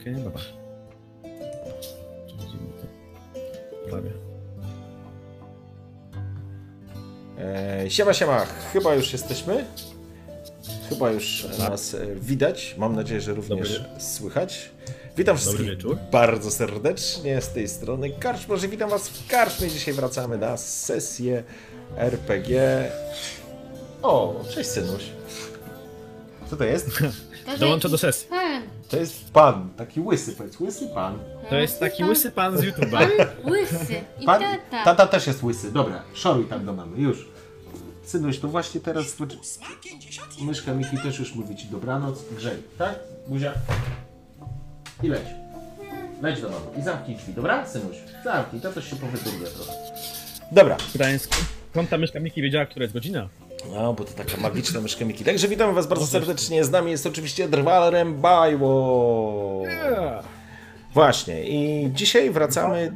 Okej, okay, dobra. Przechodzimy. Prawie. E, siema, siema, chyba już jesteśmy. Chyba już nas e, widać. Mam nadzieję, że również słychać. Witam wszystkich bardzo serdecznie z tej strony Karcz. Może witam was w Karczmie. Dzisiaj wracamy na sesję RPG. O, cześć synuś. Co to jest? Dołączę do sesji. Pan, To jest pan, taki łysy, powiedz, łysy pan. To jest taki łysy pan z YouTube'a. Pan łysy i Pan, tata. tata też jest łysy. Dobra, szoruj tam do mamy, już. Synuś, to właśnie teraz myszka Miki też już mówi ci dobranoc. Grzej, tak? Buzia? I leć. Leć do mamy i zamknij drzwi, dobra? Synuś, zamknij, to też się powyduruje trochę. Dobra. Gdańsku. Skąd ta myszka Miki wiedziała, która jest godzina? No, bo to taka magiczna myszka Miki. Także witamy was bardzo serdecznie. Z nami jest oczywiście Drwal Bajło. Właśnie i dzisiaj wracamy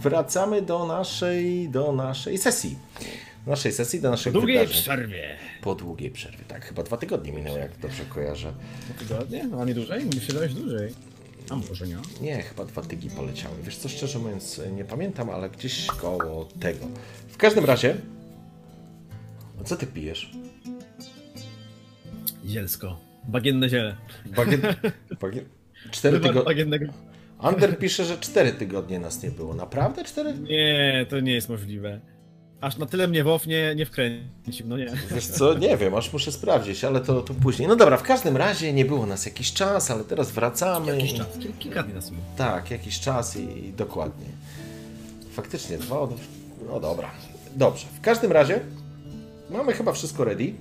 wracamy do naszej do naszej sesji. Naszej sesji, do naszych Długiej wydarzeń. przerwie. Po długiej przerwie, tak, chyba dwa tygodnie minęło, jak dobrze kojarzę. Tygodnie? No, a nie dłużej? Mi się dałeś dłużej. A może nie? Nie, chyba dwa tygi poleciały. Wiesz co, szczerze mówiąc, nie pamiętam, ale gdzieś koło tego. W każdym razie, a co ty pijesz? Zielsko. Bagienne ziele. Bagien... Bagien... Cztery tygodnie. Ander pisze, że cztery tygodnie nas nie było. Naprawdę cztery? Nie, to nie jest możliwe. Aż na tyle mnie WoW nie, nie wkręcił, no nie. Wiesz co, nie wiem, aż muszę sprawdzić, ale to, to później. No dobra, w każdym razie nie było nas jakiś czas, ale teraz wracamy. Jakiś czas, kil- kilka dni na sumie. Tak, jakiś czas i, i dokładnie. Faktycznie, dwa od... No dobra. Dobrze. W każdym razie mamy chyba wszystko ready.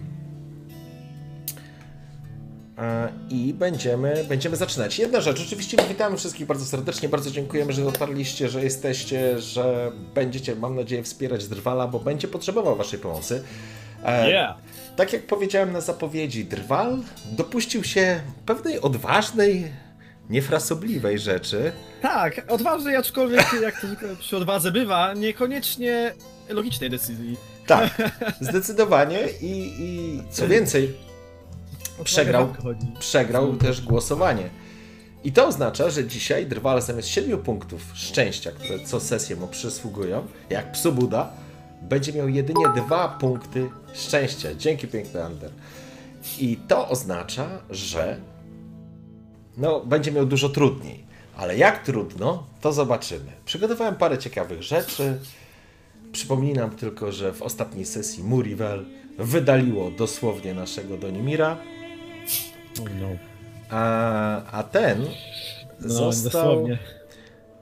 E, I będziemy, będziemy zaczynać. Jedna rzecz, oczywiście witamy wszystkich bardzo serdecznie, bardzo dziękujemy, że dotarliście, że jesteście, że będziecie, mam nadzieję, wspierać Drwala, bo będzie potrzebował Waszej pomocy. E, Yeah! tak jak powiedziałem na zapowiedzi, Drwal dopuścił się pewnej odważnej, niefrasobliwej rzeczy. Tak, odważny, aczkolwiek jak to zwykle przy odwadze bywa, niekoniecznie logicznej decyzji. Tak, zdecydowanie i, i co więcej, przegrał, przegrał też głosowanie. I to oznacza, że dzisiaj Drwal zamiast 7 punktów szczęścia, które co sesję mu przysługują, jak psu Buda, będzie miał jedynie dwa punkty szczęścia. Dzięki piękny Ander. I to oznacza, że no, będzie miał dużo trudniej. Ale jak trudno, to zobaczymy. Przygotowałem parę ciekawych rzeczy. Przypominam tylko, że w ostatniej sesji Murivel wydaliło dosłownie naszego Donimira, no. a, a ten No, został, dosłownie.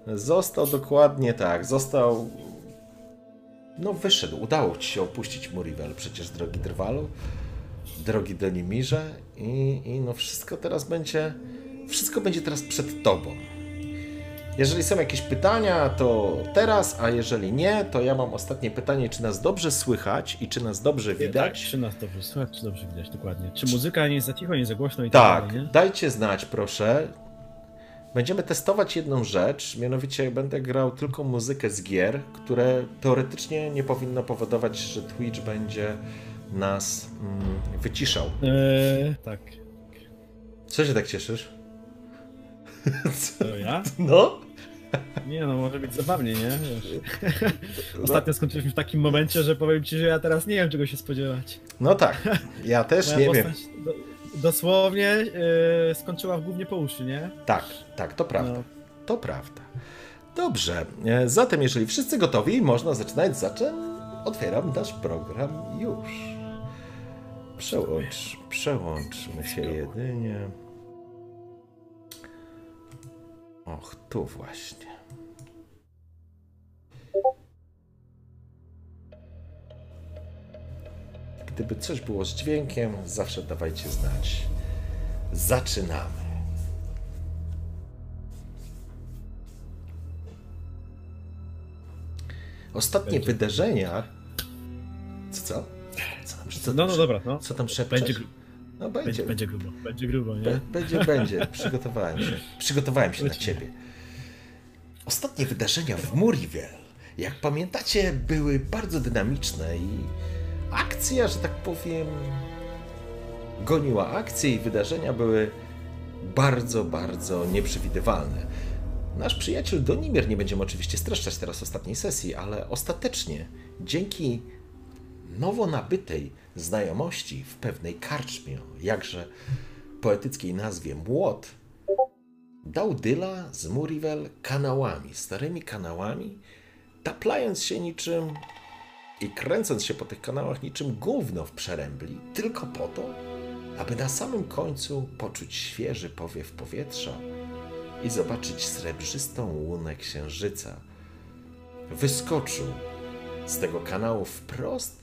został dokładnie tak, został no wyszedł, udało ci się opuścić Murivel przecież drogi Drwalu, drogi Donimirze i, i no wszystko teraz będzie, wszystko będzie teraz przed tobą. Jeżeli są jakieś pytania, to teraz, a jeżeli nie, to ja mam ostatnie pytanie, czy nas dobrze słychać i czy nas dobrze Tak, widać? czy nas dobrze słychać, czy dobrze widać, dokładnie. Czy muzyka nie jest za cicho, nie za głośno i tak, Tak, dalej, dajcie znać proszę. Będziemy testować jedną rzecz, mianowicie będę grał tylko muzykę z gier, które teoretycznie nie powinno powodować, że Twitch będzie nas mm, wyciszał. Eee, tak. Co się tak cieszysz? To ja? No? Nie no, może być zabawnie, nie? Wiesz. Ostatnio skończyliśmy w takim momencie, że powiem ci, że ja teraz nie wiem czego się spodziewać. No tak, ja też Moja nie wiem. Do, dosłownie e, skończyła w głównie po uszy, nie? Tak, tak, to prawda. No. To prawda. Dobrze, e, zatem jeżeli wszyscy gotowi, można zaczynać. Zaczę... Otwieram nasz program już. Przełącz, przełączmy się jedynie. Och, tu właśnie. Gdyby coś było z dźwiękiem, zawsze dawajcie znać. Zaczynamy. Ostatnie Będzie. wydarzenia. Co? Co? Co tam, No, no dobra, no. Co tam szepczesz? Będzie, No będzie. będzie, będzie grubo, będzie grubo, nie? Be- Będzie, będzie. Przygotowałem się. Przygotowałem się na ciebie. Ostatnie wydarzenia w Murivel, jak pamiętacie, były bardzo dynamiczne i akcja, że tak powiem, goniła akcję i wydarzenia były bardzo, bardzo nieprzewidywalne. Nasz przyjaciel Donimir, nie będziemy oczywiście streszczać teraz ostatniej sesji, ale ostatecznie dzięki nowo nabytej znajomości w pewnej karczmie, jakże poetyckiej nazwie Młot, dał Dyla z Murivel kanałami, starymi kanałami, taplając się niczym i kręcąc się po tych kanałach niczym gówno w przerębli, tylko po to, aby na samym końcu poczuć świeży powiew powietrza i zobaczyć srebrzystą łunę księżyca. Wyskoczył z tego kanału wprost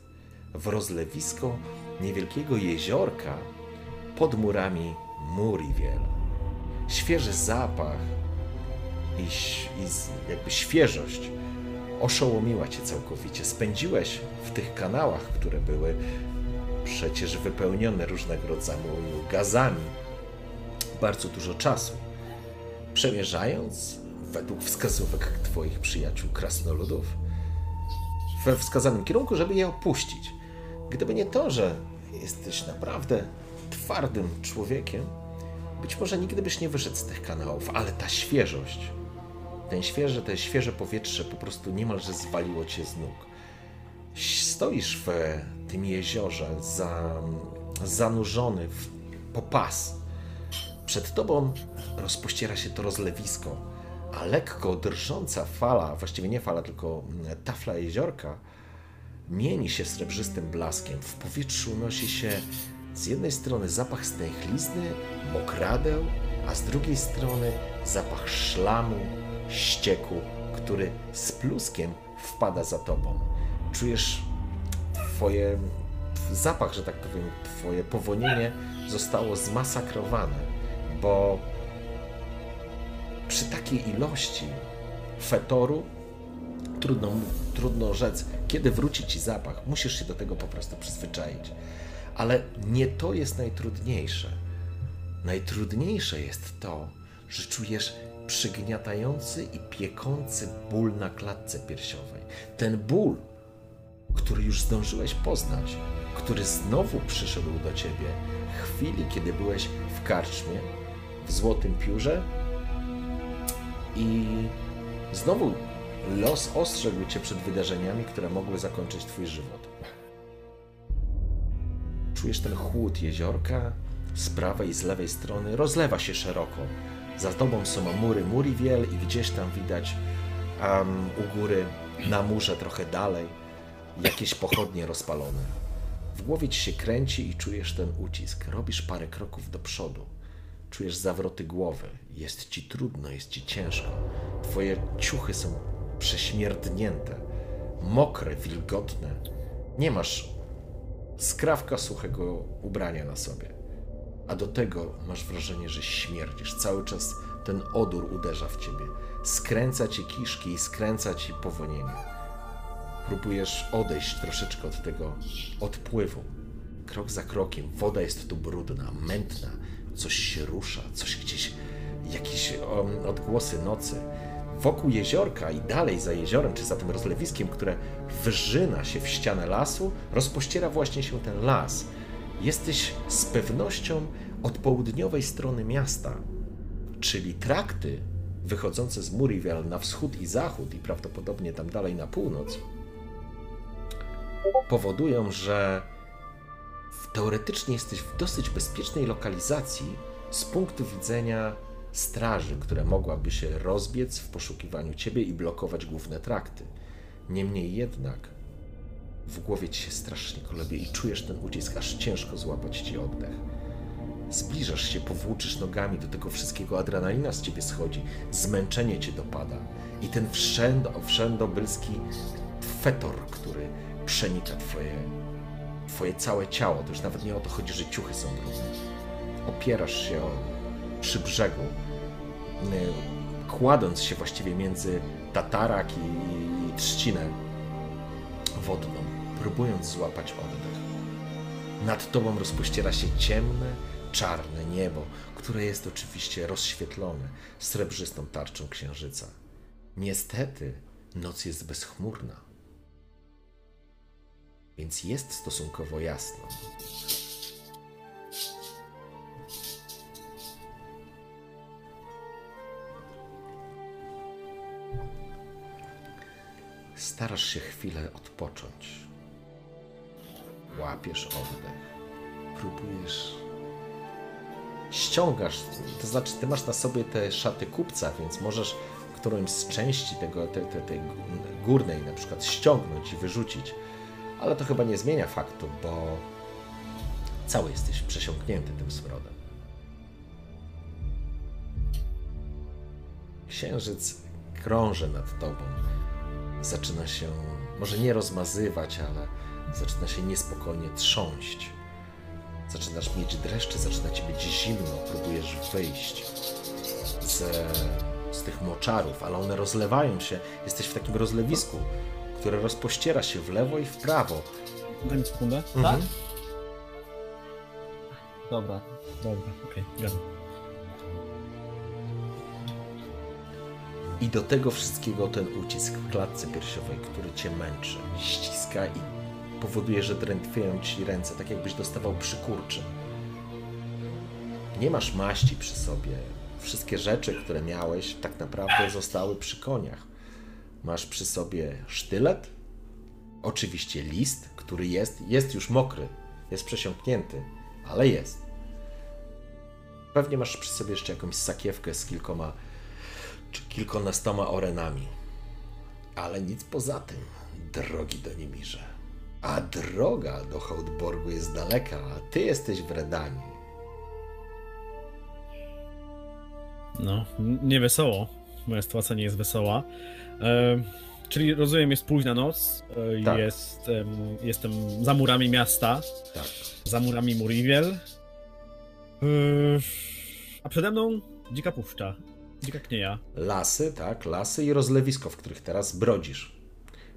w rozlewisko niewielkiego jeziorka pod murami Muriel. Świeży zapach i, i jakby świeżość oszołomiła cię całkowicie. Spędziłeś w tych kanałach, które były przecież wypełnione różnego rodzaju gazami, bardzo dużo czasu. Przemierzając według wskazówek Twoich przyjaciół krasnoludów we wskazanym kierunku, żeby je opuścić. Gdyby nie to, że jesteś naprawdę twardym człowiekiem, być może nigdy byś nie wyszedł z tych kanałów, ale ta świeżość, ten świeże, te świeże powietrze po prostu niemalże zwaliło cię z nóg. Stoisz w tym jeziorze, za, zanurzony w, po pas. Przed tobą rozpościera się to rozlewisko, a lekko drżąca fala, właściwie nie fala, tylko tafla jeziorka, mieni się srebrzystym blaskiem. W powietrzu unosi się z jednej strony zapach stęchlizny, mokradeł, a z drugiej strony zapach szlamu, ścieku, który z pluskiem wpada za tobą. Czujesz twoje zapach, że tak powiem, twoje powonienie zostało zmasakrowane, bo przy takiej ilości fetoru trudno, trudno rzec, kiedy wróci ci zapach. Musisz się do tego po prostu przyzwyczaić. Ale nie to jest najtrudniejsze. Najtrudniejsze jest to, że czujesz przygniatający i piekący ból na klatce piersiowej. Ten ból, który już zdążyłeś poznać, który znowu przyszedł do ciebie w chwili, kiedy byłeś w karczmie, w złotym piórze i znowu los ostrzegł cię przed wydarzeniami, które mogły zakończyć twój żywot. Czujesz ten chłód jeziorka z prawej i z lewej strony, rozlewa się szeroko. Za tobą są mury Muriwiel i gdzieś tam widać um, u góry, na murze trochę dalej, jakieś pochodnie rozpalone. W głowie ci się kręci i czujesz ten ucisk. Robisz parę kroków do przodu. Czujesz zawroty głowy. Jest ci trudno, jest ci ciężko. Twoje ciuchy są prześmierdnięte, mokre, wilgotne. Nie masz skrawka suchego ubrania na sobie. A do tego masz wrażenie, że śmierdzisz. Cały czas ten odór uderza w ciebie. Skręca ci kiszki i skręca ci powonienie. Próbujesz odejść troszeczkę od tego odpływu. Krok za krokiem. Woda jest tu brudna, mętna. Coś się rusza, coś gdzieś, jakieś odgłosy nocy. Wokół jeziorka i dalej za jeziorem, czy za tym rozlewiskiem, które wyżyna się w ścianę lasu, rozpościera właśnie się ten las. Jesteś z pewnością od południowej strony miasta, czyli trakty wychodzące z Murivel na wschód i zachód i prawdopodobnie tam dalej na północ, powodują, że teoretycznie jesteś w dosyć bezpiecznej lokalizacji z punktu widzenia straży, która mogłaby się rozbiec w poszukiwaniu ciebie i blokować główne trakty. Niemniej jednak w głowie ci się strasznie kolebie i czujesz ten ucisk, aż ciężko złapać ci oddech. Zbliżasz się, powłóczysz nogami do tego wszystkiego, adrenalina z ciebie schodzi, zmęczenie cię dopada i ten wszędo, wszędobylski fetor, który przenika twoje, twoje całe ciało. To już nawet nie o to chodzi, że ciuchy są brudne. Opierasz się o, przy brzegu, y, kładąc się właściwie między tatarak i, trzcinę wodną, próbując złapać oddech. Nad tobą rozpościera się ciemne, czarne niebo, które jest oczywiście rozświetlone srebrzystą tarczą księżyca. Niestety, noc jest bezchmurna, więc jest stosunkowo jasno. Starasz się chwilę odpocząć. Łapiesz oddech. Próbujesz. Ściągasz, to znaczy, ty masz na sobie te szaty kupca, więc możesz którąś z części tego, tej, tej, górnej na przykład ściągnąć i wyrzucić. Ale to chyba nie zmienia faktu, bo cały jesteś przesiąknięty tym smrodem. Księżyc krąży nad tobą zaczyna się, może nie rozmazywać, ale zaczyna się niespokojnie trząść. Zaczynasz mieć dreszcze, zaczyna ci być zimno, próbujesz wyjść z, z tych moczarów, ale one rozlewają się. Jesteś w takim rozlewisku, które rozpościera się w lewo i w prawo. Daj mi sekundę. Mhm. Tak? Dobra, dobra, okej, okay, I do tego wszystkiego ten ucisk w klatce piersiowej, który cię męczy, ściska i powoduje, że drętwieją ci ręce, tak jakbyś dostawał przykurczy. Nie masz maści przy sobie. Wszystkie rzeczy, które miałeś, tak naprawdę zostały przy koniach. Masz przy sobie sztylet, oczywiście list, który jest, jest już mokry, jest przesiąknięty, ale jest. Pewnie masz przy sobie jeszcze jakąś sakiewkę z kilkoma czy kilkunastoma orenami. Ale nic poza tym, drogi do Niemirze. A droga do Hołdborgu jest daleka, a ty jesteś w Redanii. No, nie wesoło. Moja sytuacja nie jest wesoła. E, czyli rozumiem, jest późna noc. E, Tak. jest, em, jestem za murami miasta. Tak. Za murami Muriwiel. E, a przede mną dzika puszcza. Dzika knieja. Lasy, tak, lasy i rozlewisko, w których teraz brodzisz.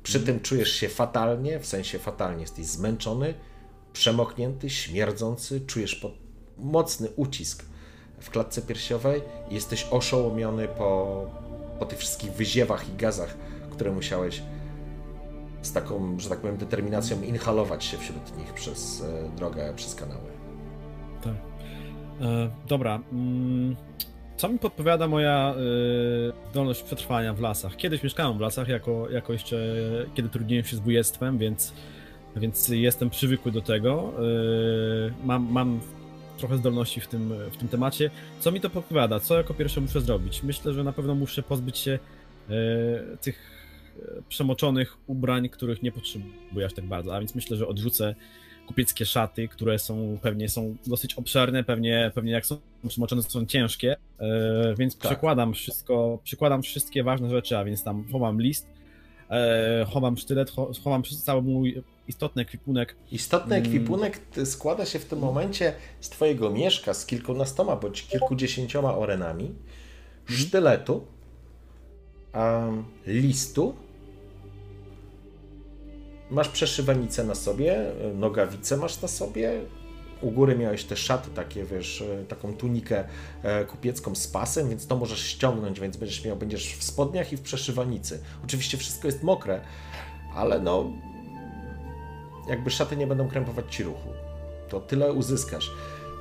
Przy tym czujesz się fatalnie, w sensie fatalnie jesteś zmęczony, przemoknięty, śmierdzący, czujesz pod mocny ucisk w klatce piersiowej i jesteś oszołomiony po, po tych wszystkich wyziewach i gazach, które musiałeś z taką, że tak powiem, determinacją inhalować się wśród nich przez e, drogę, przez kanały. Tak. E, dobra. Co mi podpowiada moja y, zdolność przetrwania w lasach? Kiedyś mieszkałem w lasach, jako, jako jeszcze kiedy trudniłem się z bujectwem, więc, więc jestem przywykły do tego. Y, mam, mam trochę zdolności w tym, w tym temacie. Co mi to podpowiada? Co jako pierwsze muszę zrobić? Myślę, że na pewno muszę pozbyć się y, tych e, przemoczonych ubrań, których nie potrzebuję aż tak bardzo, a więc myślę, że odrzucę kupieckie szaty, które są pewnie są dosyć obszerne, pewnie, pewnie jak są przemoczone, to są ciężkie, e, więc Tak. przekładam wszystko, przykładam wszystkie ważne rzeczy, a więc tam chowam list, e, chowam sztylet, cho- chowam cały mój istotny ekwipunek. Istotny Mm. ekwipunek składa się w tym momencie z twojego mieszka z kilkunastoma bądź kilkudziesięcioma orenami, sztyletu, em, listu, masz przeszywanicę na sobie, y, nogawice masz na sobie, u góry miałeś te szaty takie, wiesz, y, taką tunikę e, kupiecką z pasem, więc to możesz ściągnąć, więc będziesz miał, będziesz w spodniach i w przeszywanicy. Oczywiście wszystko jest mokre, ale no jakby szaty nie będą krępować ci ruchu. To tyle uzyskasz.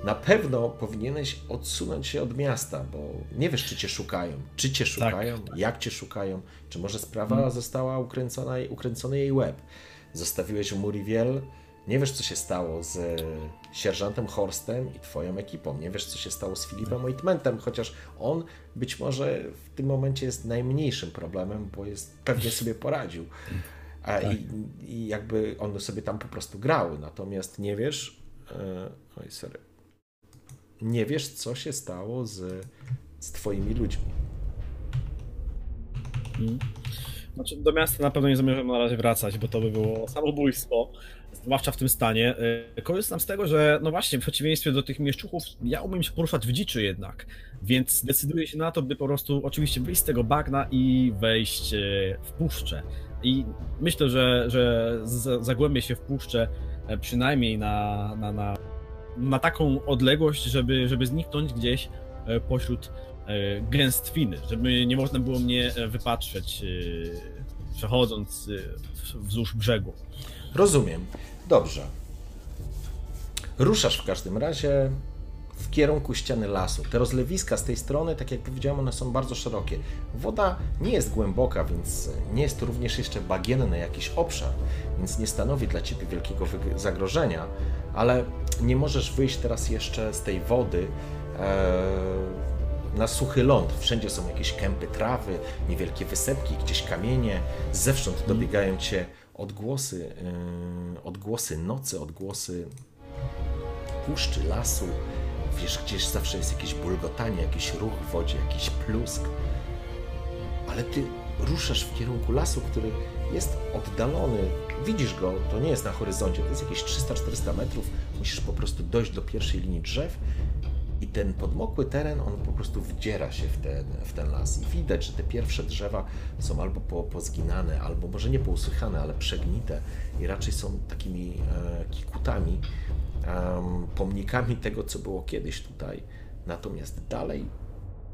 Na pewno powinieneś odsunąć się od miasta, bo nie wiesz, czy cię szukają. Czy cię szukają, jak cię szukają, czy może sprawa została ukręcona, ukręcony jej łeb. Zostawiłeś w Muriwiel Nie wiesz, co się stało z sierżantem Horstem i twoją ekipą. Nie wiesz, co się stało z Filipem Ointmentem, chociaż on być może w tym momencie jest najmniejszym problemem, bo jest pewnie sobie poradził. A Tak. i, I jakby on sobie tam po prostu grał. Natomiast nie wiesz. e, Oj, sorry. Nie wiesz, co się stało z, z twoimi ludźmi. Znaczy, do miasta na pewno nie zamierzam na razie wracać, bo to by było samobójstwo. Zwłaszcza w tym stanie. E, Korzystam z tego, że no właśnie, w przeciwieństwie do tych mieszczuchów, ja umiem się poruszać w dziczy jednak, więc decyduję się na to, by po prostu oczywiście wyjść z tego bagna i wejść e, w puszczę. I myślę, że, że zagłębię się w puszczę e, przynajmniej na, na, na, na taką odległość, żeby, żeby zniknąć gdzieś e, pośród gęstwiny, żeby nie można było mnie e, wypatrzeć e, przechodząc e, wzdłuż brzegu. Rozumiem. Dobrze. Ruszasz w każdym razie w kierunku ściany lasu. Te rozlewiska z tej strony, tak jak powiedziałem, one są bardzo szerokie. Woda nie jest głęboka, więc nie jest to również jeszcze bagienny jakiś obszar, więc nie stanowi dla ciebie wielkiego zagrożenia, ale nie możesz wyjść teraz jeszcze z tej wody e, na suchy ląd. Wszędzie są jakieś kępy trawy, niewielkie wysepki, gdzieś kamienie. Zewsząd dobiegają cię odgłosy, e, odgłosy nocy, odgłosy puszczy, lasu. Wiesz, gdzieś zawsze jest jakieś bulgotanie, jakiś ruch w wodzie, jakiś plusk. Ale ty ruszasz w kierunku lasu, który jest oddalony. Widzisz go, to nie jest na horyzoncie, to jest jakieś 300-400 metrów. Musisz po prostu dojść do pierwszej linii drzew ten podmokły teren, on po prostu wdziera się w ten, w ten las. I widać, że te pierwsze drzewa są albo po, pozginane, albo może nie pousychane, ale przegnite i raczej są takimi e, kikutami, em, pomnikami tego, co było kiedyś tutaj. Natomiast dalej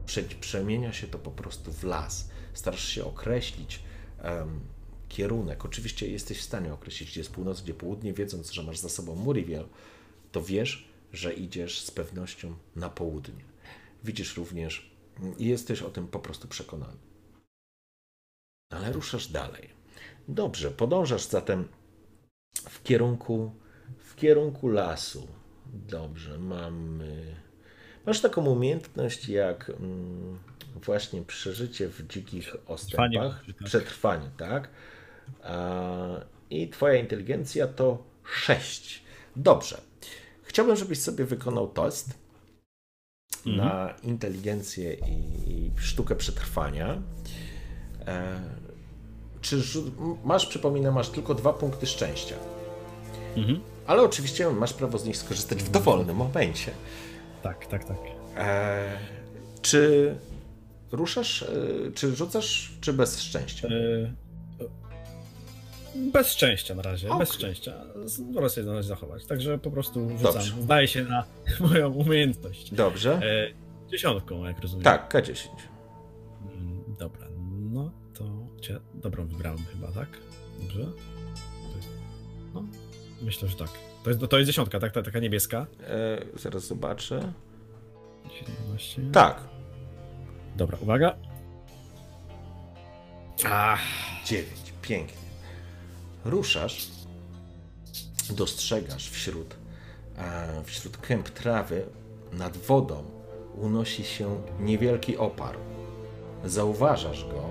prze, przemienia się to po prostu w las. Starasz się określić em, kierunek. Oczywiście jesteś w stanie określić, gdzie jest północ, gdzie południe, wiedząc, że masz za sobą Muriel, to wiesz, że idziesz z pewnością na południe. Widzisz również i jesteś o tym po prostu przekonany. Ale ruszasz dalej. Dobrze, podążasz zatem w kierunku, w kierunku lasu. Dobrze, mamy. Masz taką umiejętność jak mm, właśnie przeżycie w dzikich ostępach. Przetrwanie, tak? A, I twoja inteligencja to 6. Dobrze. Chciałbym, żebyś sobie wykonał test na inteligencję i sztukę przetrwania. E, czy masz, przypominam, masz tylko dwa punkty szczęścia. Mhm. Ale oczywiście masz prawo z nich skorzystać w dowolnym momencie. Tak, tak, tak. E, czy ruszasz, e, czy rzucasz, czy bez szczęścia? E, Bez szczęścia na razie, bez Okej. szczęścia. Wolę sobie razie zachować, także po prostu rzucam. Dobrze. Zdaje się na moją umiejętność. Dobrze. E, dziesiątką, jak rozumiem. Tak, K10. Mm, Dobra, no to cię dobrą wybrałem chyba, tak? Dobrze? No, myślę, że tak. To jest, to jest dziesiątka, tak? Ta, taka niebieska. E, zaraz zobaczę. 17. Tak, Dobra, uwaga. Ach, 9. Pięknie. Ruszasz, dostrzegasz wśród, e, wśród kęp trawy nad wodą unosi się niewielki opar. Zauważasz go.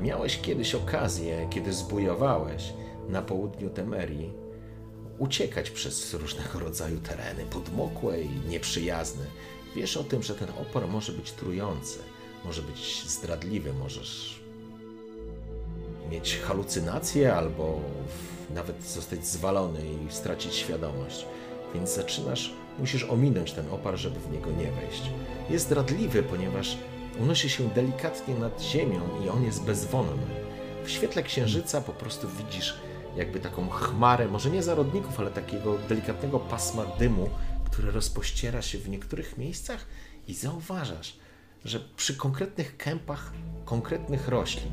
Miałeś kiedyś okazję, kiedy zbujowałeś na południu Temerii, uciekać przez różnego rodzaju tereny, podmokłe i nieprzyjazne. Wiesz o tym, że ten opar może być trujący, może być zdradliwy, możesz mieć halucynacje albo nawet zostać zwalony i stracić świadomość. Więc zaczynasz, musisz ominąć ten opar, żeby w niego nie wejść. Jest zdradliwy, ponieważ unosi się delikatnie nad ziemią i on jest bezwonny. W świetle księżyca po prostu widzisz jakby taką chmarę, może nie zarodników, ale takiego delikatnego pasma dymu, które rozpościera się w niektórych miejscach i zauważasz, że przy konkretnych kępach konkretnych roślin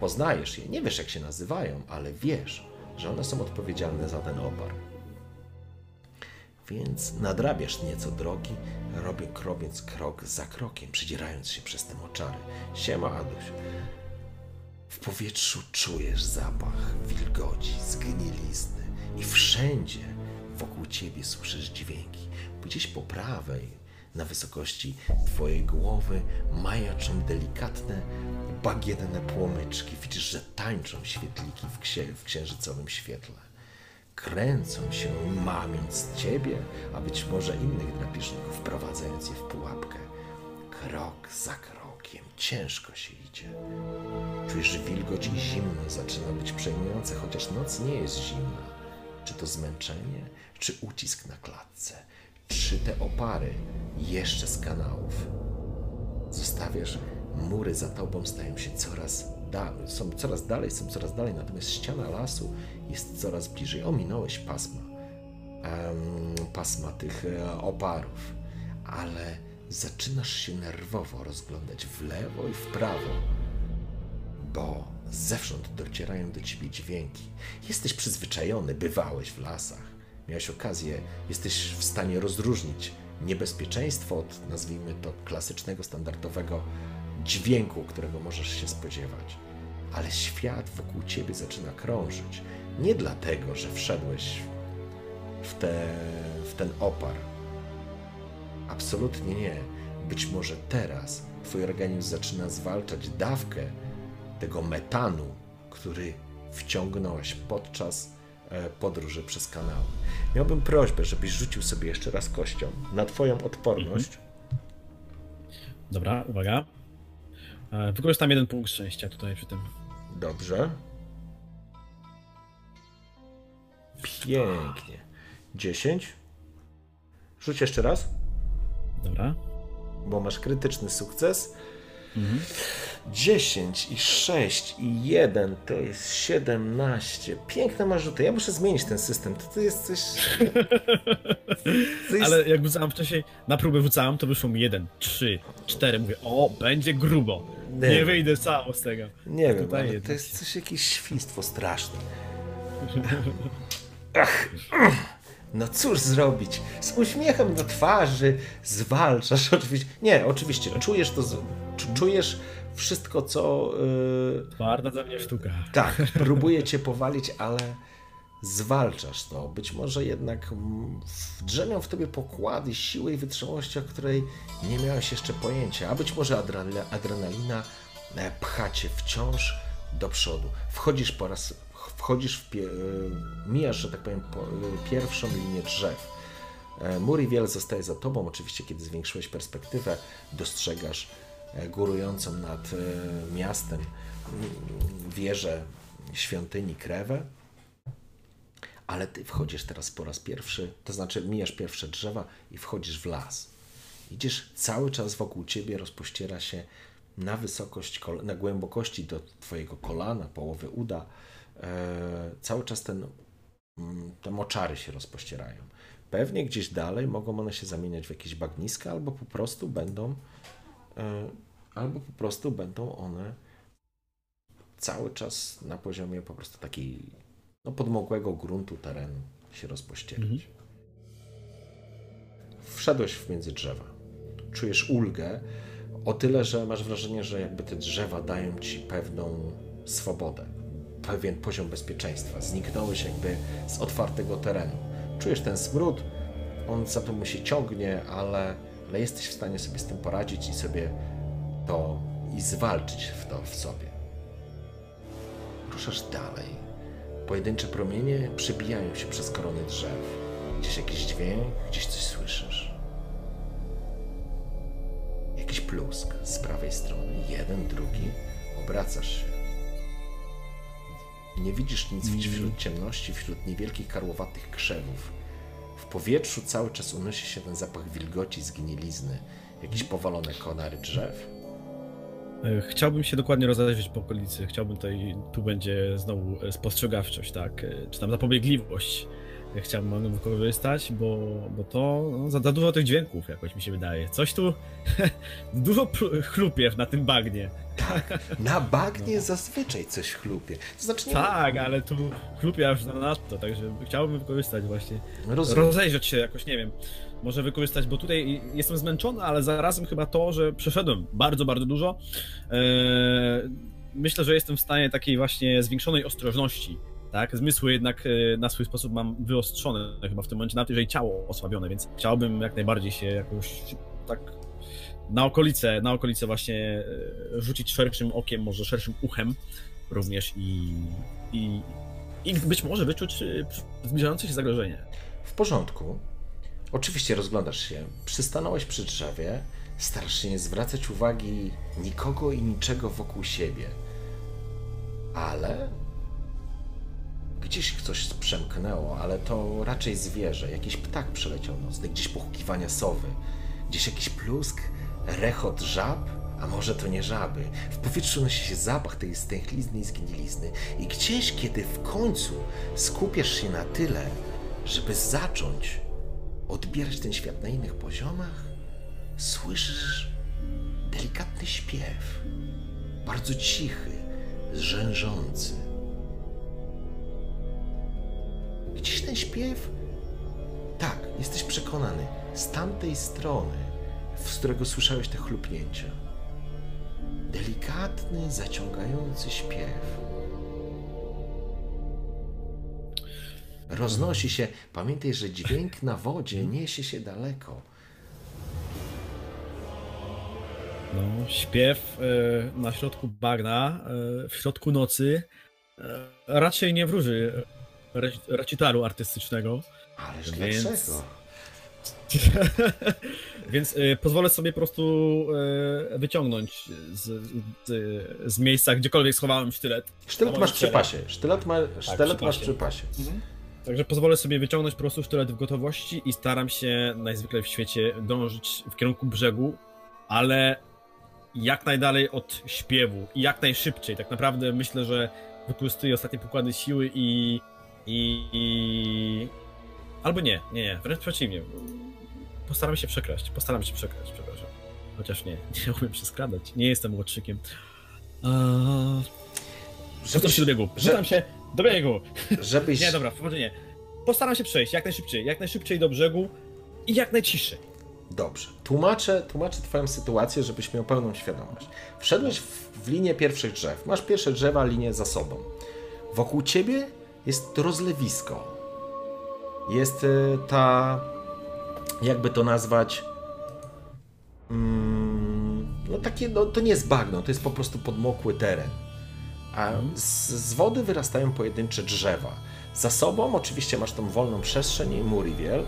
Poznajesz je, nie wiesz jak się nazywają, ale wiesz, że one są odpowiedzialne za ten opar. Więc nadrabiasz nieco drogi, robię robiąc krok za krokiem, przedzierając się przez te moczary. Siema, Aduś. W powietrzu czujesz zapach wilgoci, zgnilizny i wszędzie wokół ciebie słyszysz dźwięki. Gdzieś po prawej, na wysokości twojej głowy, majaczą delikatne, bagienne płomyczki. Widzisz, że tańczą świetliki w, księ- w księżycowym świetle. Kręcą się, mamiąc ciebie, a być może innych drapieżników, wprowadzając je w pułapkę. Krok za krokiem ciężko się idzie. Czujesz wilgoć i zimno zaczyna być przejmujące, chociaż noc nie jest zimna. Czy to zmęczenie, czy ucisk na klatce, czy te opary jeszcze z kanałów. Zostawiasz, mury za tobą stają się coraz dalej, są coraz dalej, są coraz dalej, natomiast ściana lasu jest coraz bliżej. Ominąłeś pasma, em, pasma tych e, oparów, ale zaczynasz się nerwowo rozglądać w lewo i w prawo bo zewsząd docierają do ciebie dźwięki. Jesteś przyzwyczajony, bywałeś w lasach. Miałeś okazję, jesteś w stanie rozróżnić niebezpieczeństwo od, nazwijmy to, klasycznego, standardowego dźwięku, którego możesz się spodziewać. Ale świat wokół ciebie zaczyna krążyć. Nie dlatego, że wszedłeś w, te, w ten opar, Absolutnie nie. Być może teraz twój organizm zaczyna zwalczać dawkę tego metanu, który wciągnąłeś podczas podróży przez kanały. Miałbym prośbę, żebyś rzucił sobie jeszcze raz kością na twoją odporność. Dobra, uwaga. E, Wykorzystam jeden punkt szczęścia tutaj przy tym. Dobrze. Pięknie. 10. Rzuć jeszcze raz, Dobra. bo masz krytyczny sukces. 10 i 6 i 1 to jest 17. Piękne masz rzuty. Ja muszę zmienić ten system. To, to jest coś. To jest... Ale jak rzucałem wcześniej, na próbę rzucałem, to wyszło mi jeden, trzy, cztery. Mówię, o, będzie grubo. Nie. Nie, wyjdę cało z tego. Nie wiem, ale jednak to jest coś jakieś świństwo straszne. Ach, no cóż zrobić? Z uśmiechem na twarzy zwalczasz oczywiście. Nie, oczywiście, czujesz to, czujesz wszystko, co. Yy, Twarda ze mnie sztuka. tak, próbuje cię powalić, ale zwalczasz to. Być może jednak drzemią w tobie pokłady siły i wytrzymałości, o której nie miałeś jeszcze pojęcia, a być może adrenalina, adrenalina pcha cię wciąż do przodu. Wchodzisz po raz, wchodzisz w, pie, e, mijasz, że tak powiem, po, e, pierwszą linię drzew. E, Muriel zostaje za tobą. Oczywiście, kiedy zwiększyłeś perspektywę, dostrzegasz górującą nad miastem mm, wieżę świątyni Krewę. Ale ty wchodzisz teraz po raz pierwszy, to znaczy mijasz pierwsze drzewa i wchodzisz w las. Idziesz cały czas wokół ciebie, rozpościera się na wysokość, na głębokości do twojego kolana, połowy uda. E, cały czas ten mm, te moczary się rozpościerają. Pewnie gdzieś dalej mogą one się zamieniać w jakieś bagniska, albo po prostu będą, e, albo po prostu będą one cały czas na poziomie po prostu takiej no, podmokłego gruntu terenu się rozpościerać. Wszedłeś w między drzewa. Czujesz ulgę o tyle, że masz wrażenie, że jakby te drzewa dają ci pewną swobodę, pewien poziom bezpieczeństwa. Zniknąłeś jakby z otwartego terenu. Czujesz ten smród, on za to się ciągnie, ale, ale jesteś w stanie sobie z tym poradzić i sobie to i zwalczyć w to w sobie. Ruszasz dalej. Pojedyncze promienie przebijają się przez korony drzew. Gdzieś jakiś dźwięk, gdzieś coś słyszysz. Jakiś plusk z prawej strony, jeden, drugi. Obracasz się. Nie widzisz nic wśród ciemności, wśród niewielkich karłowatych krzewów. W powietrzu cały czas unosi się ten zapach wilgoci, zgnilizny, jakieś powalone konary drzew. E, Chciałbym się dokładnie rozejrzeć po okolicy. Chciałbym tutaj, tu będzie znowu e, spostrzegawczość, tak, e, czy tam zapobiegliwość. Chciałbym ją wykorzystać, bo, bo to no, za, dużo tych dźwięków jakoś mi się wydaje. Coś tu dużo chlupiew na tym bagnie. Na bagnie zazwyczaj coś chlupie. To znaczy nie Tak, ale tu chlupie aż na nadto, także chciałbym wykorzystać właśnie. Rozumiem. Rozejrzeć się jakoś, nie wiem. Może wykorzystać, bo tutaj jestem zmęczony, ale zarazem chyba to, że przeszedłem bardzo, bardzo dużo. Eee, myślę, że jestem w stanie takiej właśnie zwiększonej ostrożności tak? Zmysły jednak e, na swój sposób mam wyostrzone chyba w tym momencie, nawet jeżeli ciało osłabione, więc chciałbym jak najbardziej się jakoś tak na okolice, na okolice właśnie e, rzucić szerszym okiem, może szerszym uchem również i, i, i być może wyczuć e, zbliżające się zagrożenie. W porządku. Oczywiście rozglądasz się, przystanąłeś przy drzewie, starasz się nie zwracać uwagi nikogo i niczego wokół siebie. Ale gdzieś coś przemknęło, ale to raczej zwierzę, jakiś ptak przeleciał nocny, gdzieś pochukiwania sowy, gdzieś jakiś plusk, rechot żab, a może to nie żaby. W powietrzu nosi się zapach tej stęchlizny i zgnilizny. I gdzieś, kiedy w końcu skupiasz się na tyle, żeby zacząć odbierać ten świat na innych poziomach, słyszysz delikatny śpiew, bardzo cichy, zrzężący. Gdzieś ten śpiew, tak, jesteś przekonany, z tamtej strony, z którego słyszałeś te chlupnięcia. Delikatny, zaciągający śpiew. Roznosi się. Pamiętaj, że dźwięk na wodzie niesie się daleko. No, śpiew e, na środku bagna, e, w środku nocy, e, raczej nie wróży recitalu artystycznego. Ależ Więc- dlaczego? Więc e, pozwolę sobie po prostu e, wyciągnąć z, z, z miejsca, gdziekolwiek schowałem sztylet. Sztylet masz przy pasie. Sztylet, ma, sztylet przy masz przy pasie. Także pozwolę sobie wyciągnąć po prostu sztylet w gotowości i staram się najzwykle w świecie dążyć w kierunku brzegu, ale jak najdalej od śpiewu i jak najszybciej. Tak naprawdę myślę, że wykorzystuję ostatnie pokłady siły i. i. i... Albo nie, nie, nie, wręcz przeciwnie. Postaram się przekraść, postaram się przekraść, przepraszam. Chociaż nie, nie umiem się skradać, nie jestem łotrzykiem. Eee... Rzucam się do biegu, rzucam się do biegu. Żebyś... Nie, dobra, nie. Postaram się przejść jak najszybciej, jak najszybciej do brzegu i jak najciszej. Dobrze. Tłumaczę, tłumaczę twoją sytuację, żebyś miał pełną świadomość. Wszedłeś w, w linię pierwszych drzew. Masz pierwsze drzewa, linię za sobą. Wokół ciebie jest rozlewisko. Jest y, ta... Jakby to nazwać... Mm, no takie, no, to nie jest bagno, to jest po prostu podmokły teren. A z, z wody wyrastają pojedyncze drzewa. Za sobą oczywiście masz tą wolną przestrzeń i Muriel.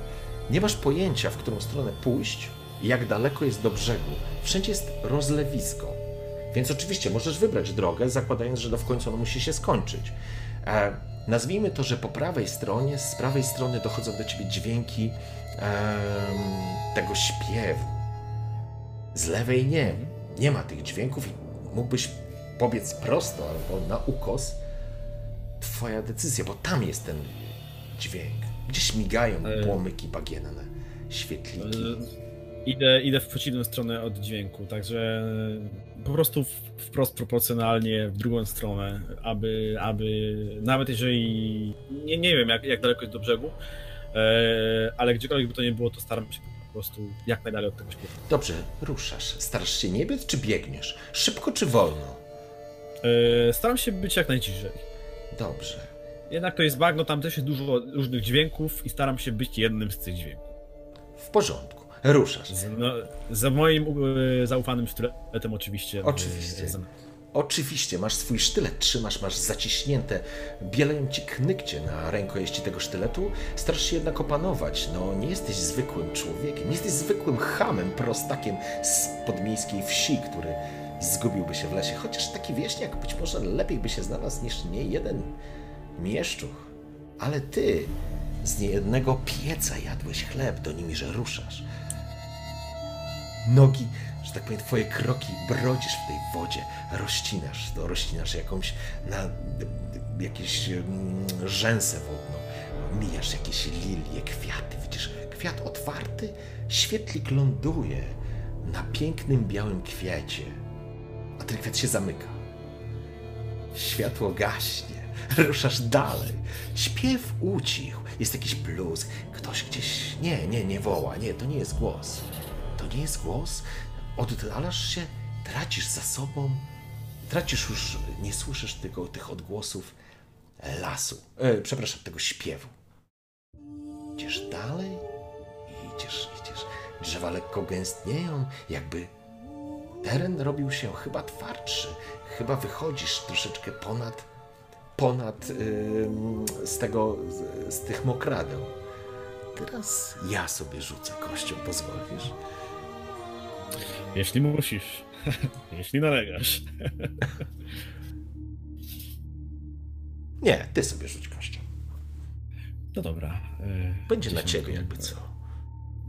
Nie masz pojęcia, w którą stronę pójść i jak daleko jest do brzegu. Wszędzie jest rozlewisko. Więc oczywiście możesz wybrać drogę, zakładając, że to w końcu ono musi się skończyć. E, nazwijmy to, że po prawej stronie, z prawej strony dochodzą do ciebie dźwięki em, tego śpiewu. Z lewej nie. Nie ma tych dźwięków i mógłbyś pobiec prosto albo na ukos. Twoja decyzja, bo tam jest ten dźwięk. Gdzieś migają E. płomyki bagienne, świetliki. Idę, idę w przeciwną stronę od dźwięku, także po prostu wprost proporcjonalnie w drugą stronę, aby, aby nawet jeżeli nie, nie wiem jak, jak daleko jest do brzegu, e, ale gdziekolwiek by to nie było, to staram się po prostu jak najdalej od tego śpiewu. Dobrze, ruszasz. Starasz się nie biec, czy biegniesz? Szybko czy wolno? E, Staram się być jak najciszej. Dobrze. Jednak to jest bagno, tam też jest dużo różnych dźwięków i staram się być jednym z tych dźwięków. W porządku. Ruszasz. Z, no, za moim e, zaufanym sztyletem oczywiście. e, Oczywiście. Oczywiście, masz swój sztylet, trzymasz, masz zaciśnięte, bieleją ci knykcie na rękojeści tego sztyletu, starasz się jednak opanować. No, nie jesteś zwykłym człowiekiem, nie jesteś zwykłym hamem, prostakiem z podmiejskiej wsi, który zgubiłby się w lesie. Chociaż taki wieśniak być może lepiej by się znalazł niż nie jeden mieszczuch. Ale ty z niejednego pieca jadłeś chleb, do nimi, że ruszasz nogi, że tak powiem, twoje kroki brodzisz w tej wodzie, rozcinasz to, rozcinasz jakąś na jakieś mm, rzęsę wodną, mijasz jakieś lilie, kwiaty, widzisz kwiat otwarty, świetlik ląduje na pięknym białym kwiecie, a ten kwiat się zamyka. Światło gaśnie, ruszasz dalej. Śpiew ucichł, jest jakiś blues, ktoś gdzieś. Nie, nie, nie woła, nie, to nie jest głos. Nie jest głos. Oddalasz się, tracisz za sobą, tracisz już, nie słyszysz tylko tych odgłosów. lasu, e, przepraszam, tego śpiewu. Idziesz dalej i idziesz, idziesz. Drzewa lekko gęstnieją, jakby teren robił się chyba twardszy. Chyba wychodzisz troszeczkę ponad, ponad z tego, z, z tych mokradeł. Teraz ja sobie rzucę kością, pozwolisz? Jeśli musisz. Jeśli nalegasz. Nie, ty sobie rzuć kością. No dobra. e, Będzie na ciebie jakby co.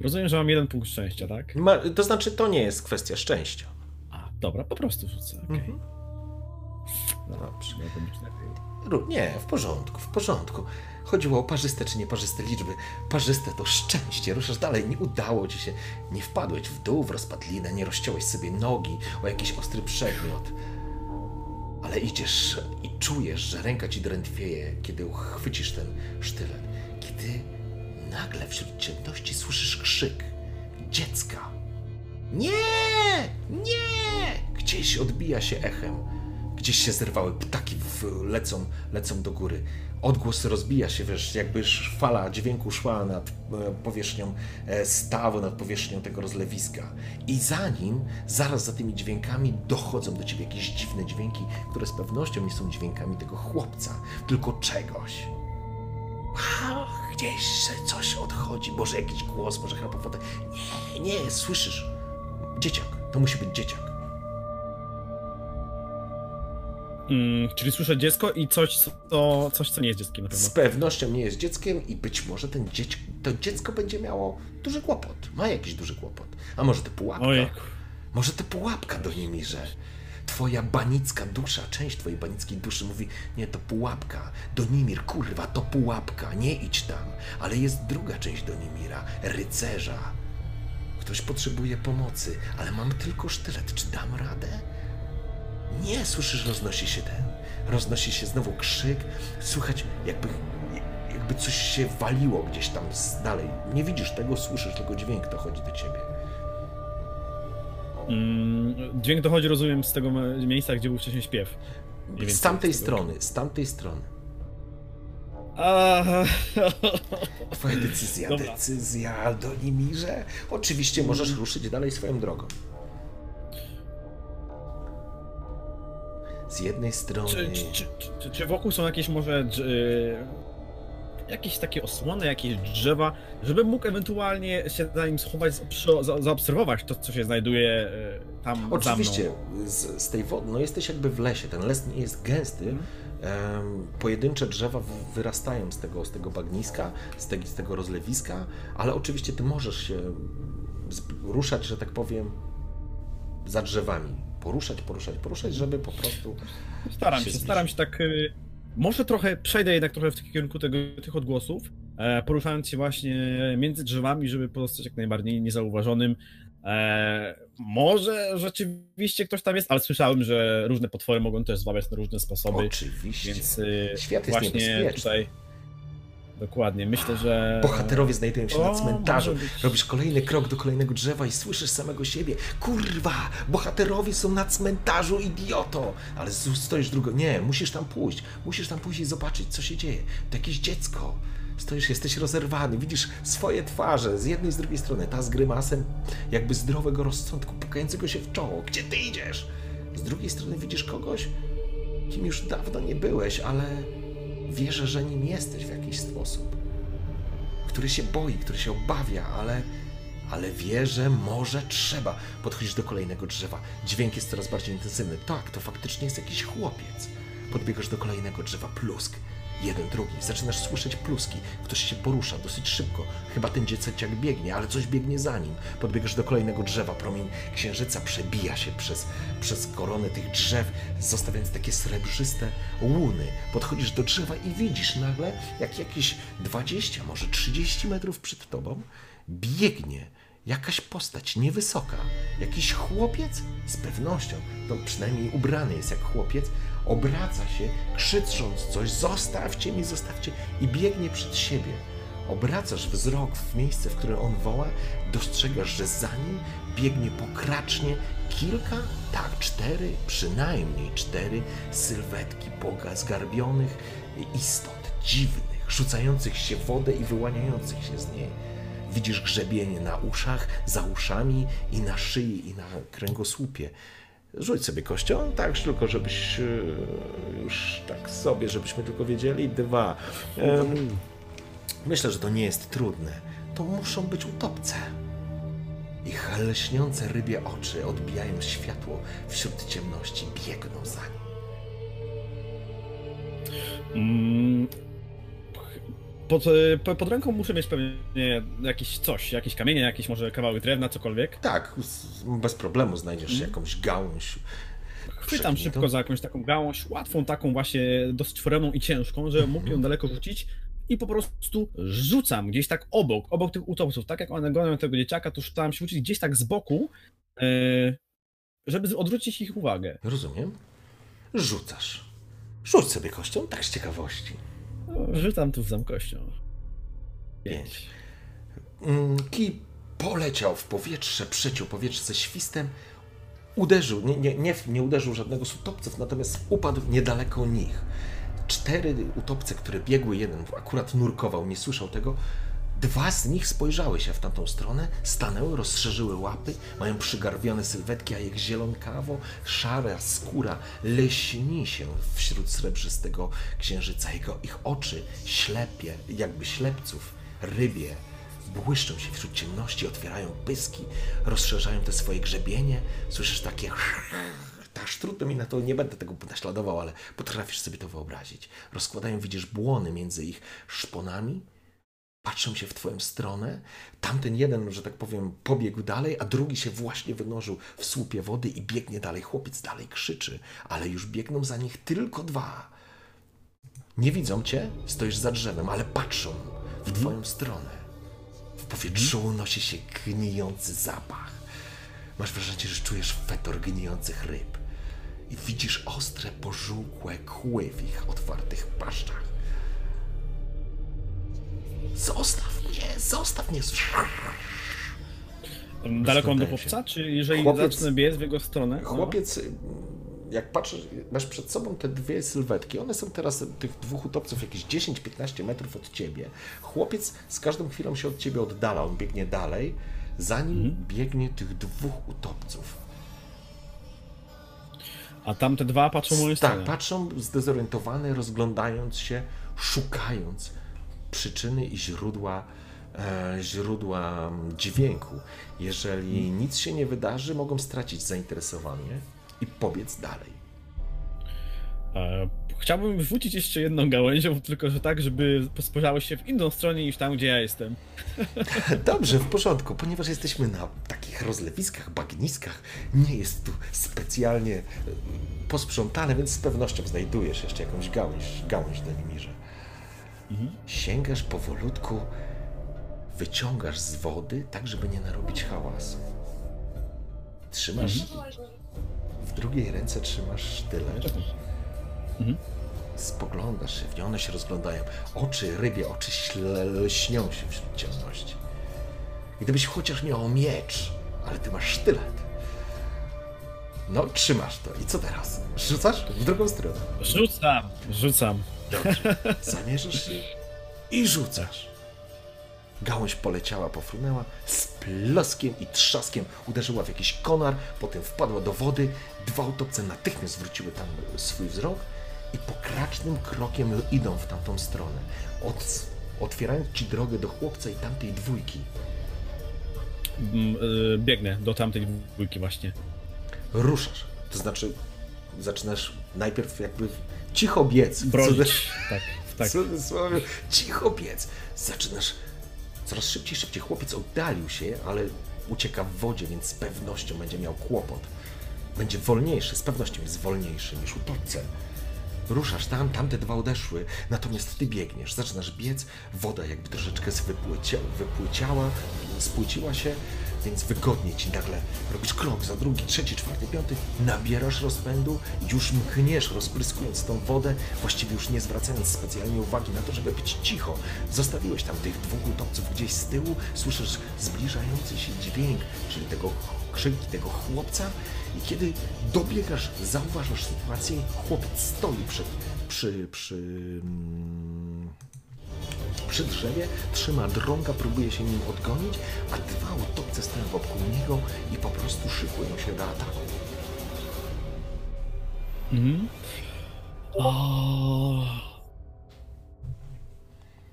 Rozumiem, że mam jeden punkt szczęścia, tak? Ma, to znaczy, to nie jest kwestia szczęścia. A, dobra, po prostu rzucę. okej. Mhm. Dobrze. Być lepiej. Ru- Nie, w porządku, w porządku. Chodziło o parzyste czy nieparzyste liczby. Parzyste to szczęście. Ruszasz dalej, nie udało ci się. Nie wpadłeś w dół, w rozpadlinę, nie rozciąłeś sobie nogi o jakiś ostry przedmiot. Ale idziesz i czujesz, że ręka ci drętwieje, kiedy uchwycisz ten sztylet. Kiedy nagle wśród ciemności słyszysz krzyk dziecka. Nie! Nie! Gdzieś odbija się echem. Gdzieś się zerwały ptaki, w, lecą, lecą do góry. Odgłos rozbija się, wiesz, jakby fala dźwięku szła nad e, powierzchnią e, stawu, nad powierzchnią tego rozlewiska. I za nim, zaraz za tymi dźwiękami, dochodzą do ciebie jakieś dziwne dźwięki, które z pewnością nie są dźwiękami tego chłopca, tylko czegoś. A, gdzieś coś odchodzi, może jakiś głos, może chrapowate. Nie, nie, słyszysz? Dzieciak, to musi być dzieciak. Mm, czyli słyszę dziecko i coś, co, coś, co nie jest dzieckiem na pewno. Z pewnością nie jest dzieckiem i być może ten dzieć, to dziecko będzie miało duży kłopot. Ma jakiś duży kłopot. A może to pułapka? Ojejku. Może to pułapka do Nimirze? Twoja banicka dusza, część twojej banickiej duszy mówi, nie, to pułapka. Do Nimir, kurwa, to pułapka, nie idź tam. Ale jest druga część do Nimira, rycerza. Ktoś potrzebuje pomocy, ale mam tylko sztylet. Czy dam radę? Nie, słyszysz, roznosi się ten. Roznosi się znowu krzyk. Słychać, jakby, jakby coś się waliło gdzieś tam dalej. Nie widzisz tego, słyszysz tylko dźwięk, to chodzi do ciebie. Mm, dźwięk dochodzi, rozumiem, z tego miejsca, gdzie był wcześniej śpiew. Z tamtej strony, z tamtej strony. A, Twoja decyzja, Dobra. decyzja do Nimirze. Oczywiście możesz ruszyć dalej swoją drogą. Z jednej strony. czy, czy, czy, czy, wokół są jakieś może y, jakieś takie osłony, jakieś drzewa, żebym mógł ewentualnie się za nim schować, zaobserwować to, co się znajduje y, tam Oczywiście, z, z tej wody, no jesteś jakby w lesie, ten les nie jest gęsty, Mhm. em, pojedyncze drzewa wyrastają z tego, z tego bagniska, z tego, z tego rozlewiska, ale oczywiście ty możesz się ruszać, że tak powiem, za drzewami. Poruszać, poruszać, poruszać, żeby po prostu... Staram się się, staram się tak. y, Może trochę przejdę jednak trochę w kierunku tego, tych odgłosów, e, poruszając się właśnie między drzewami, żeby pozostać jak najbardziej niezauważonym. E, może rzeczywiście ktoś tam jest, ale słyszałem, że różne potwory mogą też zwabiać na różne sposoby, Oczywiście. więc y, Świat jest właśnie niebezpieczny. tutaj. Dokładnie, myślę, że. Bohaterowie znajdują się na O, cmentarzu. może być. Robisz kolejny krok do kolejnego drzewa i słyszysz samego siebie. Kurwa! Bohaterowie są na cmentarzu, idioto! Ale stoisz drugo. Nie, musisz tam pójść. Musisz tam pójść i zobaczyć, co się dzieje. To jakieś dziecko. Stoisz, jesteś rozerwany, widzisz swoje twarze z jednej i z drugiej strony. Ta z grymasem jakby zdrowego rozsądku, pukającego się w czoło. Gdzie ty idziesz? Z drugiej strony widzisz kogoś, kim już dawno nie byłeś, ale wierzę, że nim jesteś w jakiś sposób który się boi, który się obawia, ale, ale wie, że może trzeba. Podchodzisz do kolejnego drzewa. Dźwięk jest coraz bardziej intensywny. Tak, to faktycznie jest jakiś chłopiec. Podbiegasz do kolejnego drzewa. Plusk. Jeden, drugi. Zaczynasz słyszeć pluski. Ktoś się porusza dosyć szybko. Chyba ten dzieciak biegnie, ale coś biegnie za nim. Podbiegasz do kolejnego drzewa. Promień księżyca przebija się przez, przez koronę tych drzew, zostawiając takie srebrzyste łuny. Podchodzisz do drzewa i widzisz nagle, jak jakieś 20, może 30 metrów przed tobą biegnie jakaś postać niewysoka. Jakiś chłopiec? Z pewnością, to przynajmniej ubrany jest jak chłopiec, obraca się, krzycząc coś, zostawcie mi, zostawcie i biegnie przed siebie. Obracasz wzrok w miejsce, w którym on woła, dostrzegasz, że za nim biegnie pokracznie kilka, tak, cztery, przynajmniej cztery sylwetki Boga zgarbionych istot dziwnych, rzucających się w wodę i wyłaniających się z niej. Widzisz grzebienie na uszach, za uszami i na szyi i na kręgosłupie. Rzuć sobie kością, tak, tylko żebyś e, już tak sobie, żebyśmy tylko wiedzieli. Dwa. Em, myślę, że to nie jest trudne. To muszą być utopce. Ich lśniące rybie oczy odbijają światło wśród ciemności, biegną za nim. Mm, pod, e, po- pod ręką muszę mieć pewnie jakieś coś, jakieś kamienie, jakieś może kawałek drewna, cokolwiek. Tak, bez problemu znajdziesz jakąś gałąź. Chwytam szybko za jakąś taką gałąź, łatwą taką właśnie, dosyć foremną i ciężką, że mógł ją daleko rzucić i po prostu rzucam gdzieś tak obok, obok tych utopców, tak jak one gonią tego dzieciaka, to staram się rzucić gdzieś tak z boku, e, żeby odwrócić ich uwagę. Rozumiem. Rzucasz. Rzuć sobie kością, tak z ciekawości. No, Rzucam tu z zamkością. Pięć. Mm, Kij poleciał w powietrze, przeciął powietrze ze świstem, uderzył, nie, nie, nie, nie uderzył żadnego z utopców, natomiast upadł niedaleko nich. Cztery utopce, które biegły, jeden akurat nurkował, nie słyszał tego. Dwa z nich spojrzały się w tamtą stronę, stanęły, rozszerzyły łapy, mają przygarbione sylwetki, a ich zielonkawo, szara skóra leśni się wśród srebrzystego księżyca. Jego, ich oczy ślepie, jakby ślepców, rybie, błyszczą się wśród ciemności, otwierają pyski, rozszerzają te swoje grzebienie. Słyszysz takie aż trudno mi na to, nie będę tego naśladował, ale potrafisz sobie to wyobrazić. Rozkładają, widzisz, błony między ich szponami, patrzą się w twoją stronę. Tamten jeden, że tak powiem, pobiegł dalej, a drugi się właśnie wynożył w słupie wody i biegnie dalej. Chłopiec dalej krzyczy, ale już biegną za nich tylko dwa. Nie widzą cię, stoisz za drzewem, ale patrzą w twoją stronę. W powietrzu unosi się gnijący zapach. Masz wrażenie, że czujesz fetor gnijących ryb. I widzisz ostre, pożółkłe kły w ich otwartych paszczach. Zostaw mnie, zostaw mnie. Daleko mam do chłopca, czy jeżeli Chłopiec- zacznę biec w jego stronę? no. Chłopiec, jak patrzysz, masz przed sobą te dwie sylwetki, one są teraz, tych dwóch utopców, jakieś 10-15 metrów od ciebie. Chłopiec z każdą chwilą się od ciebie oddala, on biegnie dalej, zanim biegnie tych dwóch utopców. A tamte dwa patrzą w moją Tak, stronę. patrzą zdezorientowane, rozglądając się, szukając przyczyny i źródła, e, źródła dźwięku. Jeżeli nic się nie wydarzy, mogą stracić zainteresowanie i pobiec dalej. E, Chciałbym wrzucić jeszcze jedną gałęzią, tylko że tak, żeby spojrzały się w inną stronę niż tam, gdzie ja jestem. Dobrze, w porządku, ponieważ jesteśmy na takich rozlewiskach, bagniskach, nie jest tu specjalnie e, posprzątane, więc z pewnością znajdujesz jeszcze jakąś gałąź, gałąź na Nimirze. Sięgasz powolutku, wyciągasz z wody, tak żeby nie narobić hałasu. Trzymasz, w drugiej ręce trzymasz sztylet. Spoglądasz się w nie, one się rozglądają. Oczy, rybie oczy śle, lśnią się wśród ciemności. I gdybyś chociaż miał miecz, ale ty masz sztylet. No, trzymasz to. I co teraz? Rzucasz w drugą stronę. Rzucam, rzucam. Dobrze. Zamierzasz się i rzucasz. Gałąź poleciała, pofrunęła, z ploskiem i trzaskiem uderzyła w jakiś konar, potem wpadła do wody. Dwa utopce natychmiast zwróciły tam swój wzrok i pokracznym krokiem idą w tamtą stronę, od, otwierając ci drogę do chłopca i tamtej dwójki. Mm, y, Biegnę do tamtej dwójki właśnie. Ruszasz, to znaczy zaczynasz najpierw jakby cicho biec. w Bronić. Tak, W tak. cudzysłowie, cicho biec. Zaczynasz coraz szybciej, szybciej. Chłopiec oddalił się, ale ucieka w wodzie, więc z pewnością będzie miał kłopot. Będzie wolniejszy, z pewnością jest wolniejszy niż utopce. Ruszasz tam, tamte dwa odeszły, natomiast ty biegniesz, zaczynasz biec, woda jakby troszeczkę wypłycia, wypłyciała, spłyciła się, więc wygodnie ci nagle robisz krok za drugi, trzeci, czwarty, piąty, nabierasz rozpędu już mkniesz, rozpryskując tą wodę, właściwie już nie zwracając specjalnie uwagi na to, żeby być cicho. Zostawiłeś tam tych dwóch utopców gdzieś z tyłu, słyszysz zbliżający się dźwięk, czyli tego krzyki tego chłopca. I kiedy dobiegasz, zauważasz sytuację, chłopiec stoi przed, przy, przy, mm, przy drzewie, trzyma drąga, próbuje się nim odgonić, a dwa utopce stoją wokół niego i po prostu szykują się do ataku. Mhm. O...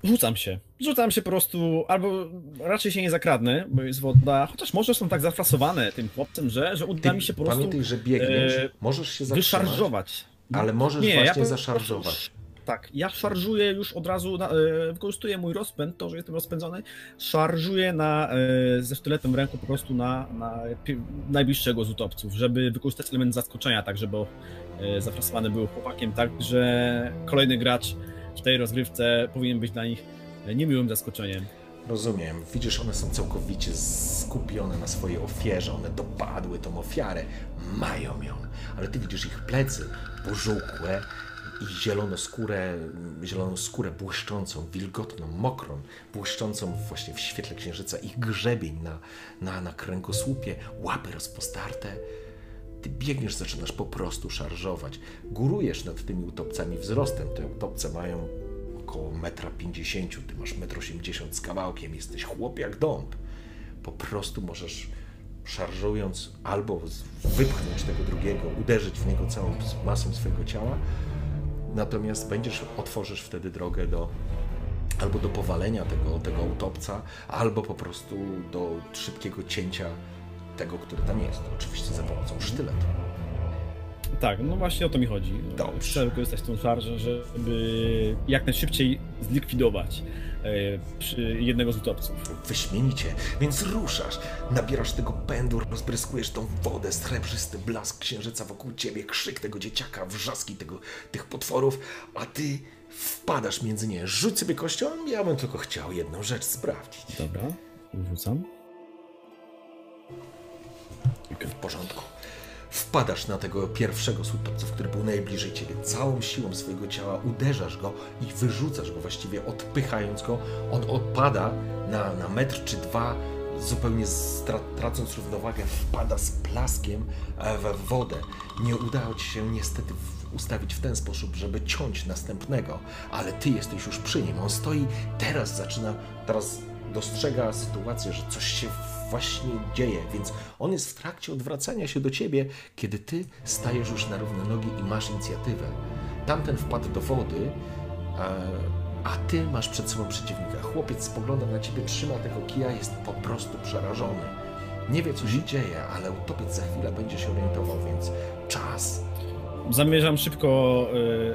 Rzucam się. Rzucam się po prostu, albo raczej się nie zakradnę, bo jest woda. Chociaż może są tak zafrasowane tym chłopcem, że, że uda Ty mi się po prostu pamiętaj, że biegniesz, e, możesz się zatrzymać, wyszarżować. ale możesz Nie, ja właśnie po- zaszarżować. Tak, ja szarżuję już od razu, na, e, wykorzystuję mój rozpęd, to, że jestem rozpędzony, szarżuję na, e, ze sztyletem w ręku po prostu na, na najbliższego z utopców, żeby wykorzystać element zaskoczenia, tak żeby e, zafrasowany był chłopakiem, tak że kolejny gracz w tej rozgrywce powinien być dla nich niemiłym zaskoczeniem. Rozumiem. Widzisz, one są całkowicie skupione na swojej ofierze. One dopadły tą ofiarę, mają ją. Ale ty widzisz ich plecy pożółkłe i zieloną skórę, zieloną skórę błyszczącą, wilgotną, mokrą, błyszczącą właśnie w świetle księżyca. Ich grzebień na, na, na kręgosłupie, łapy rozpostarte. Ty biegniesz, zaczynasz po prostu szarżować. Górujesz nad tymi utopcami wzrostem. Te utopce mają około 1,50 m, ty masz 1,80 m z kawałkiem, jesteś chłop jak dąb. Po prostu możesz szarżując albo wypchnąć tego drugiego, uderzyć w niego całą masą swojego ciała, natomiast będziesz, otworzysz wtedy drogę do albo do powalenia tego, tego utopca, albo po prostu do szybkiego cięcia tego, który tam jest. Oczywiście za pomocą sztyletu. Tak, no właśnie o to mi chodzi. Dobrze. Chcę wykorzystać tą szarżę, żeby jak najszybciej zlikwidować jednego z utopców. Wyśmienicie, więc ruszasz, nabierasz tego pędu, rozbryskujesz tą wodę, srebrzysty blask księżyca wokół ciebie, krzyk tego dzieciaka, wrzaski tego, tych potworów, a ty wpadasz między nie. Rzuć sobie kością, ja bym tylko chciał jedną rzecz sprawdzić. Dobra, rzucam. W porządku. Wpadasz na tego pierwszego z utopców, który był najbliżej ciebie. Całą siłą swojego ciała uderzasz go i wyrzucasz go właściwie, odpychając go. On odpada na, na metr czy dwa, zupełnie tracąc równowagę, wpada z plaskiem we wodę. Nie udało ci się niestety ustawić w ten sposób, żeby ciąć następnego, ale ty jesteś już przy nim. On stoi, teraz zaczyna, teraz dostrzega sytuację, że coś się właśnie dzieje, więc on jest w trakcie odwracania się do ciebie, kiedy ty stajesz już na równe nogi i masz inicjatywę. Tamten wpadł do wody, e, a ty masz przed sobą przeciwnika. Chłopiec spogląda na ciebie, trzyma tego kija, jest po prostu przerażony. Nie wie, co się dzieje, ale utopiec za chwilę będzie się orientował, więc czas. Zamierzam szybko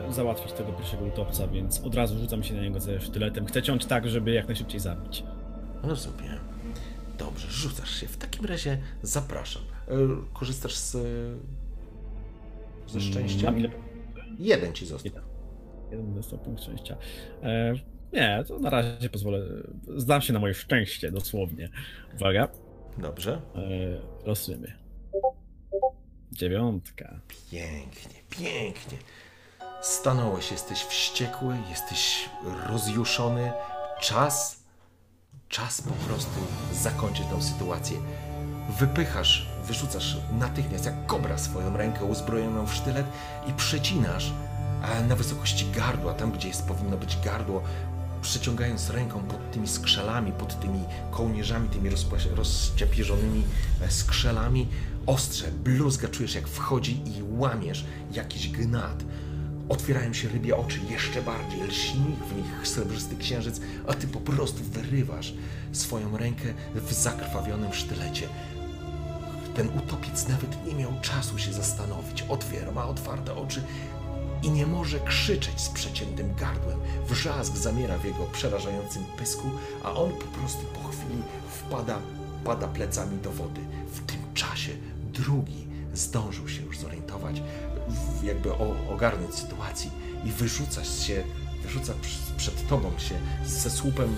e, załatwić tego pierwszego utopca, więc od razu rzucam się na niego ze sztyletem. Chcę ciąć tak, żeby jak najszybciej zabić. Rozumiem. Dobrze, rzucasz się. W takim razie zapraszam. E, Korzystasz z, ze szczęścia? Mam ile? Jeden ci został. Jeden dostał punkt szczęścia. E, nie, to na razie pozwolę. Zdam się na moje szczęście, dosłownie. Uwaga. Dobrze. E, losujemy. Dziewiątka. Pięknie, pięknie. Stanąłeś, jesteś wściekły, jesteś rozjuszony. Czas, czas po prostu zakończyć tę sytuację. Wypychasz, wyrzucasz natychmiast jak kobra swoją rękę uzbrojoną w sztylet i przecinasz na wysokości gardła, tam gdzie jest, powinno być gardło, przeciągając ręką pod tymi skrzelami, pod tymi kołnierzami, tymi rozciapierzonymi e, skrzelami, ostrze, bluzga czujesz jak wchodzi i łamiesz jakiś gnat. Otwierają się rybie oczy jeszcze bardziej, lśni w nich srebrzysty księżyc, a ty po prostu wyrywasz swoją rękę w zakrwawionym sztylecie. Ten utopiec nawet nie miał czasu się zastanowić. Otwiera, ma otwarte oczy i nie może krzyczeć z przeciętym gardłem. Wrzask zamiera w jego przerażającym pysku, a on po prostu po chwili wpada, pada plecami do wody. W tym czasie drugi zdążył się już zorientować, jakby o, ogarnąć sytuacji i wyrzuca się, wyrzuca przed tobą się ze słupem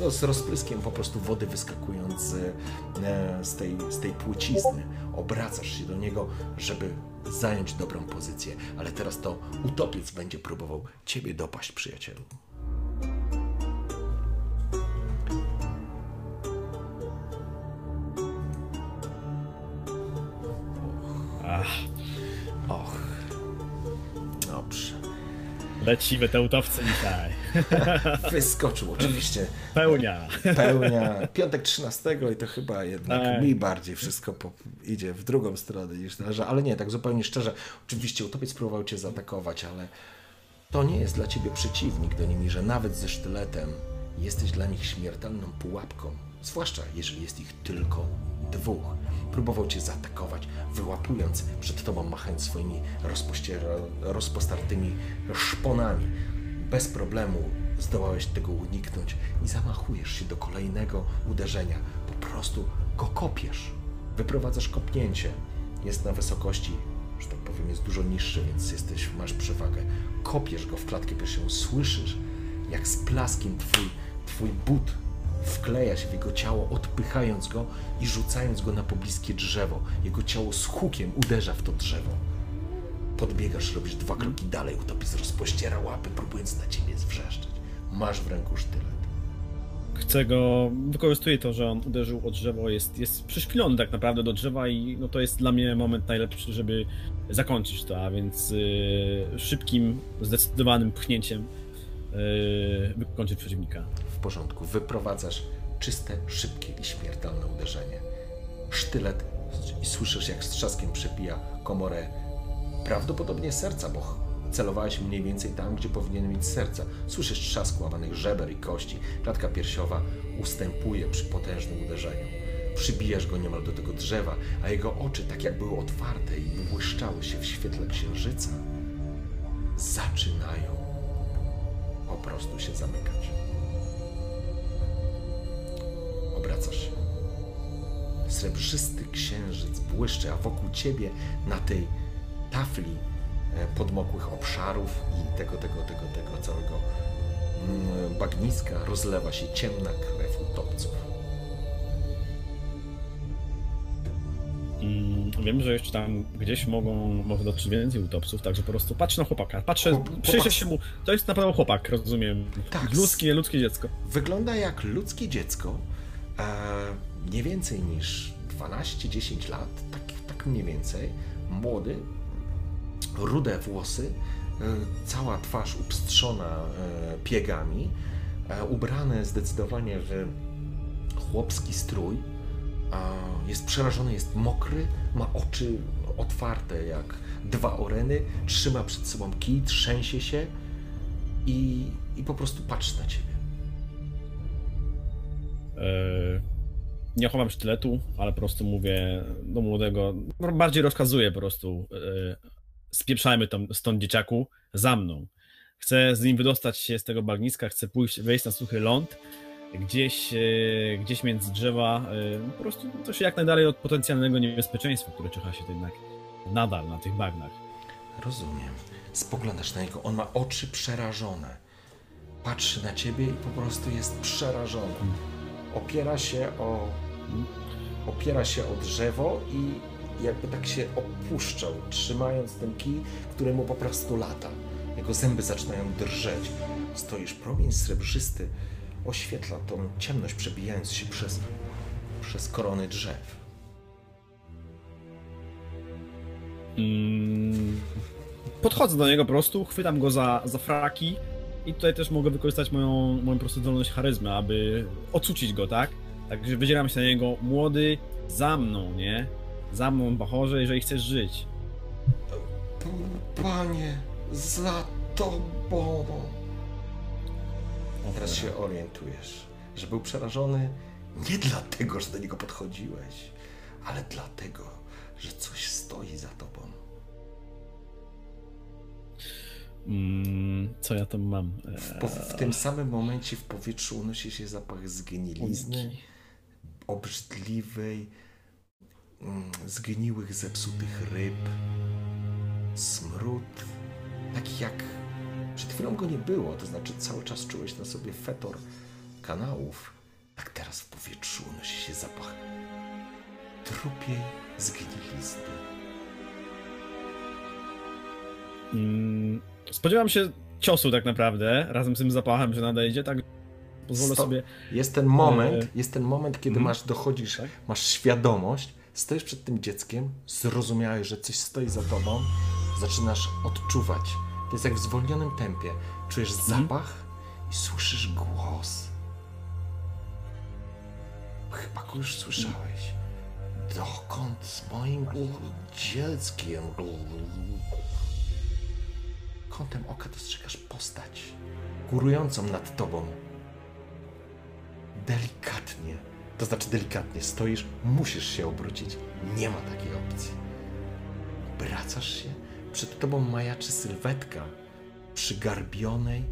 no, z rozpryskiem po prostu wody wyskakując z, e, z, tej, z tej płcizny. Obracasz się do niego, żeby zająć dobrą pozycję, ale teraz to utopiec będzie próbował ciebie dopaść, przyjacielu. Ach, Och. Dobrze. lecimy te utowce dzisiaj. Wyskoczył oczywiście Pełnia. pełnia. Piątek 13 i to chyba jednak Tak. mi bardziej wszystko idzie w drugą stronę niż należy. Ale nie, tak zupełnie szczerze. Oczywiście utopiec próbował cię zaatakować, ale to nie jest dla ciebie przeciwnik, do nimi, że nawet ze sztyletem jesteś dla nich śmiertelną pułapką. Zwłaszcza jeżeli jest ich tylko dwóch. Próbował cię zaatakować, wyłapując przed tobą, machając swoimi rozpostartymi szponami. Bez problemu zdołałeś tego uniknąć i zamachujesz się do kolejnego uderzenia. Po prostu go kopiesz. Wyprowadzasz kopnięcie. Jest na wysokości, że tak powiem, jest dużo niższy, więc jesteś, masz przewagę. Kopiesz go w klatkę piersiową, słyszysz, jak z plaskiem twój, twój but wkleja się w jego ciało, odpychając go i rzucając go na pobliskie drzewo. Jego ciało z hukiem uderza w to drzewo. Podbiegasz, robisz dwa kroki dalej, utopiec rozpościera łapy, próbując na ciebie zwrzeszczeć. Masz w ręku sztylet. Chcę go, wykorzystuję to, że on uderzył o drzewo, jest, jest przyszpilony tak naprawdę do drzewa i no to jest dla mnie moment najlepszy, żeby zakończyć to, a więc yy, szybkim, zdecydowanym pchnięciem yy, wykończyć przeciwnika. Porządku, wyprowadzasz czyste, szybkie i śmiertelne uderzenie. Sztylet i słyszysz, jak z trzaskiem przepija komorę prawdopodobnie serca, bo celowałeś mniej więcej tam, gdzie powinien mieć serca. Słyszysz trzask łamanych żeber i kości. Klatka piersiowa ustępuje przy potężnym uderzeniu. Przybijasz go niemal do tego drzewa, a jego oczy, tak jak były otwarte i błyszczały się w świetle księżyca, zaczynają po prostu się zamykać. Obracasz się. Srebrzysty księżyc błyszczy, a wokół ciebie na tej tafli e, podmokłych obszarów i tego, tego, tego, tego całego mm, bagniska rozlewa się ciemna krew utopców. Mm, Wiem, że jeszcze tam gdzieś mogą, może dotrzeć więcej utopców, także po prostu patrzę na chłopaka. Patrzę, Chłop- przyjrzę się mu. To jest naprawdę chłopak, rozumiem. Tak. Ludzkie, ludzkie dziecko. Wygląda jak ludzkie dziecko, nie więcej niż 12-10 lat, tak, tak mniej więcej, młody, rude włosy, e, cała twarz upstrzona e, piegami, e, ubrany zdecydowanie w chłopski strój, jest przerażony, jest mokry, ma oczy otwarte jak dwa oreny, trzyma przed sobą kij, trzęsie się i, i po prostu patrzy na ciebie. E, Nie chowam sztyletu, ale po prostu mówię do młodego, bardziej rozkazuję po prostu, e, spieprzajmy tam, stąd dzieciaku, za mną. Chcę z nim wydostać się z tego bagniska, chcę pójść, wejść na suchy ląd, gdzieś, e, gdzieś między drzewa, e, po prostu to się jak najdalej od potencjalnego niebezpieczeństwa, które czyha się jednak nadal na tych bagnach. Rozumiem. Spoglądasz na niego, on ma oczy przerażone. Patrzy na ciebie i po prostu jest przerażony. Opiera się o. Opiera się o drzewo i jakby tak się opuszczał, trzymając ten kij, który mu po prostu lata. Jego zęby zaczynają drżeć. Stoisz, promień srebrzysty oświetla tą ciemność, przebijając się przez, przez korony drzew. Mm, Podchodzę do niego po prostu, chwytam go za, za fraki i tutaj też mogę wykorzystać moją, moją po prostu zdolność charyzmy, aby ocucić go, tak? Także wydzieram się na niego, młody, za mną, nie? Za mną, Bachorze, jeżeli chcesz żyć. Panie, za tobą. Teraz się orientujesz, że był przerażony nie dlatego, że do niego podchodziłeś, ale dlatego, że coś stoi za tobą. Co ja tam mam? W, po, w tym samym momencie w powietrzu unosi się zapach zgnilizny, obrzydliwej, mm, zgniłych, zepsutych ryb, smród, taki jak przed chwilą go nie było, to znaczy cały czas czułeś na sobie fetor kanałów, tak teraz w powietrzu unosi się zapach trupiej zgnilizny. Mm, spodziewam się ciosu tak naprawdę, razem z tym zapachem, że nadejdzie, tak pozwolę sobie... Jest ten moment, E, jest ten moment, kiedy mhm. masz, dochodzisz, Tak. masz świadomość, Stoisz przed tym dzieckiem, zrozumiałeś, że coś stoi za tobą, zaczynasz odczuwać. To jest jak w zwolnionym tempie. Czujesz zapach i słyszysz głos. Chyba go już słyszałeś. Dokąd z moim dzieckiem? Kątem oka dostrzegasz postać górującą nad tobą. Delikatnie, to znaczy delikatnie stoisz, musisz się obrócić. Nie ma takiej opcji. Obracasz się, przed tobą majaczy sylwetka przygarbionej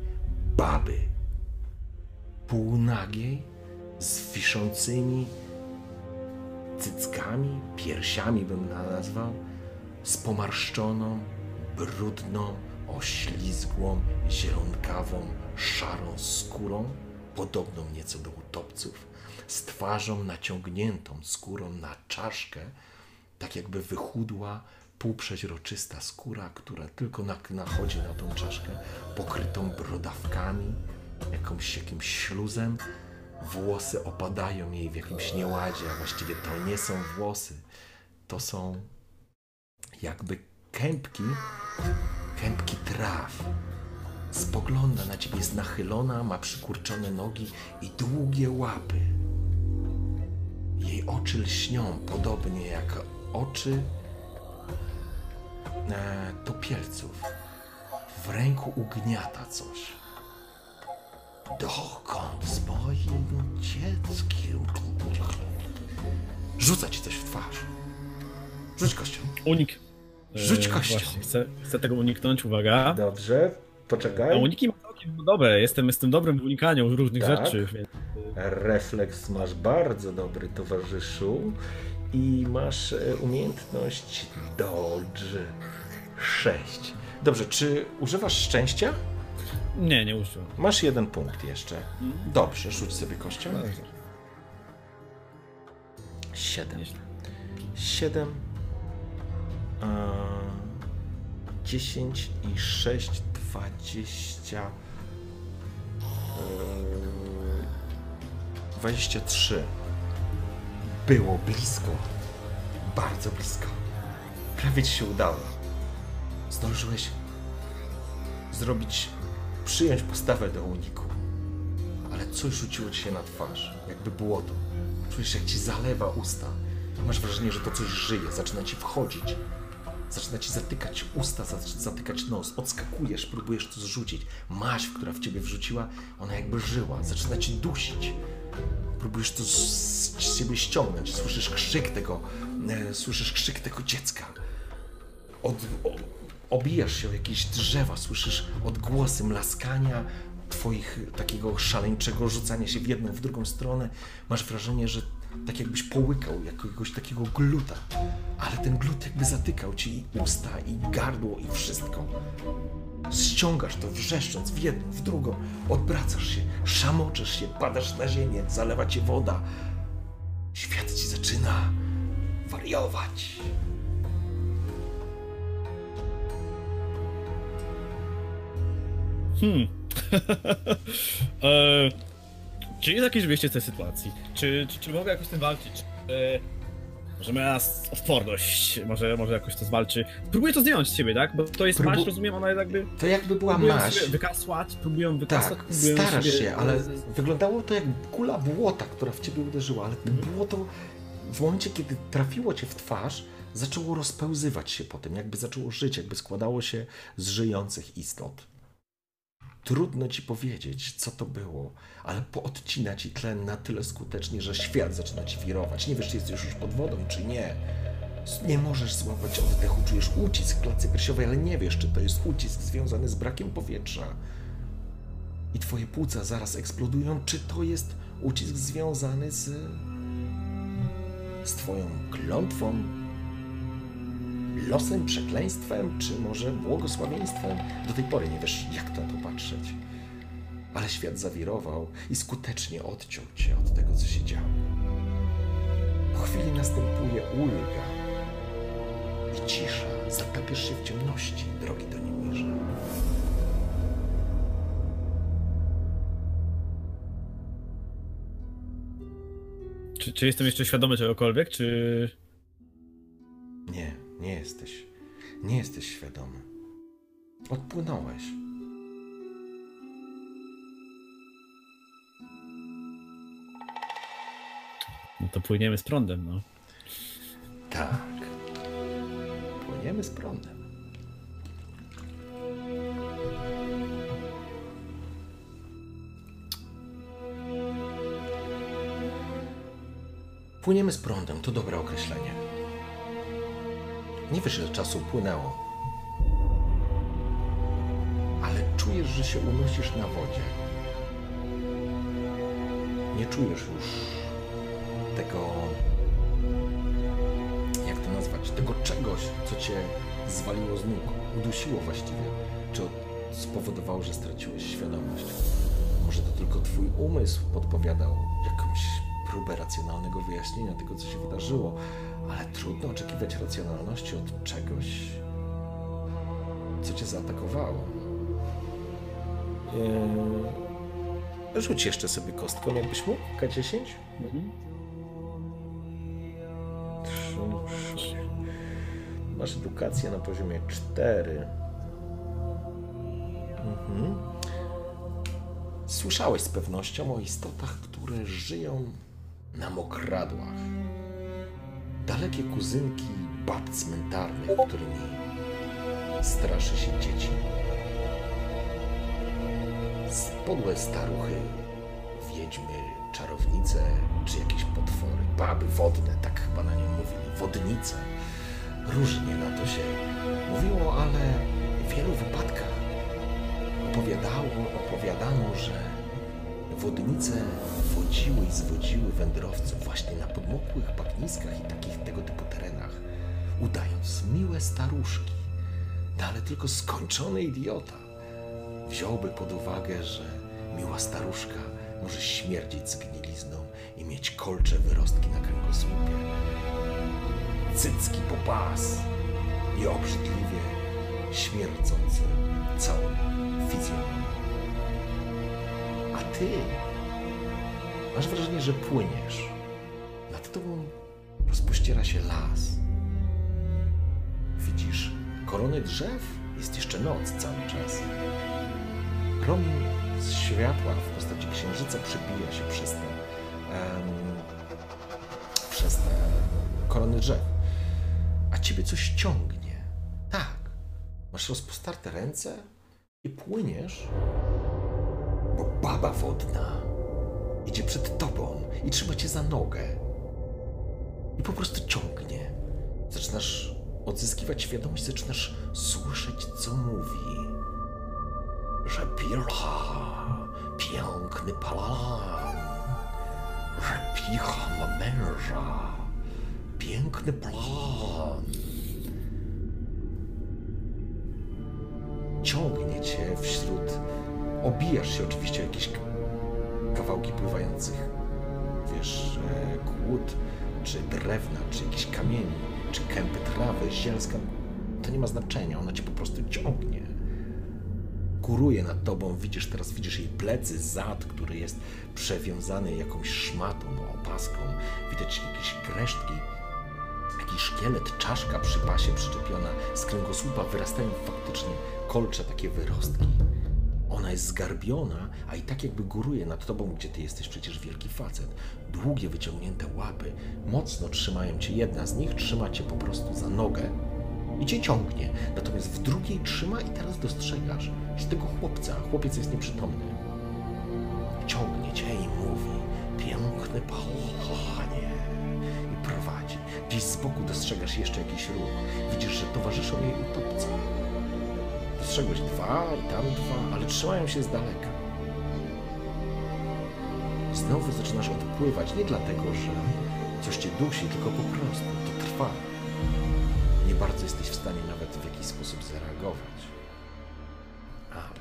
baby. Półnagiej, z wiszącymi cyckami, piersiami bym nazwał, z pomarszczoną, brudną, oślizgłą, zielonkawą, szarą skórą, podobną nieco do utopców, z twarzą naciągniętą skórą na czaszkę, tak jakby wychudła, półprzeźroczysta skóra, która tylko nachodzi na tą czaszkę, pokrytą brodawkami, jakąś, jakimś śluzem. Włosy opadają jej w jakimś nieładzie, a właściwie to nie są włosy, to są jakby kępki, kępki traw. Spogląda na ciebie, jest nachylona, ma przykurczone nogi i długie łapy. Jej oczy lśnią podobnie jak oczy e, topielców. W ręku ugniata coś. Dokąd z moim dzieckiem? Rzuca ci coś w twarz. Rzuć kością. Unik. Rzuć E, kością. Właśnie, chcę, chcę tego uniknąć, uwaga. Dobrze, A poczekaj. uniki mam całkiem dobre, jestem, jestem dobrym w unikaniu różnych Tak. rzeczy, więc... Refleks masz bardzo dobry, towarzyszu. I masz e, umiejętność Dodge 6. Dobrze, czy używasz szczęścia? Nie, nie użyłem. Masz jeden punkt jeszcze. Dobrze, rzuć sobie kością. 7. 7. 10 i 6, 20. e, 23. Było blisko. Bardzo blisko. Prawie ci się udało. Zdążyłeś zrobić, przyjąć postawę do uniku. Ale coś rzuciło ci się na twarz, jakby błoto. Czujesz, jak ci zalewa usta. Masz wrażenie, że to coś żyje, zaczyna ci wchodzić. Zaczyna ci zatykać usta, za- zatykać nos. Odskakujesz, próbujesz to zrzucić. Maź, która w ciebie wrzuciła, ona jakby żyła. Zaczyna ci dusić. Próbujesz to z, z siebie ściągnąć. Słyszysz krzyk tego, e, słyszysz krzyk tego dziecka. Od, o, obijasz się o jakieś drzewa, słyszysz odgłosy mlaskania, twoich takiego szaleńczego rzucania się w jedną, w drugą stronę. Masz wrażenie, że tak jakbyś połykał jakiegoś takiego gluta, ale ten glut jakby zatykał ci i usta, i gardło, i wszystko. Ściągasz to wrzeszcząc w jedną, w drugą, odwracasz się, szamoczesz się, padasz na ziemię, zalewa cię woda. Świat ci zaczyna wariować. Hmm. e, czy jest jakieś wyjście z tej sytuacji? Czy, czy, czy mogę jakoś z tym walczyć? Czy, e, może s- odporność, może, może jakoś to zwalczy. Próbuję to zdjąć z siebie, tak? Bo to jest Próbu- maść, rozumiem, ona jest jakby... To jakby była maść. wykasłać, próbują wykasłać, Tak, próbują starasz sobie- się, ale wyglądało to jak kula błota, która w ciebie uderzyła, ale to błoto w momencie, kiedy trafiło cię w twarz, zaczęło rozpełzywać się potem, jakby zaczęło żyć, jakby składało się z żyjących istot. Trudno ci powiedzieć, co to było, ale poodcina ci tlen na tyle skutecznie, że świat zaczyna ci wirować. Nie wiesz, czy jesteś już pod wodą, czy nie. Nie możesz złapać oddechu, czujesz ucisk w klatce piersiowej, ale nie wiesz, czy to jest ucisk związany z brakiem powietrza i twoje płuca zaraz eksplodują, czy to jest ucisk związany z. z twoją klątwą, losem, przekleństwem, czy może błogosławieństwem? Do tej pory nie wiesz, jak na to patrzeć. Ale świat zawirował i skutecznie odciął cię od tego, co się działo. Po chwili następuje ulga i cisza. Zatapiesz się w ciemności, drogi do Nimirza. Czy, czy jestem jeszcze świadomy czegokolwiek, czy... Nie jesteś. Nie jesteś świadomy. Odpłynąłeś. No to płyniemy z prądem, no. Tak. Płyniemy z prądem. Płyniemy z prądem to dobre określenie. Nie wiesz, ile czasu upłynęło. Ale czujesz, że się unosisz na wodzie. Nie czujesz już tego jak to nazwać, tego czegoś, co cię zwaliło z nóg, udusiło właściwie, czy spowodowało, że straciłeś świadomość. Może to tylko twój umysł podpowiadał jakąś próbę racjonalnego wyjaśnienia tego, co się wydarzyło, ale trudno oczekiwać racjonalności od czegoś, co cię zaatakowało. Eee, rzuć jeszcze sobie kostką, jakbyś mógł, K10. Mhm. Trzy, Masz edukację na poziomie 4. Mhm. Słyszałeś z pewnością o istotach, które żyją na mokradłach. Dalekie kuzynki bab cmentarnych, którymi straszy się dzieci. Podłe staruchy, wiedźmy, czarownice czy jakieś potwory. Baby wodne, tak chyba na nie mówili. Wodnice. Różnie na to się mówiło, ale w wielu wypadkach opowiadało, opowiadano, że wodnice wodziły i zwodziły wędrowców właśnie na podmokłych bagniskach i takich tego typu terenach, udając miłe staruszki. No ale tylko skończony idiota wziąłby pod uwagę, że miła staruszka może śmierdzić zgnilizną i mieć kolcze wyrostki na kręgosłupie. Cycki po pas i obrzydliwie śmierdzący całą fizjonomię. Ty masz wrażenie, że płyniesz. Nad tobą rozpościera się las. Widzisz korony drzew? Jest jeszcze noc cały czas. Promień z światła w postaci księżyca przebija się przez te, em, przez te korony drzew. A ciebie coś ciągnie. Tak. Masz rozpostarte ręce i płyniesz, bo baba wodna idzie przed tobą i trzyma cię za nogę. I po prostu ciągnie. Zaczynasz odzyskiwać świadomość, zaczynasz słyszeć, co mówi że Pircha piękny palan, że Picha ma męża, piękny plan. Ciągnie cię wśród, obijasz się oczywiście jakieś kawałki pływających, wiesz, e, kłód, czy drewna, czy jakichś kamieni, czy kępy trawy, zielska. To nie ma znaczenia, ona cię po prostu ciągnie. Góruje nad tobą, widzisz teraz, widzisz jej plecy, zad, który jest przewiązany jakąś szmatą, opaską, widać jakieś resztki, jakiś szkielet, czaszka przy pasie przyczepiona, z kręgosłupa wyrastają faktycznie kolcze, takie wyrostki. Ona jest zgarbiona, a i tak jakby góruje nad tobą, gdzie ty jesteś przecież wielki facet. Długie, wyciągnięte łapy mocno trzymają cię. Jedna z nich trzyma cię po prostu za nogę, i cię ciągnie. Natomiast w drugiej trzyma i teraz dostrzegasz, że tego chłopca, chłopiec jest nieprzytomny, ciągnie cię i mówi piękny panie i prowadzi. Gdzieś z boku dostrzegasz jeszcze jakiś ruch. Widzisz, że towarzyszą jej utopcy. Dostrzegłeś dwa i tam dwa, ale trzymają się z daleka. Znowu zaczynasz odpływać, nie dlatego, że coś cię dusi, tylko po prostu to trwa nie bardzo jesteś w stanie nawet w jakiś sposób zareagować. Ale.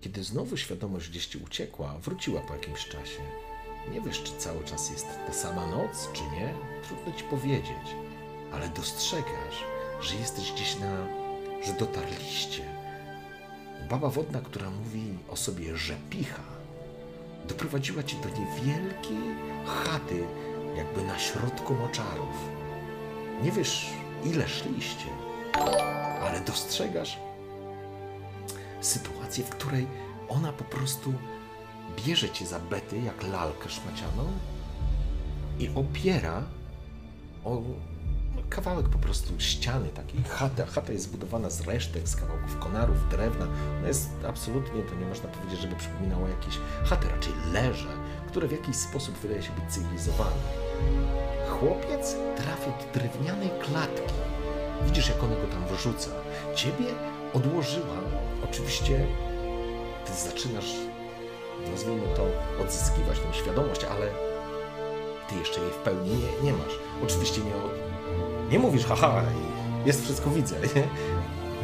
Kiedy znowu świadomość gdzieś ci uciekła, wróciła po jakimś czasie. Nie wiesz, czy cały czas jest ta sama noc, czy nie. Trudno ci powiedzieć, ale dostrzegasz, że jesteś gdzieś na. że dotarliście. Baba wodna, która mówi o sobie, że picha, doprowadziła cię do niewielkiej chaty jakby na środku moczarów. Nie wiesz, ile szliście, ale dostrzegasz sytuację, w której ona po prostu bierze cię za bety, jak lalkę szmacianą i opiera o kawałek po prostu ściany takiej, chata. Chata jest zbudowana z resztek, z kawałków konarów, drewna. Ona jest absolutnie, to nie można powiedzieć, żeby przypominała jakieś chaty, raczej leże, które w jakiś sposób wydaje się być cywilizowane. Chłopiec trafia do drewnianej klatki. Widzisz, jak ona go tam wyrzuca. Ciebie odłożyła. Oczywiście ty zaczynasz, nazwijmy to, odzyskiwać tę świadomość, ale ty jeszcze jej w pełni nie, nie masz. Oczywiście nie, nie mówisz, haha, jest wszystko widzę. Nie?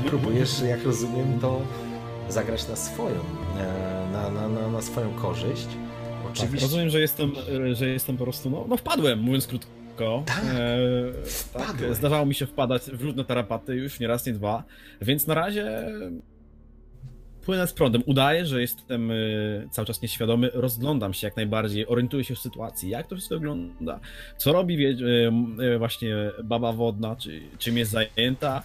Próbujesz, jak rozumiem, to zagrać na swoją, e, na, na, na, na swoją korzyść. Tak, Oczywiście. rozumiem, że jestem, e, że jestem po prostu, no, no wpadłem, mówiąc krótko. Tak, e, wpadłeś. zdarzało mi się wpadać w różne tarapaty już, nie raz, nie dwa, więc na razie płynę z prądem. Udaję, że jestem e, cały czas nieświadomy, rozglądam się jak najbardziej, orientuję się w sytuacji, jak to wszystko wygląda, co robi e, e, właśnie baba wodna, czy, czym jest zajęta.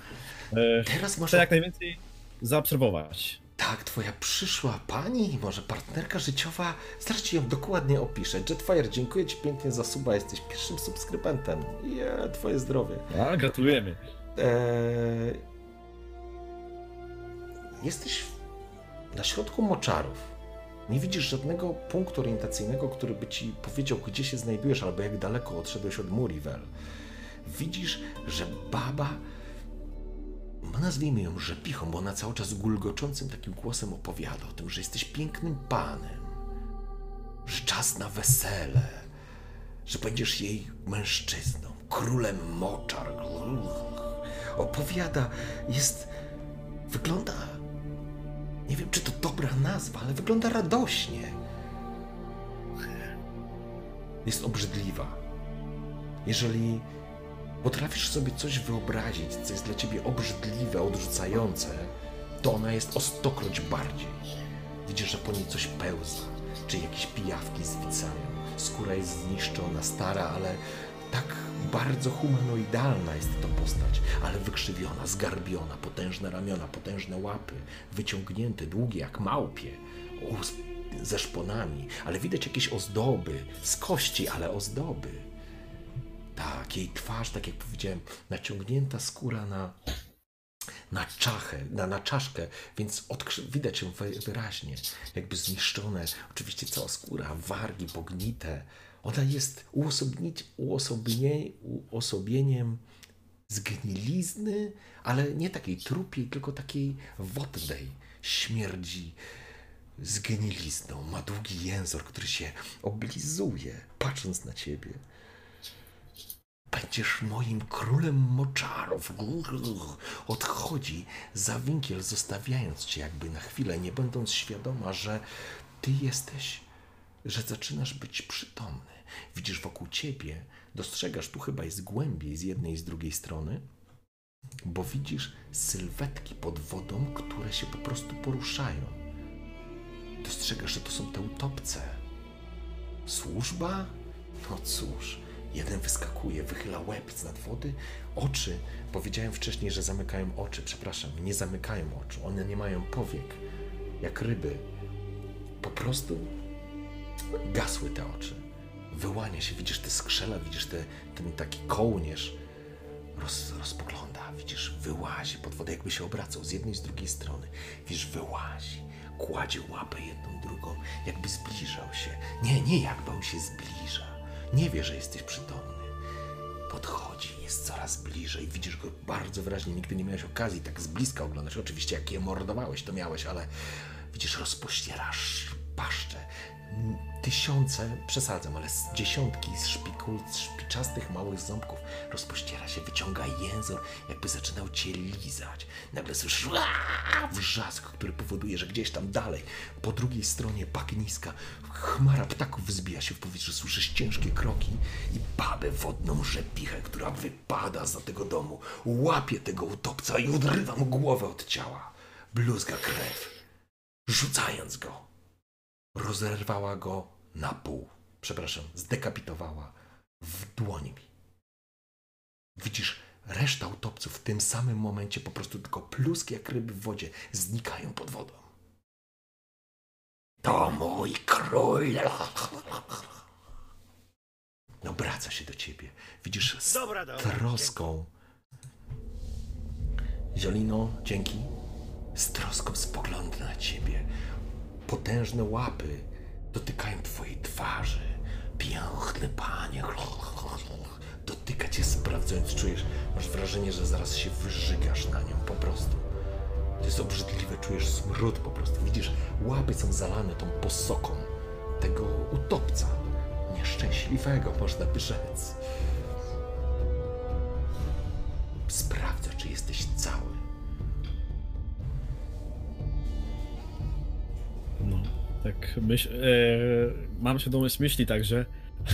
E, Teraz Chcę jak najwięcej zaobserwować. Tak, twoja przyszła pani, może partnerka życiowa, zaraz ci ją dokładnie opiszę. Jetfire, dziękuję ci pięknie za suba, jesteś pierwszym subskrybentem. Je, twoje zdrowie. A, gratulujemy. Eee... Jesteś na środku moczarów. Nie widzisz żadnego punktu orientacyjnego, który by ci powiedział, gdzie się znajdujesz, albo jak daleko odszedłeś od Murivel. Widzisz, że baba nazwijmy ją rzepichą, bo ona cały czas gulgoczącym takim głosem opowiada o tym, że jesteś pięknym panem, że czas na wesele, że będziesz jej mężczyzną, królem moczar. Opowiada, jest, wygląda, nie wiem czy to dobra nazwa, ale wygląda radośnie. Jest obrzydliwa. Jeżeli potrafisz sobie coś wyobrazić, co jest dla ciebie obrzydliwe, odrzucające, to ona jest o stokroć bardziej. Widzisz, że po niej coś pełza, czy jakieś pijawki zwicają. Skóra jest zniszczona, stara, ale tak bardzo humanoidalna jest to postać, ale wykrzywiona, zgarbiona, potężne ramiona, potężne łapy, wyciągnięte, długie jak małpie, ze szponami, ale widać jakieś ozdoby, z kości, ale ozdoby. Tak, jej twarz, tak jak powiedziałem, naciągnięta skóra na, na czachę, na, na czaszkę, więc odkrzy- widać ją wy- wyraźnie, jakby zniszczone. Oczywiście cała skóra, wargi pognite. Ona jest uosobnie, uosobieniem zgnilizny, ale nie takiej trupiej, tylko takiej wodnej. Śmierdzi zgnilizną. Ma długi język, który się oblizuje, patrząc na ciebie. Będziesz moim królem moczarów. Odchodzi za winkiel, zostawiając cię jakby na chwilę, nie będąc świadoma, że ty jesteś, że zaczynasz być przytomny. Widzisz wokół ciebie, dostrzegasz, tu chyba jest głębiej z jednej i z drugiej strony, bo widzisz sylwetki pod wodą, które się po prostu poruszają. Dostrzegasz, że to są te utopce. Służba? No cóż, jeden wyskakuje, wychyla łeb z nad wody, oczy. Powiedziałem wcześniej, że zamykają oczy, przepraszam, nie zamykają oczu, one nie mają powiek, jak ryby. Po prostu gasły te oczy. Wyłania się, widzisz te skrzela, widzisz te, ten taki kołnierz. Roz, rozpogląda, widzisz, wyłazi pod wodę, jakby się obracał z jednej z drugiej strony. Widzisz, wyłazi, kładzie łapę jedną, drugą, jakby zbliżał się. Nie, nie jakby on się zbliża. Nie wie, że jesteś przytomny. Podchodzi, jest coraz bliżej, widzisz go bardzo wyraźnie. Nigdy nie miałeś okazji tak z bliska oglądać. Oczywiście, jak je mordowałeś, to miałeś, ale widzisz, rozpościerasz paszczę. Tysiące, przesadzam, ale z dziesiątki z szpikul, z szpiczastych małych ząbków rozpościera się, wyciąga język, jakby zaczynał cię lizać. Nagle słyszysz wrzask, który powoduje, że gdzieś tam dalej, po drugiej stronie bagniska, chmara ptaków wzbija się w powietrzu, słyszysz ciężkie kroki i babę wodną rzepichę, która wypada za tego domu, łapie tego utopca i odrywa mu głowę od ciała. Bluzga krew, rzucając go rozerwała go na pół. Przepraszam, zdekapitowała. w dłoni. Widzisz, reszta utopców w tym samym momencie po prostu tylko pluski jak ryby w wodzie znikają pod wodą. To mój król. Obraca się do ciebie. Widzisz z Dobra, dobra, troską. Ziolino, dzięki. Z troską spogląda na ciebie. Potężne łapy dotykają twojej twarzy. Piękny panie. Dotyka cię sprawdzając, czujesz, masz wrażenie, że zaraz się wyżygasz na nią po prostu. To jest obrzydliwe, czujesz smród po prostu. Widzisz, łapy są zalane tą posoką tego utopca. Nieszczęśliwego, można by rzec. Sprawdza, czy jesteś cały. Tak myśl, e, mam świadomość myśli także.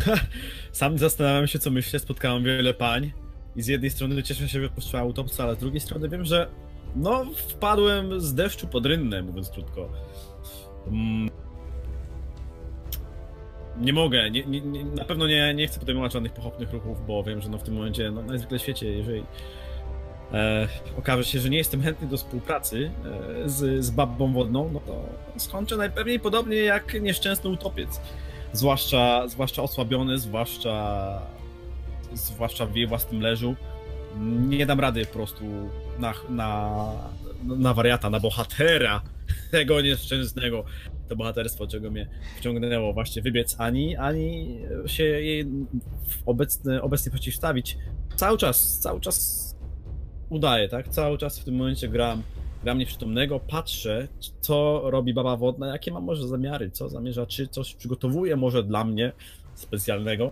Sam zastanawiam się, co myślę. Spotkałem wiele pań i z jednej strony cieszę się, że wypuszczała utopca, ale z drugiej strony wiem, że no, wpadłem z deszczu pod rynnę, mówiąc krótko. Mm. Nie mogę, nie, nie, na pewno nie, nie chcę podejmować żadnych pochopnych ruchów, bo wiem, że no w tym momencie, no najzwykle w świecie, jeżeli e, okaże się, że nie jestem chętny do współpracy e, z, z babą wodną, no to skończę najpewniej podobnie jak nieszczęsny utopiec. Zwłaszcza, zwłaszcza osłabiony, zwłaszcza, zwłaszcza w jej własnym leżu. Nie dam rady po prostu na, na, na wariata, na bohatera tego nieszczęsnego. To bohaterstwo, czego mnie wciągnęło właśnie wybiec, ani, ani się jej obecnie, obecnie przeciwstawić. Cały czas, cały czas udaję, tak? Cały czas w tym momencie gram, gram nieprzytomnego, patrzę, co robi baba wodna, jakie ma może zamiary, co zamierza, czy coś przygotowuje może dla mnie specjalnego.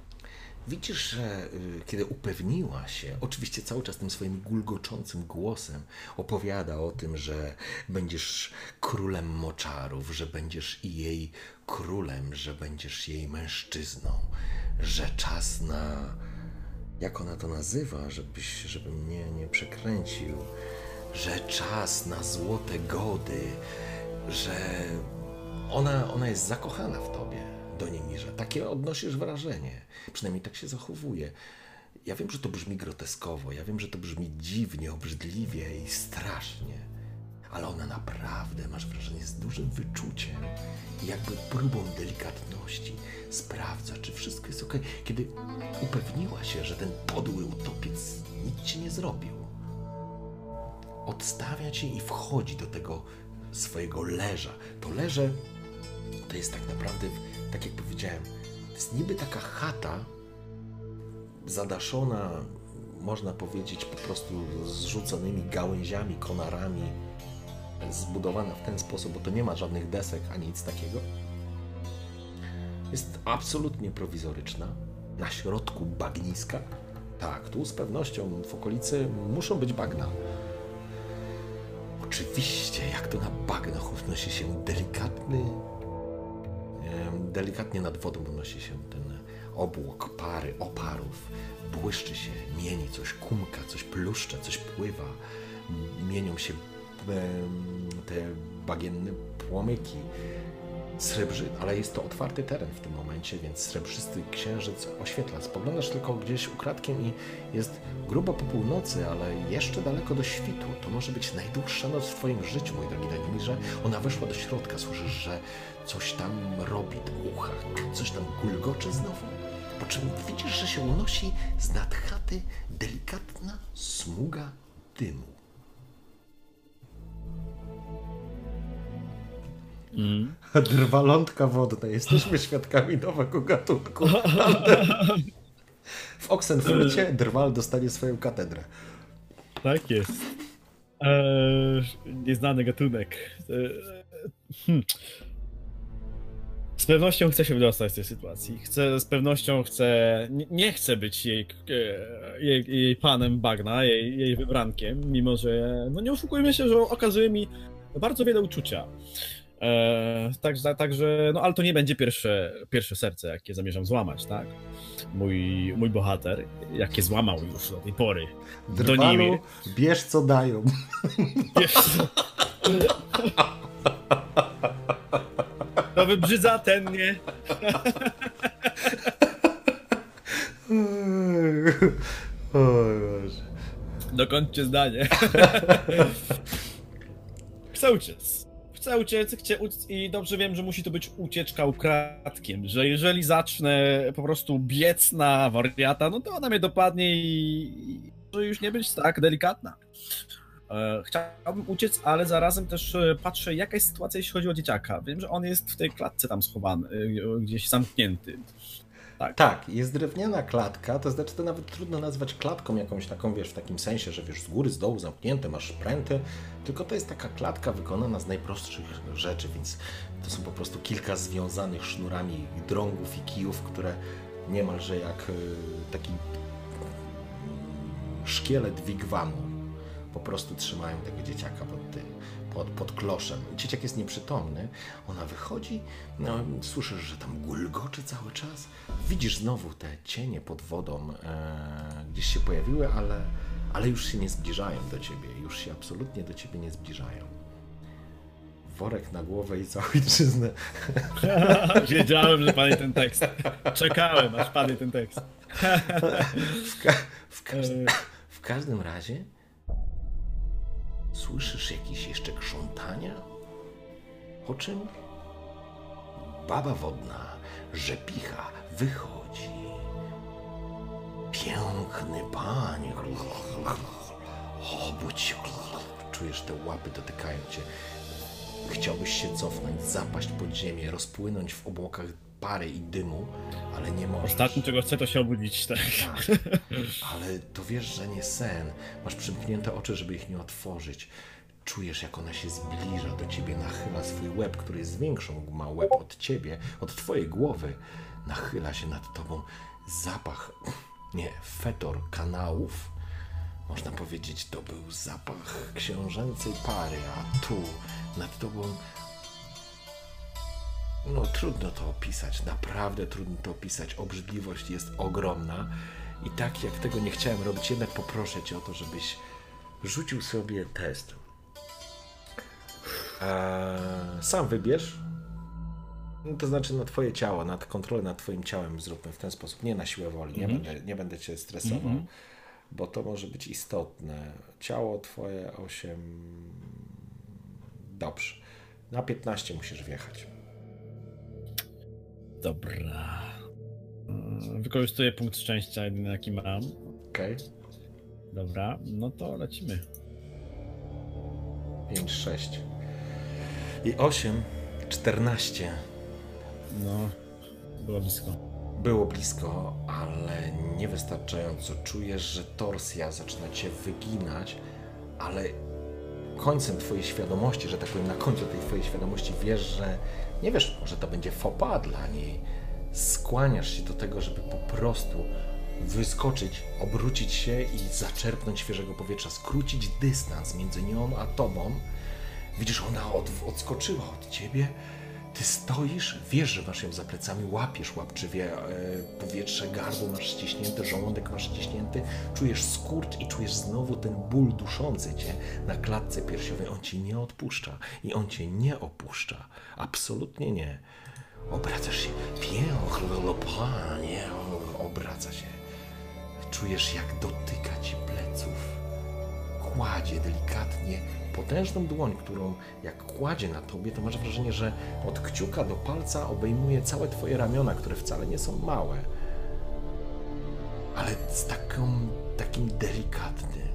Widzisz, że y, kiedy upewniła się, oczywiście cały czas tym swoim gulgoczącym głosem opowiada o tym, że będziesz królem moczarów, że będziesz i jej królem, że będziesz jej mężczyzną, że czas na. Jak ona to nazywa, żebyś, żeby mnie nie przekręcił, że czas na złote gody, że ona, ona jest zakochana w tobie, Donimirze. Takie odnosisz wrażenie. Przynajmniej tak się zachowuje. Ja wiem, że to brzmi groteskowo, ja wiem, że to brzmi dziwnie, obrzydliwie i strasznie, ale ona naprawdę, masz wrażenie, z dużym wyczuciem i jakby próbą delikatności sprawdza, czy wszystko jest ok. Kiedy upewniła się, że ten podły utopiec nic ci nie zrobił, odstawia cię i wchodzi do tego swojego leża. To leże to jest tak naprawdę, tak jak powiedziałem, to jest niby taka chata zadaszona, można powiedzieć, po prostu zrzuconymi gałęziami, konarami, zbudowana w ten sposób, bo to nie ma żadnych desek ani nic takiego. Jest absolutnie prowizoryczna, na środku bagniska. Tak, tu z pewnością w okolicy muszą być bagna. Oczywiście, jak to na bagnach unosi się delikatny, delikatnie nad wodą unosi się ten obłok pary, oparów. Błyszczy się, mieni coś, kumka, coś pluszcze, coś pływa. Mienią się te bagienne płomyki. Srebrzy, ale jest to otwarty teren w tym momencie, więc srebrzysty księżyc oświetla. Spoglądasz tylko gdzieś ukradkiem i jest grubo po północy, ale jeszcze daleko do świtu. To może być najdłuższa noc w twoim życiu, mój drogi Danimirze. Ona weszła do środka, słyszysz, że coś tam robi w uchach, coś tam gulgocze znowu. Po czym widzisz, że się unosi z nad chaty delikatna smuga dymu. Drwalątka wodna. Jesteśmy świadkami nowego gatunku. W Oxenfurcie drwal dostanie swoją katedrę. Tak jest. Eee, nieznany gatunek. Eee, hmm. Z pewnością chcę się wydostać z tej sytuacji. Chcę, z pewnością chcę. Nie, nie chcę być jej, e, jej, jej panem bagna, jej, jej wybrankiem, mimo że. No nie oszukujmy się, że okazuje mi bardzo wiele uczucia. Eee, także, także, no ale to nie będzie pierwsze, pierwsze serce, jakie zamierzam złamać, tak? Mój, mój bohater, jakie złamał już do tej pory. Drwalu, Donimir. bierz co dają. Wiesz co? To wybrzydza ten nie. Dokończcie zdanie. Chcę Chcę uciec, chcę uciec i dobrze wiem, że musi to być ucieczka ukradkiem, że jeżeli zacznę po prostu biec na wariata, no to ona mnie dopadnie i może już nie być tak delikatna. E, Chciałbym uciec, ale zarazem też e, patrzę, jaka jest sytuacja, jeśli chodzi o dzieciaka. Wiem, że on jest w tej klatce tam schowany, e, gdzieś zamknięty. Tak, jest drewniana klatka, to znaczy to nawet trudno nazwać klatką jakąś taką, wiesz, w takim sensie, że wiesz, z góry, z dołu zamknięte, masz pręty, tylko to jest taka klatka wykonana z najprostszych rzeczy, więc to są po prostu kilka związanych sznurami drągów i kijów, które niemalże jak y, taki szkielet wigwamu po prostu trzymają tego dzieciaka pod pod, pod kloszem. Dzieciak jest nieprzytomny, ona wychodzi, no, słyszysz, że tam gulgoczy cały czas. Widzisz znowu te cienie pod wodą e, gdzieś się pojawiły, ale, ale już się nie zbliżają do ciebie, już się absolutnie do ciebie nie zbliżają. Worek na głowę i całą ojczyznę. Wiedziałem, że padnie ten tekst. Czekałem, aż padnie ten tekst. W, ka- w, każdym, w każdym razie słyszysz jakieś jeszcze krzątania? Po czym baba wodna, rzepicha, wychodzi. Piękny panie. Obudź się. Czujesz te łapy dotykają cię. Chciałbyś się cofnąć, zapaść pod ziemię, rozpłynąć w obłokach pary i dymu, ale nie możesz. Ostatnim, czego chcę, to się obudzić, tak. Tak, ale to wiesz, że nie sen. Masz przymknięte oczy, żeby ich nie otworzyć. Czujesz, jak ona się zbliża do ciebie, nachyla swój łeb, który jest większą, ma łeb od ciebie, od twojej głowy. Nachyla się nad tobą. Zapach, nie, fetor kanałów. Można powiedzieć, to był zapach książęcej pary, a tu nad tobą no trudno to opisać, naprawdę trudno to opisać. Obrzydliwość jest ogromna i tak jak tego nie chciałem robić, jednak poproszę cię o to, żebyś rzucił sobie test. Eee, sam wybierz. No, to znaczy na twoje ciało, nad kontrolę nad twoim ciałem zróbmy w ten sposób, nie na siłę woli, nie, będę, nie będę cię stresował, bo to może być istotne. Ciało twoje 8... Dobrze. Na 15 musisz wjechać. Dobra. Mm, Wykorzystuję punkt szczęścia, jedyny jaki mam. Okej. Dobra, no to lecimy. 5, 6 i 8, 14. No, było blisko. Było blisko, ale niewystarczająco. Czujesz, że torsja zaczyna cię wyginać, ale końcem twojej świadomości, że tak powiem, na końcu tej twojej świadomości wiesz, że nie wiesz, może to będzie fopa dla niej. Skłaniasz się do tego, żeby po prostu wyskoczyć, obrócić się i zaczerpnąć świeżego powietrza, skrócić dystans między nią a tobą. Widzisz, ona od, odskoczyła od ciebie. Ty stoisz, wiesz, że masz ją za plecami, łapiesz łapczywie e, powietrze, gardło masz ściśnięte, żołądek masz ściśnięty, czujesz skurcz i czujesz znowu ten ból duszący cię na klatce piersiowej. On ci nie odpuszcza i on cię nie opuszcza. Absolutnie nie. Obracasz się. Piękno, panie. Obraca się. Czujesz, jak dotyka ci pleców. Kładzie delikatnie potężną dłoń, którą jak kładzie na tobie, to masz wrażenie, że od kciuka do palca obejmuje całe twoje ramiona, które wcale nie są małe. Ale z taką, takim delikatnym.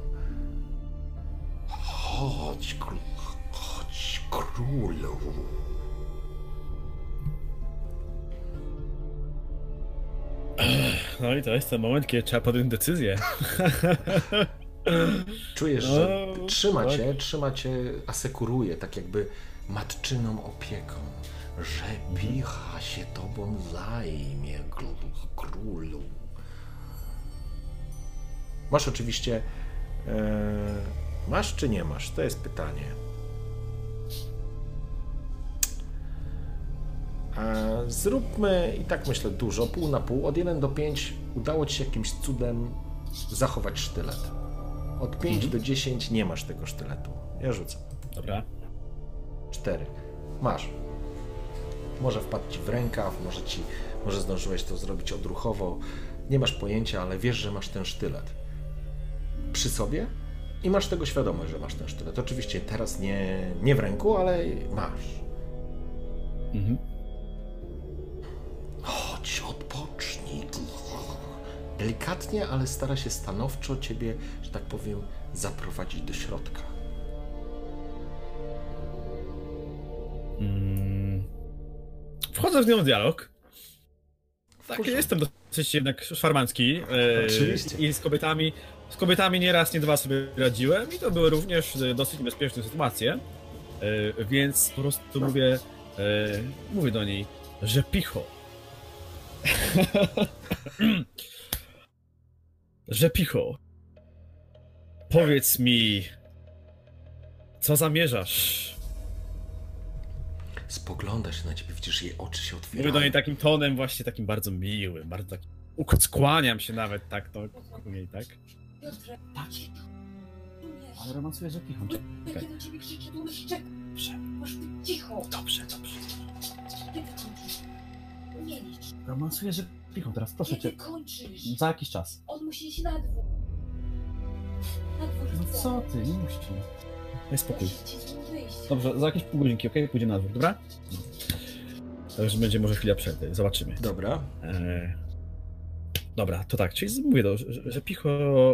Chodź, król, chodź, królu. No i to jest ten moment, kiedy trzeba podjąć decyzję. Czujesz, że No, trzyma tak. cię, trzyma cię, asekuruje, tak jakby matczyną opieką. Że picha się tobą zajmie, król- królu. Masz oczywiście. E, masz czy nie masz? To jest pytanie. Zróbmy i tak myślę dużo, pół na pół. Od 1 do 5 udało ci się jakimś cudem zachować sztylet. Od 5 do 10 nie masz tego sztyletu. Ja rzucę. Dobra. 4. Masz. Może wpadł ci w rękaw, może ci, może zdążyłeś to zrobić odruchowo. nie masz pojęcia, ale wiesz, że masz ten sztylet przy sobie i masz tego świadomość, że masz ten sztylet. Oczywiście teraz nie, nie w ręku, ale masz. Mhm. Chodź, odpocznij. Delikatnie, ale stara się stanowczo ciebie, że tak powiem, zaprowadzić do środka. Mm. Wchodzę z nią w dialog. Tak, jestem dosyć jednak szarmancki. e, Oczywiście. I z kobietami, z kobietami nie raz, nie dwa sobie radziłem i to były również e, dosyć niebezpieczne sytuacje. E, Więc po prostu mówię, e, mówię do niej, że picho. że picho. Powiedz mi, co zamierzasz? Spogląda się na ciebie, widzisz, jej oczy się otwierają. Mówię do niej takim tonem właśnie takim bardzo miłym, bardzo takim... Skłaniam się nawet tak to ku niej, tak? Tak. Ale romansuję, że pichą. Będzie do ciebie krzyczeć, to musisz czekać. Dobrze, Masz być cicho. dobrze, dobrze. Romansuję, że pichą teraz, proszę cię. wykończysz. Za jakiś czas. On musi iść na dwór. Na dwór No chce. co ty, nie musisz. Daj spokój. Musicie z nim wyjść. Dobrze, za jakieś pół godzinki, okej? Pójdzie na dwór, dobra? Także będzie może chwila przerwy, zobaczymy. Dobra. E, dobra, to tak, czyli mówię, do, że, że Picho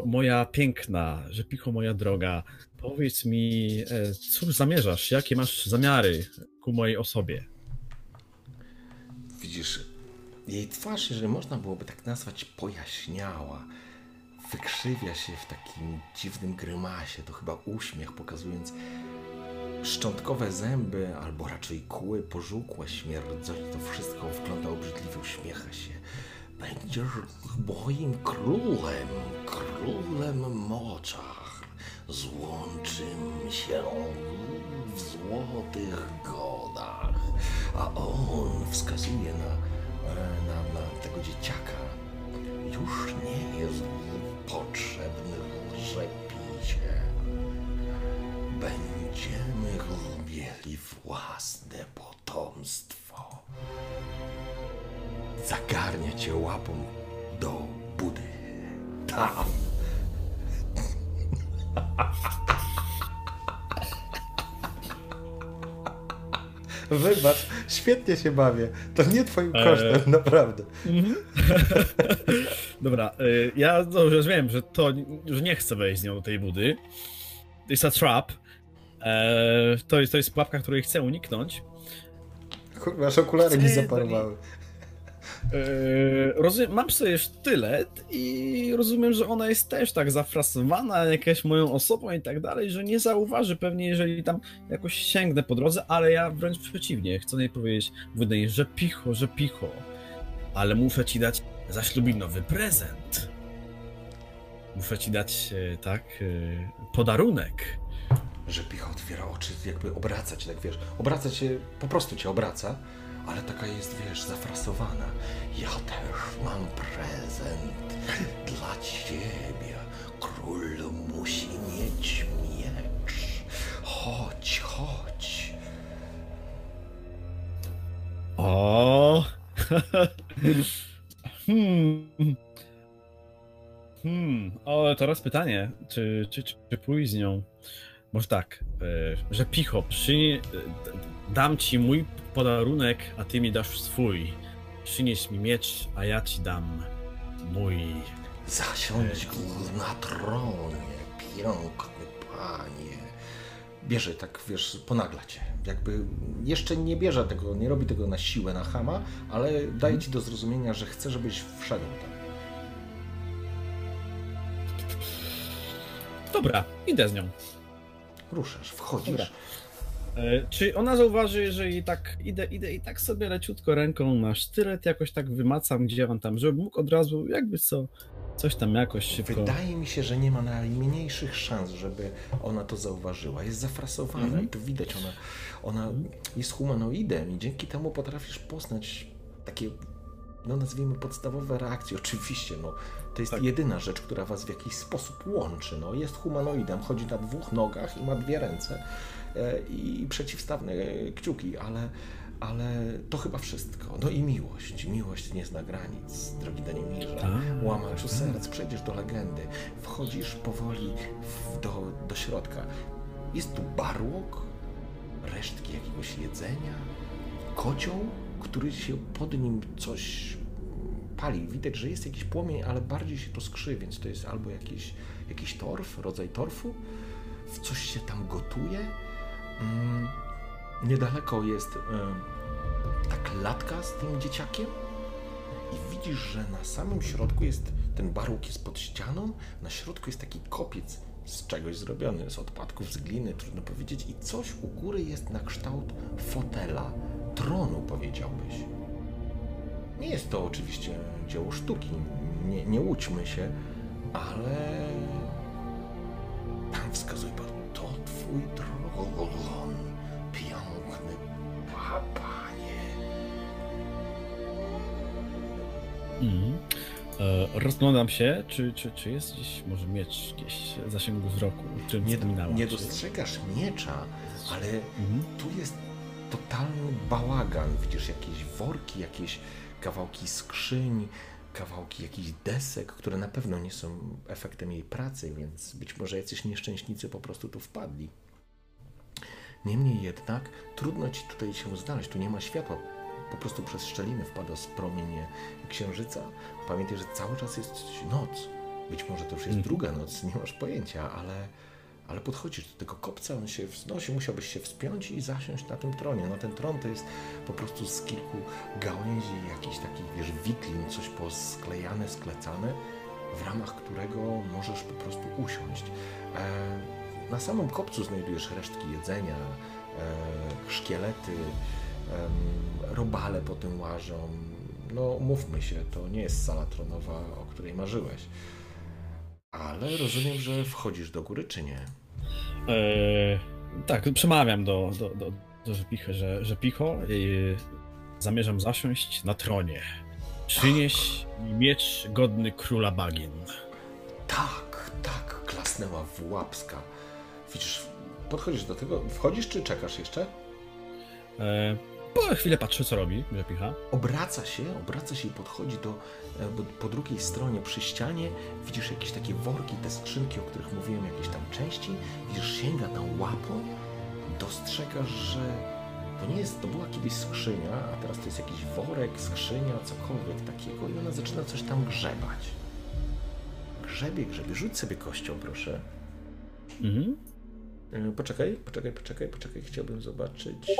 moja piękna, że Picho moja droga, powiedz mi, e, cóż zamierzasz, jakie masz zamiary ku mojej osobie? Widzisz, jej twarz, jeżeli można byłoby tak nazwać, pojaśniała. Wykrzywia się w takim dziwnym grymasie, to chyba uśmiech, pokazując szczątkowe zęby, albo raczej kły pożółkłe, śmierdzące. To wszystko wygląda obrzydliwie, uśmiecha się. Będziesz moim królem, królem moczach. Złączym się w złotych godach. A on wskazuje na, na, na tego dzieciaka. Już nie jest potrzebny rzepicie. Będziemy mieli własne potomstwo. Zagarnia cię łapą do budy. Tam. Wybacz, świetnie się bawię. To nie twoim Eee. kosztem, naprawdę. Dobra, y, ja dobrze już wiem, że to, że nie chcę wejść z nią do tej budy. To jest a trap. E, to, jest, to jest pułapka, której chcę uniknąć. Kurwa, aż okulary mi zaparowały. Yy, mam sobie sztylet i rozumiem, że ona jest też tak zafrasowana jakaś moją osobą i tak dalej, że nie zauważy pewnie, jeżeli tam jakoś sięgnę po drodze, ale ja wręcz przeciwnie, chcę jej powiedzieć, wydaje, że picho, że picho, ale muszę ci dać zaślubinowy prezent. Muszę ci dać, e, tak, e, podarunek. Że picha otwiera oczy, jakby obraca cię, tak wiesz. Obraca cię, po prostu cię obraca, ale taka jest, wiesz, zafrasowana. Ja też mam prezent dla ciebie. Król musi mieć miecz. Chodź, chodź. O. hmm. Hmm. O, teraz pytanie, czy, czy, czy, czy pójść z nią? Może tak, e, że picho, przy, dam ci mój podarunek, a ty mi dasz swój. Przynieś mi miecz, a ja ci dam mój. Zasiądź na tronie, piękny panie. Bierze tak, wiesz, ponagla cię. Jakby jeszcze nie bierze tego, nie robi tego na siłę, na chama, ale daje ci do zrozumienia, że chce, żebyś wszedł tam. Dobra, idę z nią. Ruszasz, wchodzisz. Dobra. E, Czy ona zauważy, że i tak idę, idę i tak sobie leciutko ręką na sztylet, jakoś tak wymacam, gdzie on tam, żeby mógł od razu jakby co, coś tam jakoś szybko... Wydaje mi się, że nie ma najmniejszych szans, żeby ona to zauważyła. Jest zafrasowana Mhm. i to widać. Ona, ona jest humanoidem i dzięki temu potrafisz poznać takie, no nazwijmy, podstawowe reakcje. Oczywiście, no, to jest Tak. jedyna rzecz, która was w jakiś sposób łączy. No, jest humanoidem, chodzi na dwóch nogach i ma dwie ręce i przeciwstawne e, kciuki, ale ale to chyba wszystko. No i miłość. Miłość nie zna granic, drogi Danimirze. A, Łamaczu serc, przejdziesz do legendy. Wchodzisz powoli w, do, do środka. Jest tu barłok, resztki jakiegoś jedzenia, kocioł, który się pod nim coś pali. Widać, że jest jakiś płomień, ale bardziej się to skrzy, więc to jest albo jakiś, jakiś torf, rodzaj torfu, w coś się tam gotuje. Mm, niedaleko jest ta klatka z tym dzieciakiem i widzisz, że na samym środku jest, ten barłok jest pod ścianą, na środku jest taki kopiec z czegoś zrobiony, z odpadków, z gliny, trudno powiedzieć, i coś u góry jest na kształt fotela, tronu powiedziałbyś. Nie jest to oczywiście dzieło sztuki, nie, nie łudźmy się, ale tam wskazuje pan, to twój tron, piękny panie. Mhm. E, rozglądam się, czy, czy, czy jest gdzieś może miecz gdzieś w zasięgu wzroku, czym Nie, nie dostrzegasz miecza, ale Mhm. tu jest totalny bałagan. Widzisz jakieś worki, jakieś kawałki skrzyń, kawałki jakichś desek, które na pewno nie są efektem jej pracy, więc być może jacyś nieszczęśnicy po prostu tu wpadli. Niemniej jednak trudno ci tutaj się znaleźć, tu nie ma światła. Po prostu przez szczeliny wpada z promienie księżyca. Pamiętaj, że cały czas jest noc. Być może to już jest Mhm. druga noc, nie masz pojęcia, ale, ale podchodzisz do tego kopca, on się wznosi, musiałbyś się wspiąć i zasiąść na tym tronie. No ten tron to jest po prostu z kilku gałęzi, jakichś takich, wiesz, wiklin, coś posklejane, sklecane, w ramach którego możesz po prostu usiąść. E, na samym kopcu znajdujesz resztki jedzenia, e, szkielety, em, robale po tym łażą. No, mówmy się, to nie jest sala tronowa, o której marzyłeś. Ale rozumiem, że wchodzisz do góry, czy nie? E, tak, przemawiam do, do, do, do Rzepichy, że Rzepicho, e, zamierzam zasiąść na tronie. Przynieś mi miecz godny króla bagien. Tak, tak, klasnęła Włapska. Widzisz, podchodzisz do tego, wchodzisz czy czekasz jeszcze? E, po chwilę patrzę, co robi Rzepicha. Obraca się, obraca się i podchodzi do, e, po drugiej stronie przy ścianie widzisz jakieś takie worki, te skrzynki, o których mówiłem, jakieś tam części. Widzisz, sięga tą łapą, dostrzegasz, że to nie jest, to była kiedyś skrzynia, a teraz to jest jakiś worek, skrzynia, cokolwiek takiego i ona zaczyna coś tam grzebać. Grzebie, grzebie. Rzuć sobie kością, proszę. Mhm. E, Poczekaj, poczekaj, poczekaj, poczekaj, chciałbym zobaczyć.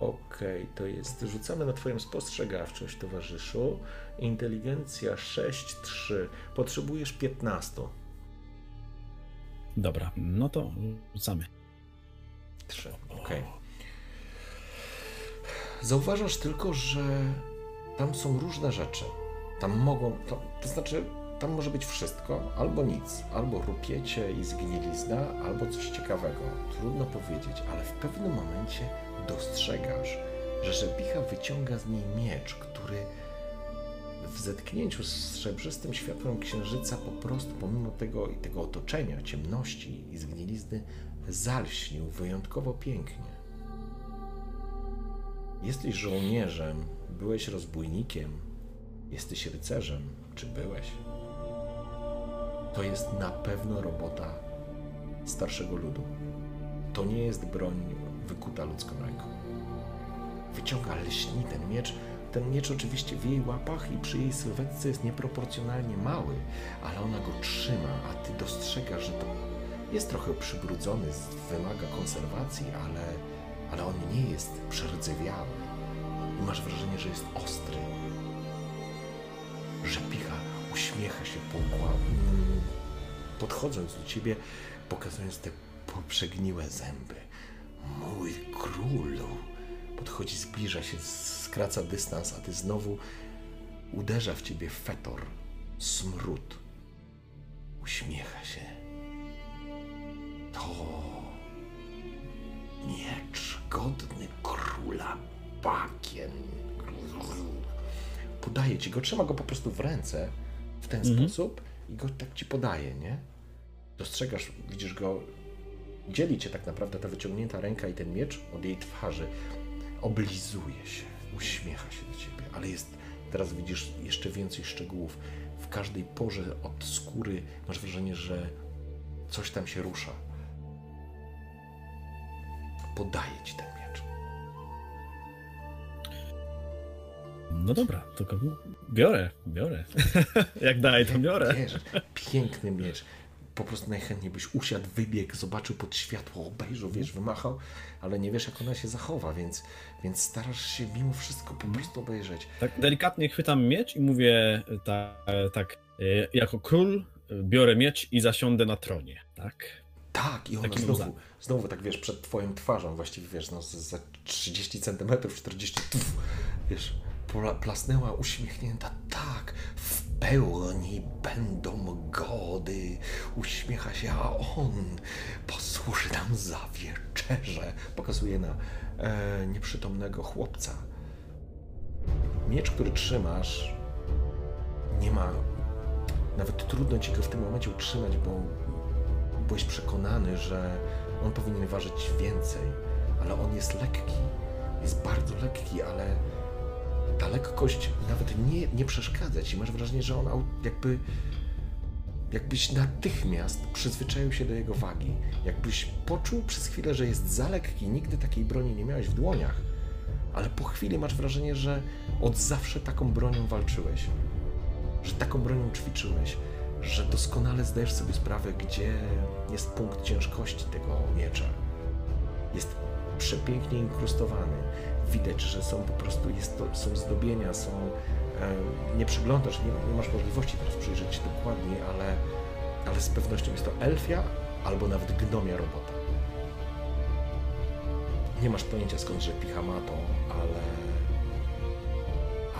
Okej, to jest. Rzucamy na Twoją spostrzegawczość, towarzyszu. Inteligencja 6-3. Potrzebujesz 15. Dobra, no to rzucamy. 3. Okej. Zauważasz tylko, że tam są różne rzeczy. Tam mogą. To, to znaczy, tam może być wszystko, albo nic. Albo rupiecie i zgnilizna, albo coś ciekawego. Trudno powiedzieć, ale w pewnym momencie dostrzegasz, że Żebicha wyciąga z niej miecz, który w zetknięciu z srebrzystym światłem księżyca po prostu, pomimo tego i tego otoczenia, ciemności i zgnilizny, zalśnił wyjątkowo pięknie. Jesteś żołnierzem, byłeś rozbójnikiem, jesteś rycerzem, czy byłeś? To jest na pewno robota starszego ludu. To nie jest broń wykuta ludzką ręką. Wyciąga lśni ten miecz. Ten miecz oczywiście w jej łapach i przy jej sylwetce jest nieproporcjonalnie mały, ale ona go trzyma, a ty dostrzegasz, że to jest trochę przybrudzony, wymaga konserwacji, ale, ale on nie jest przerdzewiały. I masz wrażenie, że jest ostry. Rzepicha uśmiecha się pokła, mm, podchodząc do ciebie, pokazując te poprzegniłe zęby. Mój królu! Podchodzi, zbliża się, skraca dystans, a ty znowu uderza w ciebie fetor, smród. Uśmiecha się. To miecz godny króla bakien. Podaje ci go, trzyma go po prostu w ręce w ten Mhm. sposób i go tak ci podaje, nie? Dostrzegasz, widzisz go, dzieli cię tak naprawdę ta wyciągnięta ręka i ten miecz od jej twarzy. oblizuje się, uśmiecha się do ciebie, ale jest, teraz widzisz jeszcze więcej szczegółów. W każdej porze od skóry masz wrażenie, że coś tam się rusza. Podaje ci ten No dobra, to biorę, biorę. Jak daje, to biorę. Wiesz, piękny miecz. Po prostu najchętniej byś usiadł, wybiegł, zobaczył pod światło, obejrzał, wiesz, wymachał, ale nie wiesz, jak ona się zachowa, więc, więc starasz się mimo wszystko po prostu obejrzeć. Tak delikatnie chwytam miecz i mówię ta, tak, e, jako król biorę miecz i zasiądę na tronie, tak? Tak, i ona Takim znowu, znowu tak, wiesz, przed twoją twarzą, właściwie, wiesz, no, za 30 centymetrów, 40, tuf, wiesz, plasnęła uśmiechnięta, tak, w pełni będą gody, uśmiecha się, a on posłuży nam za wieczerzę, pokazuje na e, nieprzytomnego chłopca. Miecz, który trzymasz, nie ma, nawet trudno ci go w tym momencie utrzymać, bo byłeś przekonany, że on powinien ważyć więcej, ale on jest lekki. Jest bardzo lekki, ale ta lekkość nawet nie, nie przeszkadza ci. Masz wrażenie, że on jakby. Jakbyś natychmiast przyzwyczaił się do jego wagi. Jakbyś poczuł przez chwilę, że jest za lekki. Nigdy takiej broni nie miałeś w dłoniach, ale po chwili masz wrażenie, że od zawsze taką bronią walczyłeś. Że taką bronią ćwiczyłeś że doskonale zdajesz sobie sprawę, gdzie jest punkt ciężkości tego miecza. Jest przepięknie inkrustowany. Widać, że są po prostu jest są zdobienia, są. Nie przyglądasz, nie, nie masz możliwości teraz przyjrzeć się dokładnie, ale, ale z pewnością jest to elfia albo nawet gnomia robota. Nie masz pojęcia skąd picha ma to, ale.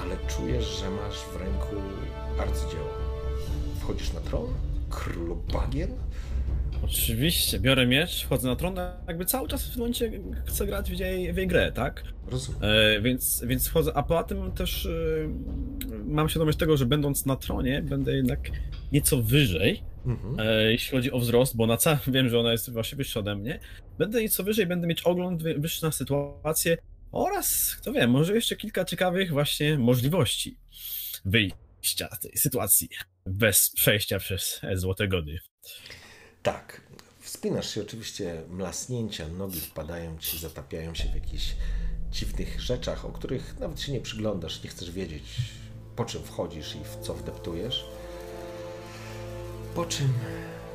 ale czujesz, że masz w ręku arcydzieło wchodzisz na tron? Król bagien? Oczywiście, biorę miecz, wchodzę na tron, jakby cały czas w tym momencie chcę grać w jej, w jej grę, tak? Rozumiem. E, więc, więc wchodzę, a poza tym też e, mam świadomość tego, że będąc na tronie, będę jednak nieco wyżej, Mhm. e, jeśli chodzi o wzrost, bo na całym wiem, że ona jest właśnie wyższa ode mnie. Będę nieco wyżej, będę mieć ogląd wy- wyższy na sytuację oraz, kto wie, może jeszcze kilka ciekawych właśnie możliwości wyjścia z tej sytuacji bez przejścia przez złote gody. Tak. Wspinasz się oczywiście, mlasnięcia, nogi wpadają ci, zatapiają się w jakichś dziwnych rzeczach, o których nawet się nie przyglądasz, nie chcesz wiedzieć, po czym wchodzisz i w co wdeptujesz. Po czym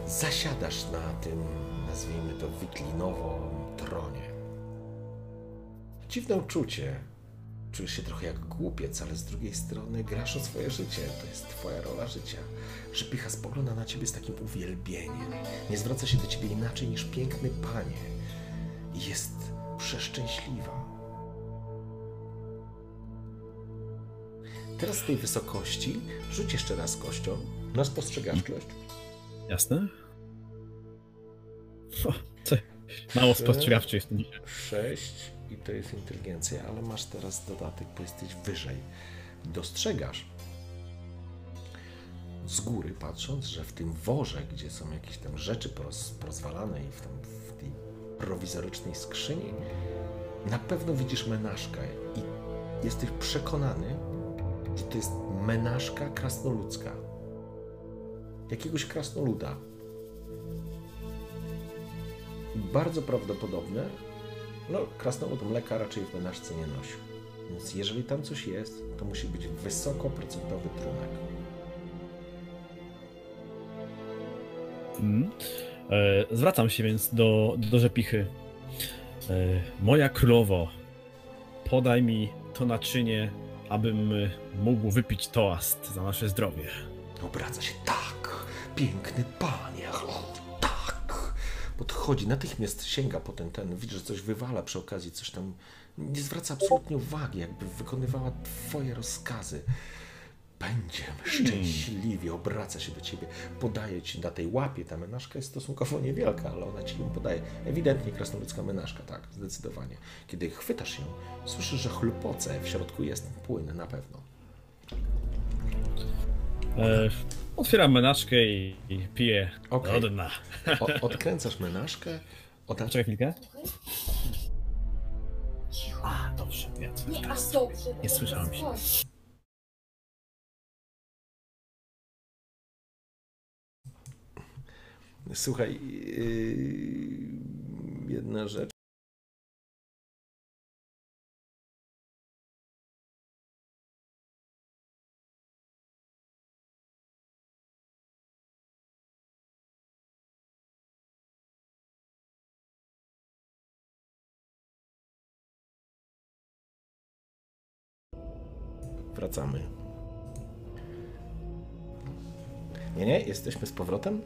zasiadasz na tym, nazwijmy to, wiklinowym tronie. Dziwne uczucie. Czujesz się trochę jak głupiec, ale z drugiej strony grasz o swoje życie. To jest twoja rola życia. Że spogląda na ciebie z takim uwielbieniem. Nie zwraca się do ciebie inaczej niż piękny panie. Jest przeszczęśliwa. Teraz z tej wysokości rzuć jeszcze raz kością na spostrzegawczość. Jasne? O, co? Mało spostrzegawczy jestem dzisiaj. 6 i to jest inteligencja, ale masz teraz dodatek, bo jesteś wyżej. Dostrzegasz z góry patrząc, że w tym worze, gdzie są jakieś tam rzeczy poroz, i w, tam, w tej prowizorycznej skrzyni, na pewno widzisz menażkę i jesteś przekonany, że to jest menażka krasnoludzka. Jakiegoś krasnoluda. Bardzo prawdopodobne, no krasnolud mleka raczej w menażce nie nosił. Więc jeżeli tam coś jest, to musi być wysokoprocentowy trunek. Mm. E, zwracam się więc do, do rzepichy. E, moja królowo, podaj mi to naczynie, abym mógł wypić toast za nasze zdrowie. Obraca się tak, piękny panie, o, tak. Podchodzi, natychmiast sięga po ten, ten, widzi, że coś wywala przy okazji, coś tam, nie zwraca absolutnie uwagi, jakby wykonywała twoje rozkazy. Będziemy szczęśliwi, obraca się do ciebie, podaje ci na tej łapie, ta menażka jest stosunkowo niewielka, ale ona ci ją podaje. Ewidentnie krasnoludzka menażka, tak, zdecydowanie. Kiedy chwytasz ją, słyszysz, że chlupoce, w środku jest płyn, na pewno. E, otwieram menaczkę i, i piję Okej. do dna. O, odkręcasz menażkę, ona Poczekaj chwilkę. A, dobrze, więc Nie teraz aż dobrze. Nie słyszałem się. Słuchaj, yy, jedna rzecz. Wracamy. Nie, nie, jesteśmy z powrotem.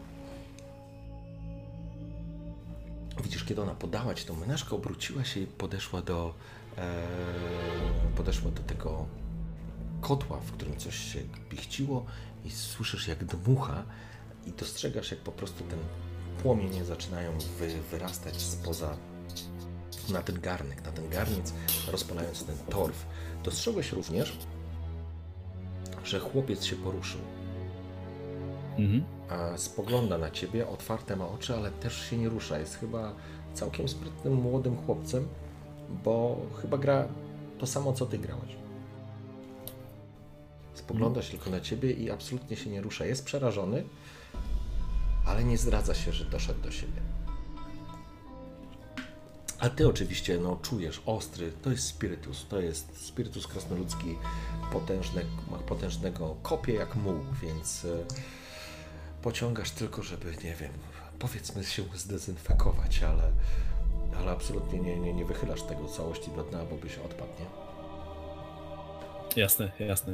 Widzisz, kiedy ona podała ci tą menażkę, obróciła się i podeszła do, e, podeszła do tego kotła, w którym coś się pichciło i słyszysz jak dmucha i dostrzegasz jak po prostu ten płomienie zaczynają wy, wyrastać spoza na ten garnek, na ten garniec, rozpalając ten torf. Dostrzegłeś również, że chłopiec się poruszył Mhm. a spogląda na ciebie, otwarte ma oczy, ale też się nie rusza. Jest chyba całkiem sprytnym młodym chłopcem, bo chyba gra to samo, co ty grałeś. Spogląda się tylko na ciebie i absolutnie się nie rusza. Jest przerażony, ale nie zdradza się, że doszedł do siebie. A ty oczywiście no, czujesz ostry, to jest spirytus, to jest spirytus krasnoludzki, potężne, ma potężnego kopie jak muł, więc e, pociągasz tylko, żeby, nie wiem, powiedzmy się zdezynfekować, ale, ale absolutnie nie, nie, nie wychylasz tego całości do dna, bo byś odpadł, nie? Jasne, jasne.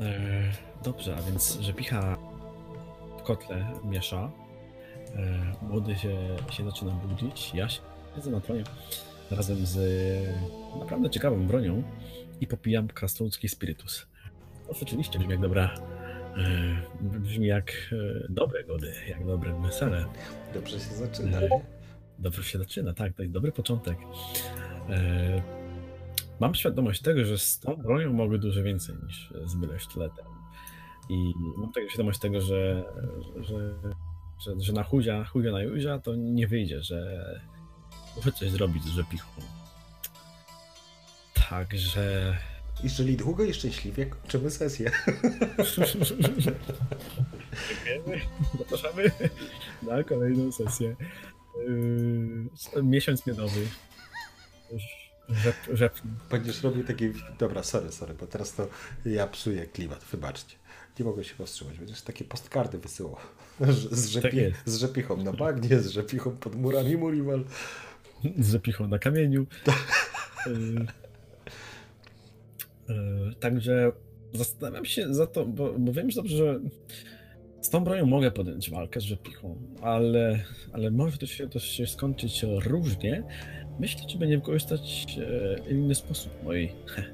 E, dobrze, a więc rzepicha w kotle miesza. E, młody się, się zaczyna budzić. Ja siedzę na tronie razem z naprawdę ciekawą bronią i popijam krasnoludzki spirytus. To rzeczywiście brzmi jak dobra. E, brzmi jak e, dobre gody, jak dobre wesele. Dobrze się zaczyna, nie? Dobrze się zaczyna, tak, to jest dobry początek. E, mam świadomość tego, że z tą bronią mogę dużo więcej niż z byle sztyletem. I mam tego świadomość tego, że, że, że, że na chudzia, chudzia na juzia to nie wyjdzie, że muszę coś zrobić z rzepichą. Także... Jeżeli długo i szczęśliwie kończymy sesję. Dziękujemy. Zapraszamy na kolejną sesję. Yy, miesiąc miodowy. Rzep, rzep, Będziesz robił taki... Dobra, sorry, sorry, bo teraz to ja psuję klimat, wybaczcie. Nie mogę się powstrzymać. Będziesz takie postkardy wysyłał. Z, rzepi... Tak z rzepichą na bagnie, z rzepichą pod murami Murival. z rzepichą na kamieniu. Yy, Także zastanawiam się za to, bo, bo wiem, dobrze, że z tą bronią mogę podjąć walkę z rzepichą, ale, ale może to się, to się skończyć różnie. Myślę, czy będzie wykorzystać e, inny sposób mojej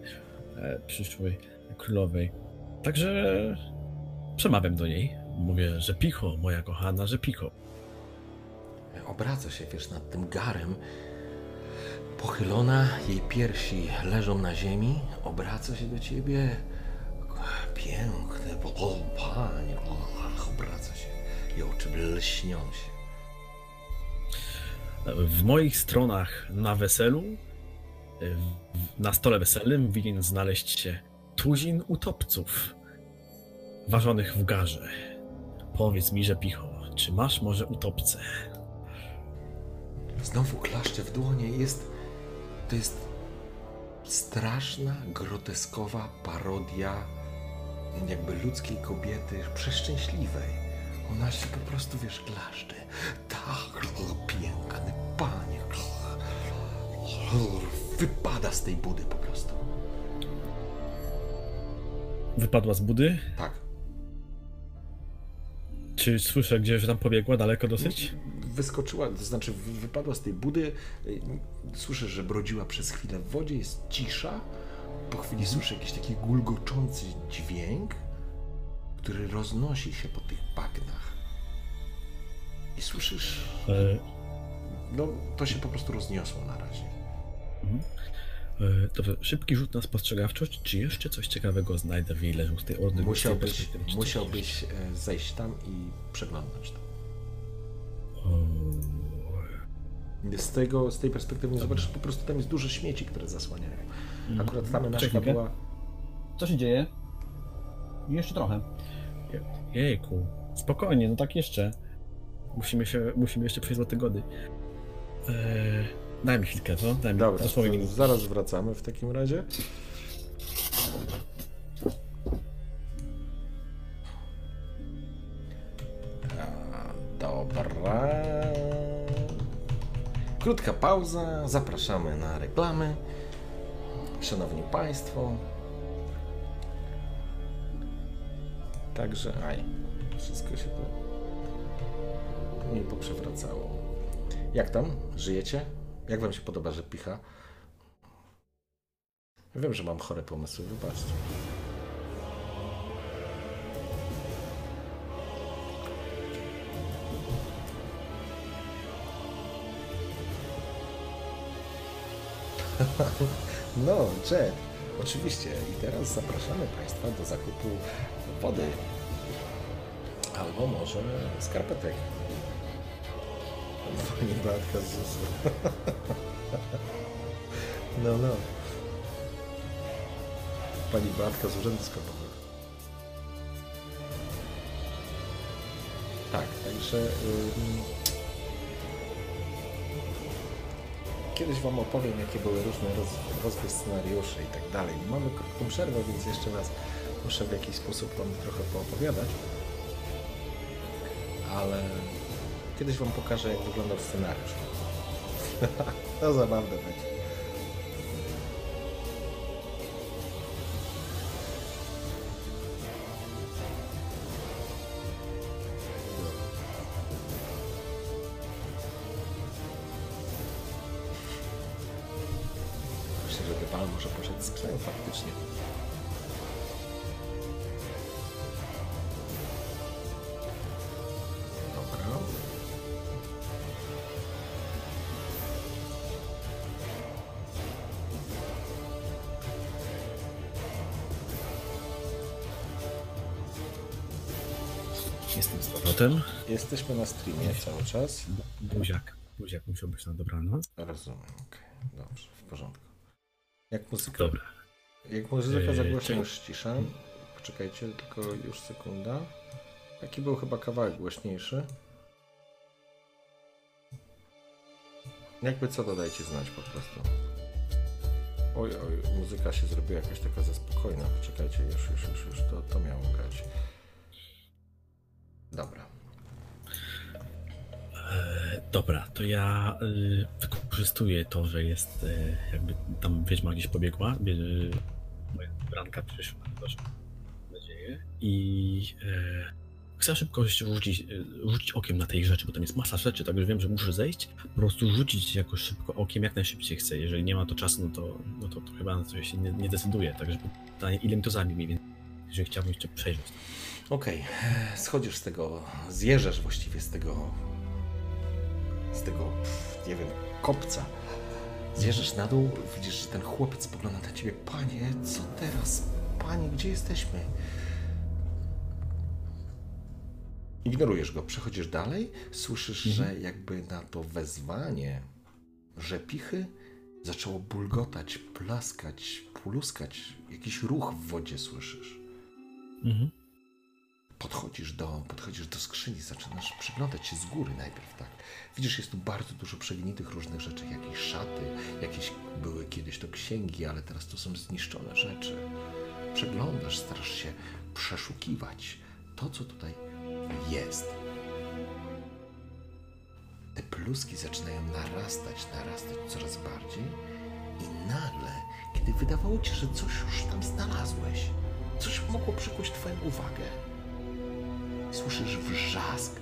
e, przyszłej królowej. Także przemawiam do niej. Mówię, że picho, moja kochana, że picho. Obraca się, wiesz, nad tym garem. Pochylona, jej piersi leżą na ziemi, obraca się do ciebie. Piękne, bo o panie, ach, obraca się. I oczy lśnią się. W moich stronach na weselu, na stole weselnym winien znaleźć się tuzin utopców ważonych w garze. Powiedz mi, że picho, czy masz może utopce? Znowu klaszcze w dłonie. Jest. To jest straszna, groteskowa parodia jakby ludzkiej kobiety, przeszczęśliwej. Ona się po prostu, wiesz, klaszcze. Tak, piękny panie. Wypada z tej budy po prostu. Wypadła z budy? Tak. Czy słyszę gdzieś, że tam pobiegła daleko dosyć? Wyskoczyła, to znaczy wy- wypadła z tej budy. Słyszę, że brodziła przez chwilę w wodzie, jest cisza. Po chwili słyszę jakiś taki gulgoczący dźwięk, który roznosi się po tych bagnach. I słyszysz, E, no to się po prostu rozniosło na razie. dobrze, szybki rzut na spostrzegawczość. Czy jeszcze coś ciekawego znajdę w jej leżu z tej ordy? Musiałbyś, musiałbyś e, zejść tam i przeglądać to. Z, tego, z tej perspektywy nie zobaczysz, po prostu tam jest duże śmieci, które zasłaniają. Akurat ta menażka Czekaj, była... Co się dzieje? Jeszcze trochę. Jejku. Spokojnie, no tak jeszcze. Musimy się, musimy jeszcze przejść do tygody. Eee, daj mi chwilkę, co? Daj mi Dobra, zaraz wracamy w takim razie. Dobra. Krótka pauza. Zapraszamy na reklamy. Szanowni Państwo. Także, aj, wszystko się tu mi poprzewracało. Jak tam? Żyjecie? Jak wam się podoba, że picha? Wiem, że mam chore pomysły, wybaczcie. No, Jet, oczywiście. I teraz zapraszamy Państwa do zakupu wody. Albo może skarpetek. Pani Beatka z ZUS-u. No, no. Pani Beatka z Urzędu Skarbowego. Tak, także... ym, Kiedyś Wam opowiem, jakie były różne roz, rozwój scenariuszy i tak dalej. Mamy krótką przerwę, więc jeszcze raz muszę w jakiś sposób Wam trochę poopowiadać. Ale kiedyś Wam pokażę, jak wyglądał scenariusz. to zabawne będzie. Myślę, że Dybal może poszedł z krzewu faktycznie. Dobra. Jestem z powrotem. Jesteśmy na streamie cały czas. Buziak. Buziak musiał być na dobranoc. Rozumiem, okej. Dobrze, w porządku. Jak muzyka? Dobra. Jak muzyka Eee, zagłośnia, już ściszam. Poczekajcie, tylko już sekunda. Taki był chyba kawałek głośniejszy. Jakby co, dodajcie znać po prostu. Oj, oj, muzyka się zrobiła jakaś taka za spokojna. Poczekajcie, już, już, już, już to, to miało grać. Dobra. E, Dobra, to ja wykorzystuję to, że jest y, jakby tam wiedźma gdzieś pobiegła. Y, moja branka przyszła, proszę. Mam nadzieję. I y, chcę szybko rzucić, y, rzucić okiem na tej rzeczy, bo tam jest masa rzeczy, także wiem, że muszę zejść. Po prostu rzucić jakoś szybko okiem, jak najszybciej chcę. Jeżeli nie ma to czasu, no to, no to, to chyba na coś się nie, nie decyduję. Także pytanie, ile mi to zajmie więcej. Jeżeli chciałbym jeszcze przejrzeć. Okej, schodzisz z tego, zjeżdżasz właściwie z tego, z tego, pff, nie wiem, kopca. Zjeżdżasz na dół, widzisz, że ten chłopiec spogląda na ciebie. Panie, co teraz? Panie, gdzie jesteśmy? Ignorujesz go, przechodzisz dalej, słyszysz, że jakby na to wezwanie rzepichy zaczęło bulgotać, plaskać, pluskać. Jakiś ruch w wodzie słyszysz. Mhm. Podchodzisz do, podchodzisz do skrzyni, zaczynasz przyglądać się z góry najpierw, tak? Widzisz, jest tu bardzo dużo przegnitych różnych rzeczy, jakieś szaty, jakieś były kiedyś to księgi, ale teraz to są zniszczone rzeczy. Przeglądasz, starasz się przeszukiwać to, co tutaj jest. Te pluski zaczynają narastać, narastać coraz bardziej i nagle, kiedy wydawało ci, że coś już tam znalazłeś, coś mogło przykuć twoją uwagę, słyszysz wrzask.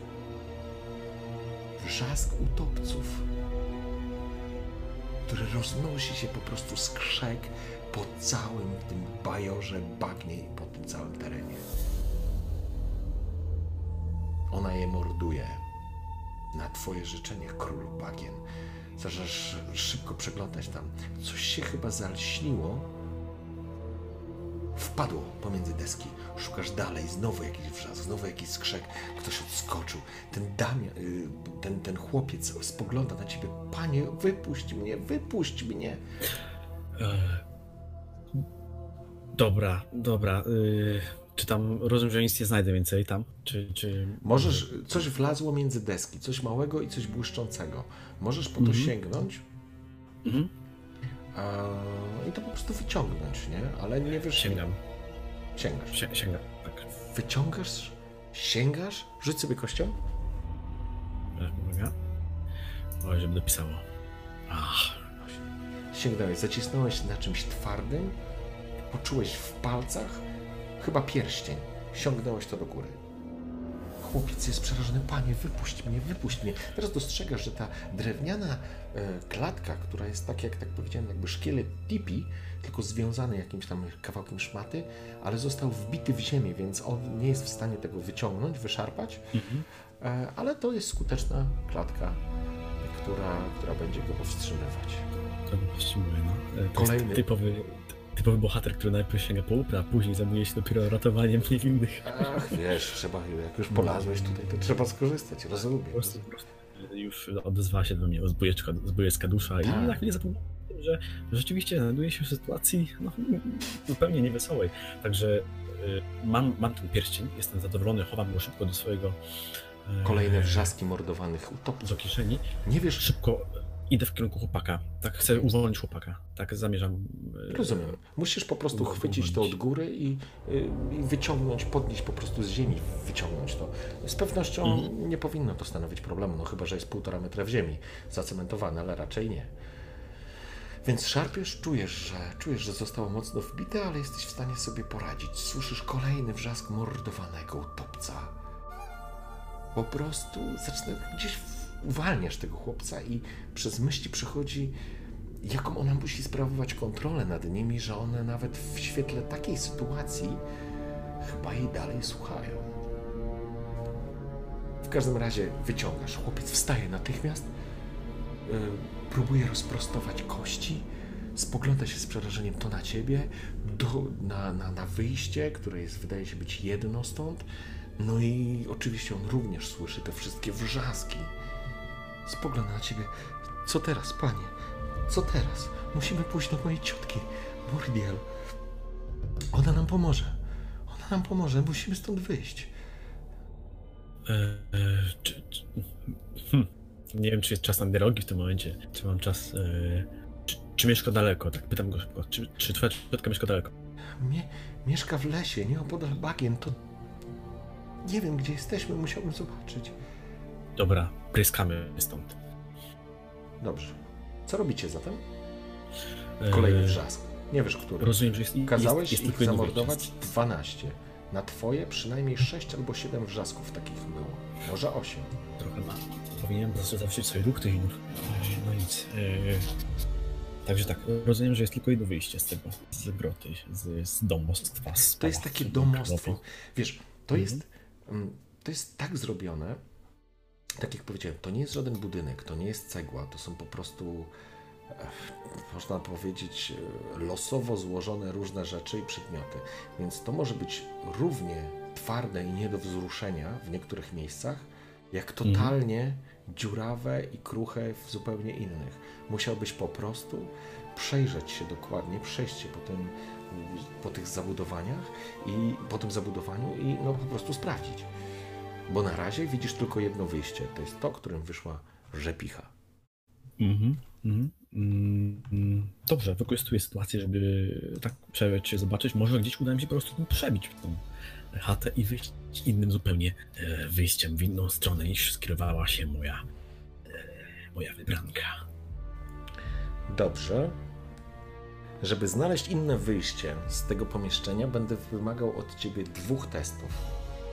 Wrzask utopców, który roznosi się po prostu skrzek po całym tym bajorze bagnie i po tym całym terenie. Ona je morduje na twoje życzenie, królu bagien. Zaczynasz szybko przeglądać tam. Coś się chyba zalśniło. Wpadło pomiędzy deski. Szukasz dalej, znowu jakiś wrzask, znowu jakiś skrzek. Ktoś odskoczył. Ten Damian, y, ten, ten chłopiec spogląda na ciebie. Panie, wypuść mnie, wypuść mnie. E, dobra, dobra. Y, czy tam rozumiem, że nic nie znajdę więcej tam? Czy, czy... Możesz, coś wlazło między deski, coś małego i coś błyszczącego. Możesz po to Mhm. sięgnąć Mhm. i to po prostu wyciągnąć, nie? Ale nie wiesz... Sięgam. Sięgasz. Sie- sięgam, tak. Wyciągasz, sięgasz, rzuć sobie kością. Uwaga. Oj, żeby dopisało. Ach, Sięgnąłeś, zacisnąłeś na czymś twardym, poczułeś w palcach chyba pierścień. Siągnąłeś to do góry. Chłopiec jest przerażony. Panie, wypuść mnie, wypuść mnie. Teraz dostrzegasz, że ta drewniana e, klatka, która jest tak, jak tak powiedziałem, jakby szkielet tipi, tylko związany jakimś tam kawałkiem szmaty, ale został wbity w ziemię, więc on nie jest w stanie tego wyciągnąć, wyszarpać. E, ale to jest skuteczna klatka, która, która będzie go powstrzymywać. to go powstrzymuje, no. E, To Kolejny. typowy, typowy bohater, który najpierw sięga po łupy, a później zajmuje się dopiero ratowaniem niewinnych. Ach, wiesz, trzeba, jak już polazłeś tutaj, to trzeba skorzystać, rozumiem. Po prostu, po prostu już odezwała się do mnie zbójeczka, zbójecka dusza i Tak. na chwilę zapomniałem, o tym, że rzeczywiście znajduję się w sytuacji no, zupełnie niewesołej. Także y, mam, mam ten pierścień, jestem zadowolony, chowam go szybko do swojego e, Kolejne wrzaski mordowanych utopców. do kieszeni. Nie wiesz, Szybko idę w kierunku chłopaka. Tak, chcę uwolnić chłopaka. Tak zamierzam. e, rozumiem. Musisz po prostu chwycić to od góry i, y, i wyciągnąć, podnieść po prostu z ziemi, wyciągnąć to. Z pewnością Mhm. nie powinno to stanowić problemu, no chyba, że jest półtora metra w ziemi zacementowane, ale raczej nie. Więc szarpiesz, czujesz, że czujesz, że zostało mocno wbite, ale jesteś w stanie sobie poradzić. Słyszysz kolejny wrzask mordowanego utopca. Po prostu zaczyna gdzieś uwalniasz tego chłopca i przez myśli przychodzi, jaką ona musi sprawować kontrolę nad nimi, że one nawet w świetle takiej sytuacji chyba jej dalej słuchają. W każdym razie wyciągasz. Chłopiec wstaje natychmiast, yy, próbuje rozprostować kości, spogląda się z przerażeniem to na ciebie, do, na, na, na wyjście, które jest, wydaje się być jedno stąd. No i oczywiście on również słyszy te wszystkie wrzaski. Spogląda na ciebie. Co teraz, panie? Co teraz? Musimy pójść do mojej ciotki, Mordiel. Ona nam pomoże. Ona nam pomoże. Musimy stąd wyjść. E, e, czy, czy, hm, nie wiem, czy jest czas na dialogi w tym momencie. Czy mam czas. E, czy, czy mieszka daleko? Tak, pytam go szybko. Czy, czy twoja ciotka mieszka daleko? Mie mieszka w lesie, nieopodal bagien. To... Nie wiem, gdzie jesteśmy. Musiałbym zobaczyć. Dobra, pryskamy stąd. Dobrze. Co robicie zatem? E, Kolejny wrzask. Nie wiesz, który. Rozumiem, że jest. Kazałeś jest, jest ich zamordować wyjście. 12. Na twoje przynajmniej 6 albo 7 wrzasków takich było. Może 8. Trochę ma. Powinienem zawrzeć sobie ruch tych innych. No nic. E, także tak, rozumiem, że jest tylko jedno wyjście z tego. Z groty, z, z domostwa. Z To jest takie domostwo. Wiesz, to jest, mm, to jest tak zrobione, tak jak powiedziałem, to nie jest żaden budynek, to nie jest cegła, to są po prostu, e, można powiedzieć, e, losowo złożone różne rzeczy i przedmioty. Więc to może być równie twarde i nie do wzruszenia w niektórych miejscach, jak totalnie dziurawe i kruche w zupełnie innych. Musiałbyś po prostu przejrzeć się dokładnie, przejść się po, tym, po tych zabudowaniach i po tym zabudowaniu i no po prostu sprawdzić. Bo na razie widzisz tylko jedno wyjście. To jest to, którym wyszła rzepicha. Mhm, mhm. Mm, mm. Dobrze, wykorzystuję sytuację, żeby tak przejrzeć się, zobaczyć. Może gdzieś uda mi się po prostu przebić w tą chatę i wyjść innym zupełnie e, wyjściem w inną stronę niż skierowała się moja, e, moja wybranka. Dobrze. Żeby znaleźć inne wyjście z tego pomieszczenia, będę wymagał od ciebie dwóch testów.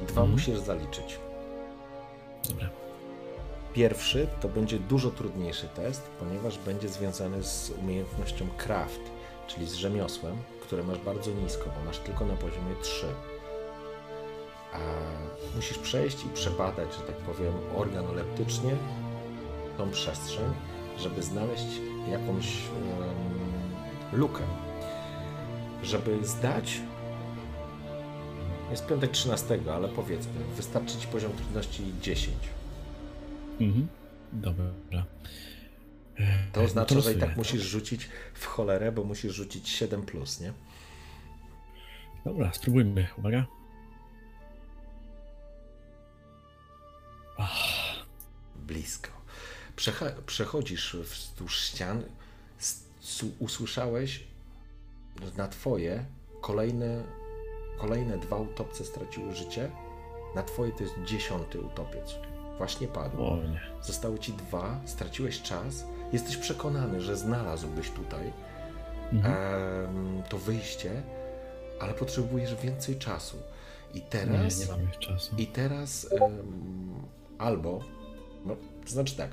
Dwa Mhm. musisz zaliczyć. Dobra. Pierwszy to będzie dużo trudniejszy test, ponieważ będzie związany z umiejętnością craft, czyli z rzemiosłem, które masz bardzo nisko, bo masz tylko na poziomie 3. A musisz przejść i przebadać, że tak powiem, organoleptycznie tą przestrzeń, żeby znaleźć jakąś em, lukę. Żeby zdać, jest piątek 13, ale powiedzmy, wystarczy ci poziom trudności 10. Mhm. Dobra. To oznacza, no że i tak musisz rzucić w cholerę, bo musisz rzucić 7 plus, nie? Dobra, spróbujmy. Uwaga. Blisko. Przecha- przechodzisz wzdłuż ścian, usłyszałeś na twoje kolejne, kolejne dwa utopce straciły życie. Na twoje to jest dziesiąty utopiec. Właśnie padł. O nie. Zostały ci dwa, straciłeś czas. Jesteś przekonany, że znalazłbyś tutaj Mhm. em, to wyjście, ale potrzebujesz więcej czasu. I Nie, teraz. nie mamy już czasu. I teraz em, albo, no, to znaczy tak,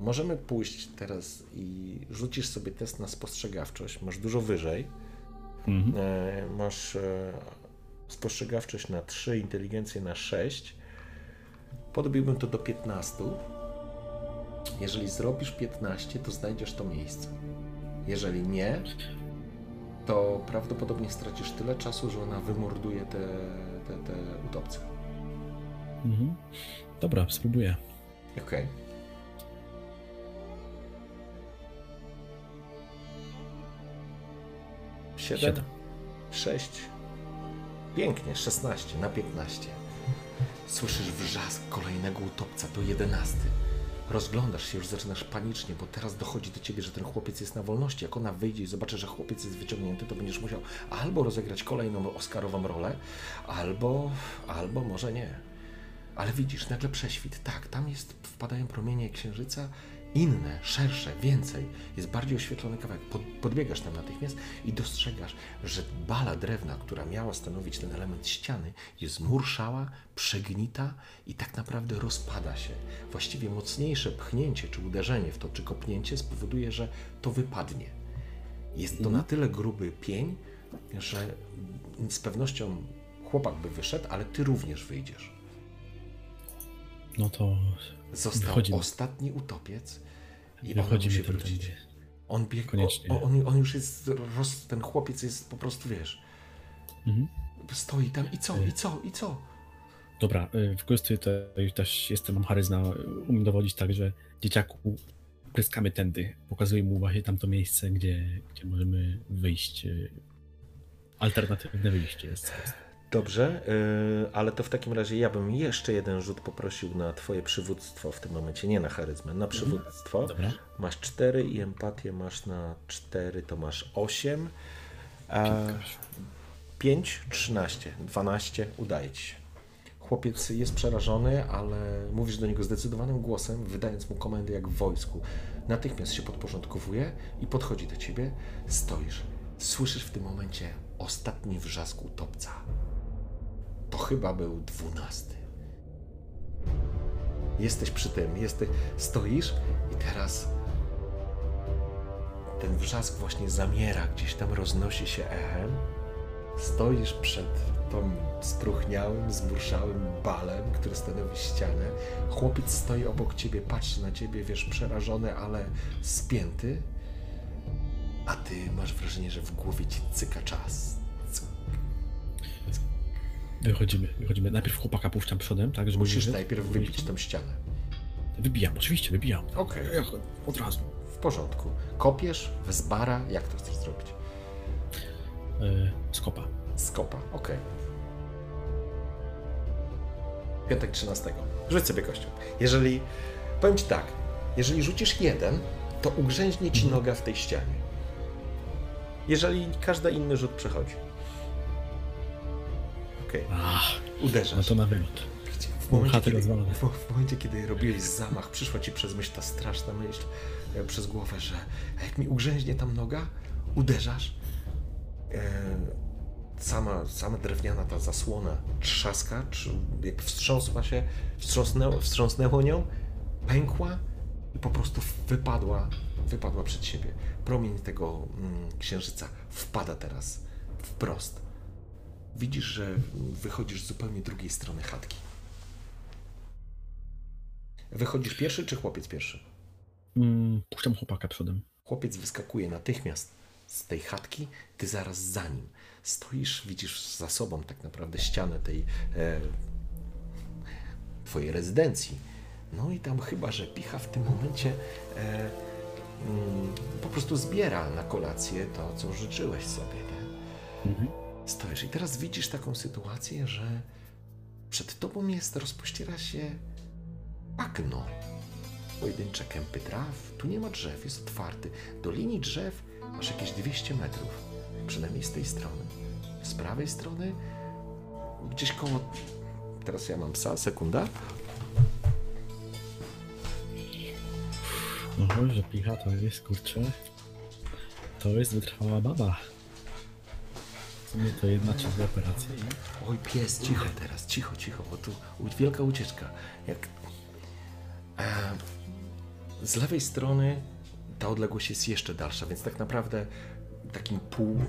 możemy pójść teraz i rzucisz sobie test na spostrzegawczość, masz dużo wyżej, Mhm. e, masz e, spostrzegawczość na 3, inteligencję na 6, podbiłbym to do 15. Jeżeli zrobisz 15, to znajdziesz to miejsce. Jeżeli nie, to prawdopodobnie stracisz tyle czasu, że ona wymorduje te, te, te utopce. Mhm. Dobra, spróbuję. Okej. Siedem, Siedem. sześć, pięknie, szesnaście na piętnaście. Słyszysz wrzask kolejnego utopca, to jedenasty. Rozglądasz się, już zaczynasz panicznie, bo teraz dochodzi do ciebie, że ten chłopiec jest na wolności. Jak ona wyjdzie i zobaczy, że chłopiec jest wyciągnięty, to będziesz musiał albo rozegrać kolejną Oscarową rolę, albo, albo może nie. Ale widzisz, nagle prześwit. Tak, tam jest, wpadają promienie księżyca, inne, szersze, więcej. Jest bardziej oświetlony kawałek. Pod, podbiegasz tam natychmiast i dostrzegasz, że bala drewna, która miała stanowić ten element ściany, jest murszała, przegnita i tak naprawdę rozpada się. Właściwie mocniejsze pchnięcie, czy uderzenie w to, czy kopnięcie spowoduje, że to wypadnie. Jest to na tyle gruby pień, że z pewnością chłopak by wyszedł, ale ty również wyjdziesz. No to Został Wychodzimy. ostatni utopiec i on wychodzimy musi ten wrócić. On biegł, Koniecznie. o, on, on już jest, roz, ten chłopiec jest po prostu, wiesz, Mhm. stoi tam i co, i co, i co? Dobra, y, wykorzystuję tutaj też, jestem, mam charyzma, y, umiem dowodzić tak, że dzieciaku pryskamy tędy. Pokazuję mu właśnie tamto miejsce, gdzie, gdzie możemy wyjść. y, Alternatywne wyjście jest. Dobrze, yy, ale to w takim razie ja bym jeszcze jeden rzut poprosił na twoje przywództwo w tym momencie, nie na charyzmę, na przywództwo. Dobra. Masz 4 i empatię masz na 4, to masz 8. A 5, 13, 12, udaje ci się. Chłopiec jest przerażony, ale mówisz do niego zdecydowanym głosem, wydając mu komendy jak w wojsku. Natychmiast się podporządkowuje i podchodzi do ciebie. Stoisz. Słyszysz w tym momencie ostatni wrzask utopca. To chyba był dwunasty. Jesteś przy tym, jesteś, stoisz i teraz ten wrzask właśnie zamiera, gdzieś tam roznosi się echem. Stoisz przed tą spróchniałym, zmurszałym balem, który stanowi ścianę. Chłopiec stoi obok ciebie, patrzy na ciebie, wiesz, przerażony, ale spięty. A ty masz wrażenie, że w głowie ci cyka czas. Wychodzimy, wychodzimy. Najpierw chłopaka puszczam przodem, tak, żeby Musisz najpierw wybić tą ścianę. Wybijam, oczywiście, wybijam. Okej. Od razu. W porządku. Kopiesz, wezbara, jak to chcesz zrobić? Y, Skopa. Skopa, okej. Piątek 13. Rzuć sobie kością. Jeżeli, powiem ci tak, jeżeli rzucisz jeden, to ugrzęźnie ci noga w tej ścianie. Jeżeli każdy inny rzut przechodzi. Okej, Ach, uderzasz. no to na wylot. W momencie, kiedy, w momencie, kiedy robiłeś zamach, przyszła ci przez myśl ta straszna myśl, e, przez głowę, że jak mi ugrzęźnie tam noga, uderzasz, e, sama, sama drewniana ta zasłona trzaska, czy jak wstrząsła się, wstrząsnęło, wstrząsnęło nią, pękła i po prostu wypadła, wypadła przed siebie. Promień tego mm, księżyca wpada teraz wprost. Widzisz, że wychodzisz z zupełnie drugiej strony chatki. Wychodzisz pierwszy, czy chłopiec pierwszy? Mm, puszczam chłopaka przodem. Chłopiec wyskakuje natychmiast z tej chatki, ty zaraz za nim. Stoisz, widzisz za sobą tak naprawdę ścianę tej e, twojej rezydencji. No i tam chyba, że picha w tym momencie e, mm, po prostu zbiera na kolację to, co życzyłeś sobie. Nie? Mhm. Stoisz i teraz widzisz taką sytuację, że przed tobą jest, rozpościera się bagno. Pojedyncze kępy traw, tu nie ma drzew, jest otwarty. Do linii drzew masz jakieś 200 metrów, przynajmniej z tej strony. Z prawej strony, gdzieś koło. Teraz ja mam psa, sekunda. No, że picha to jest, kurczę, to jest wytrwała baba. Sumie to jedna operacje i... Oj, pies, cicho teraz, cicho, cicho, bo tu wielka ucieczka. Jak e, z lewej strony ta odległość jest jeszcze dalsza, więc tak naprawdę takim pół,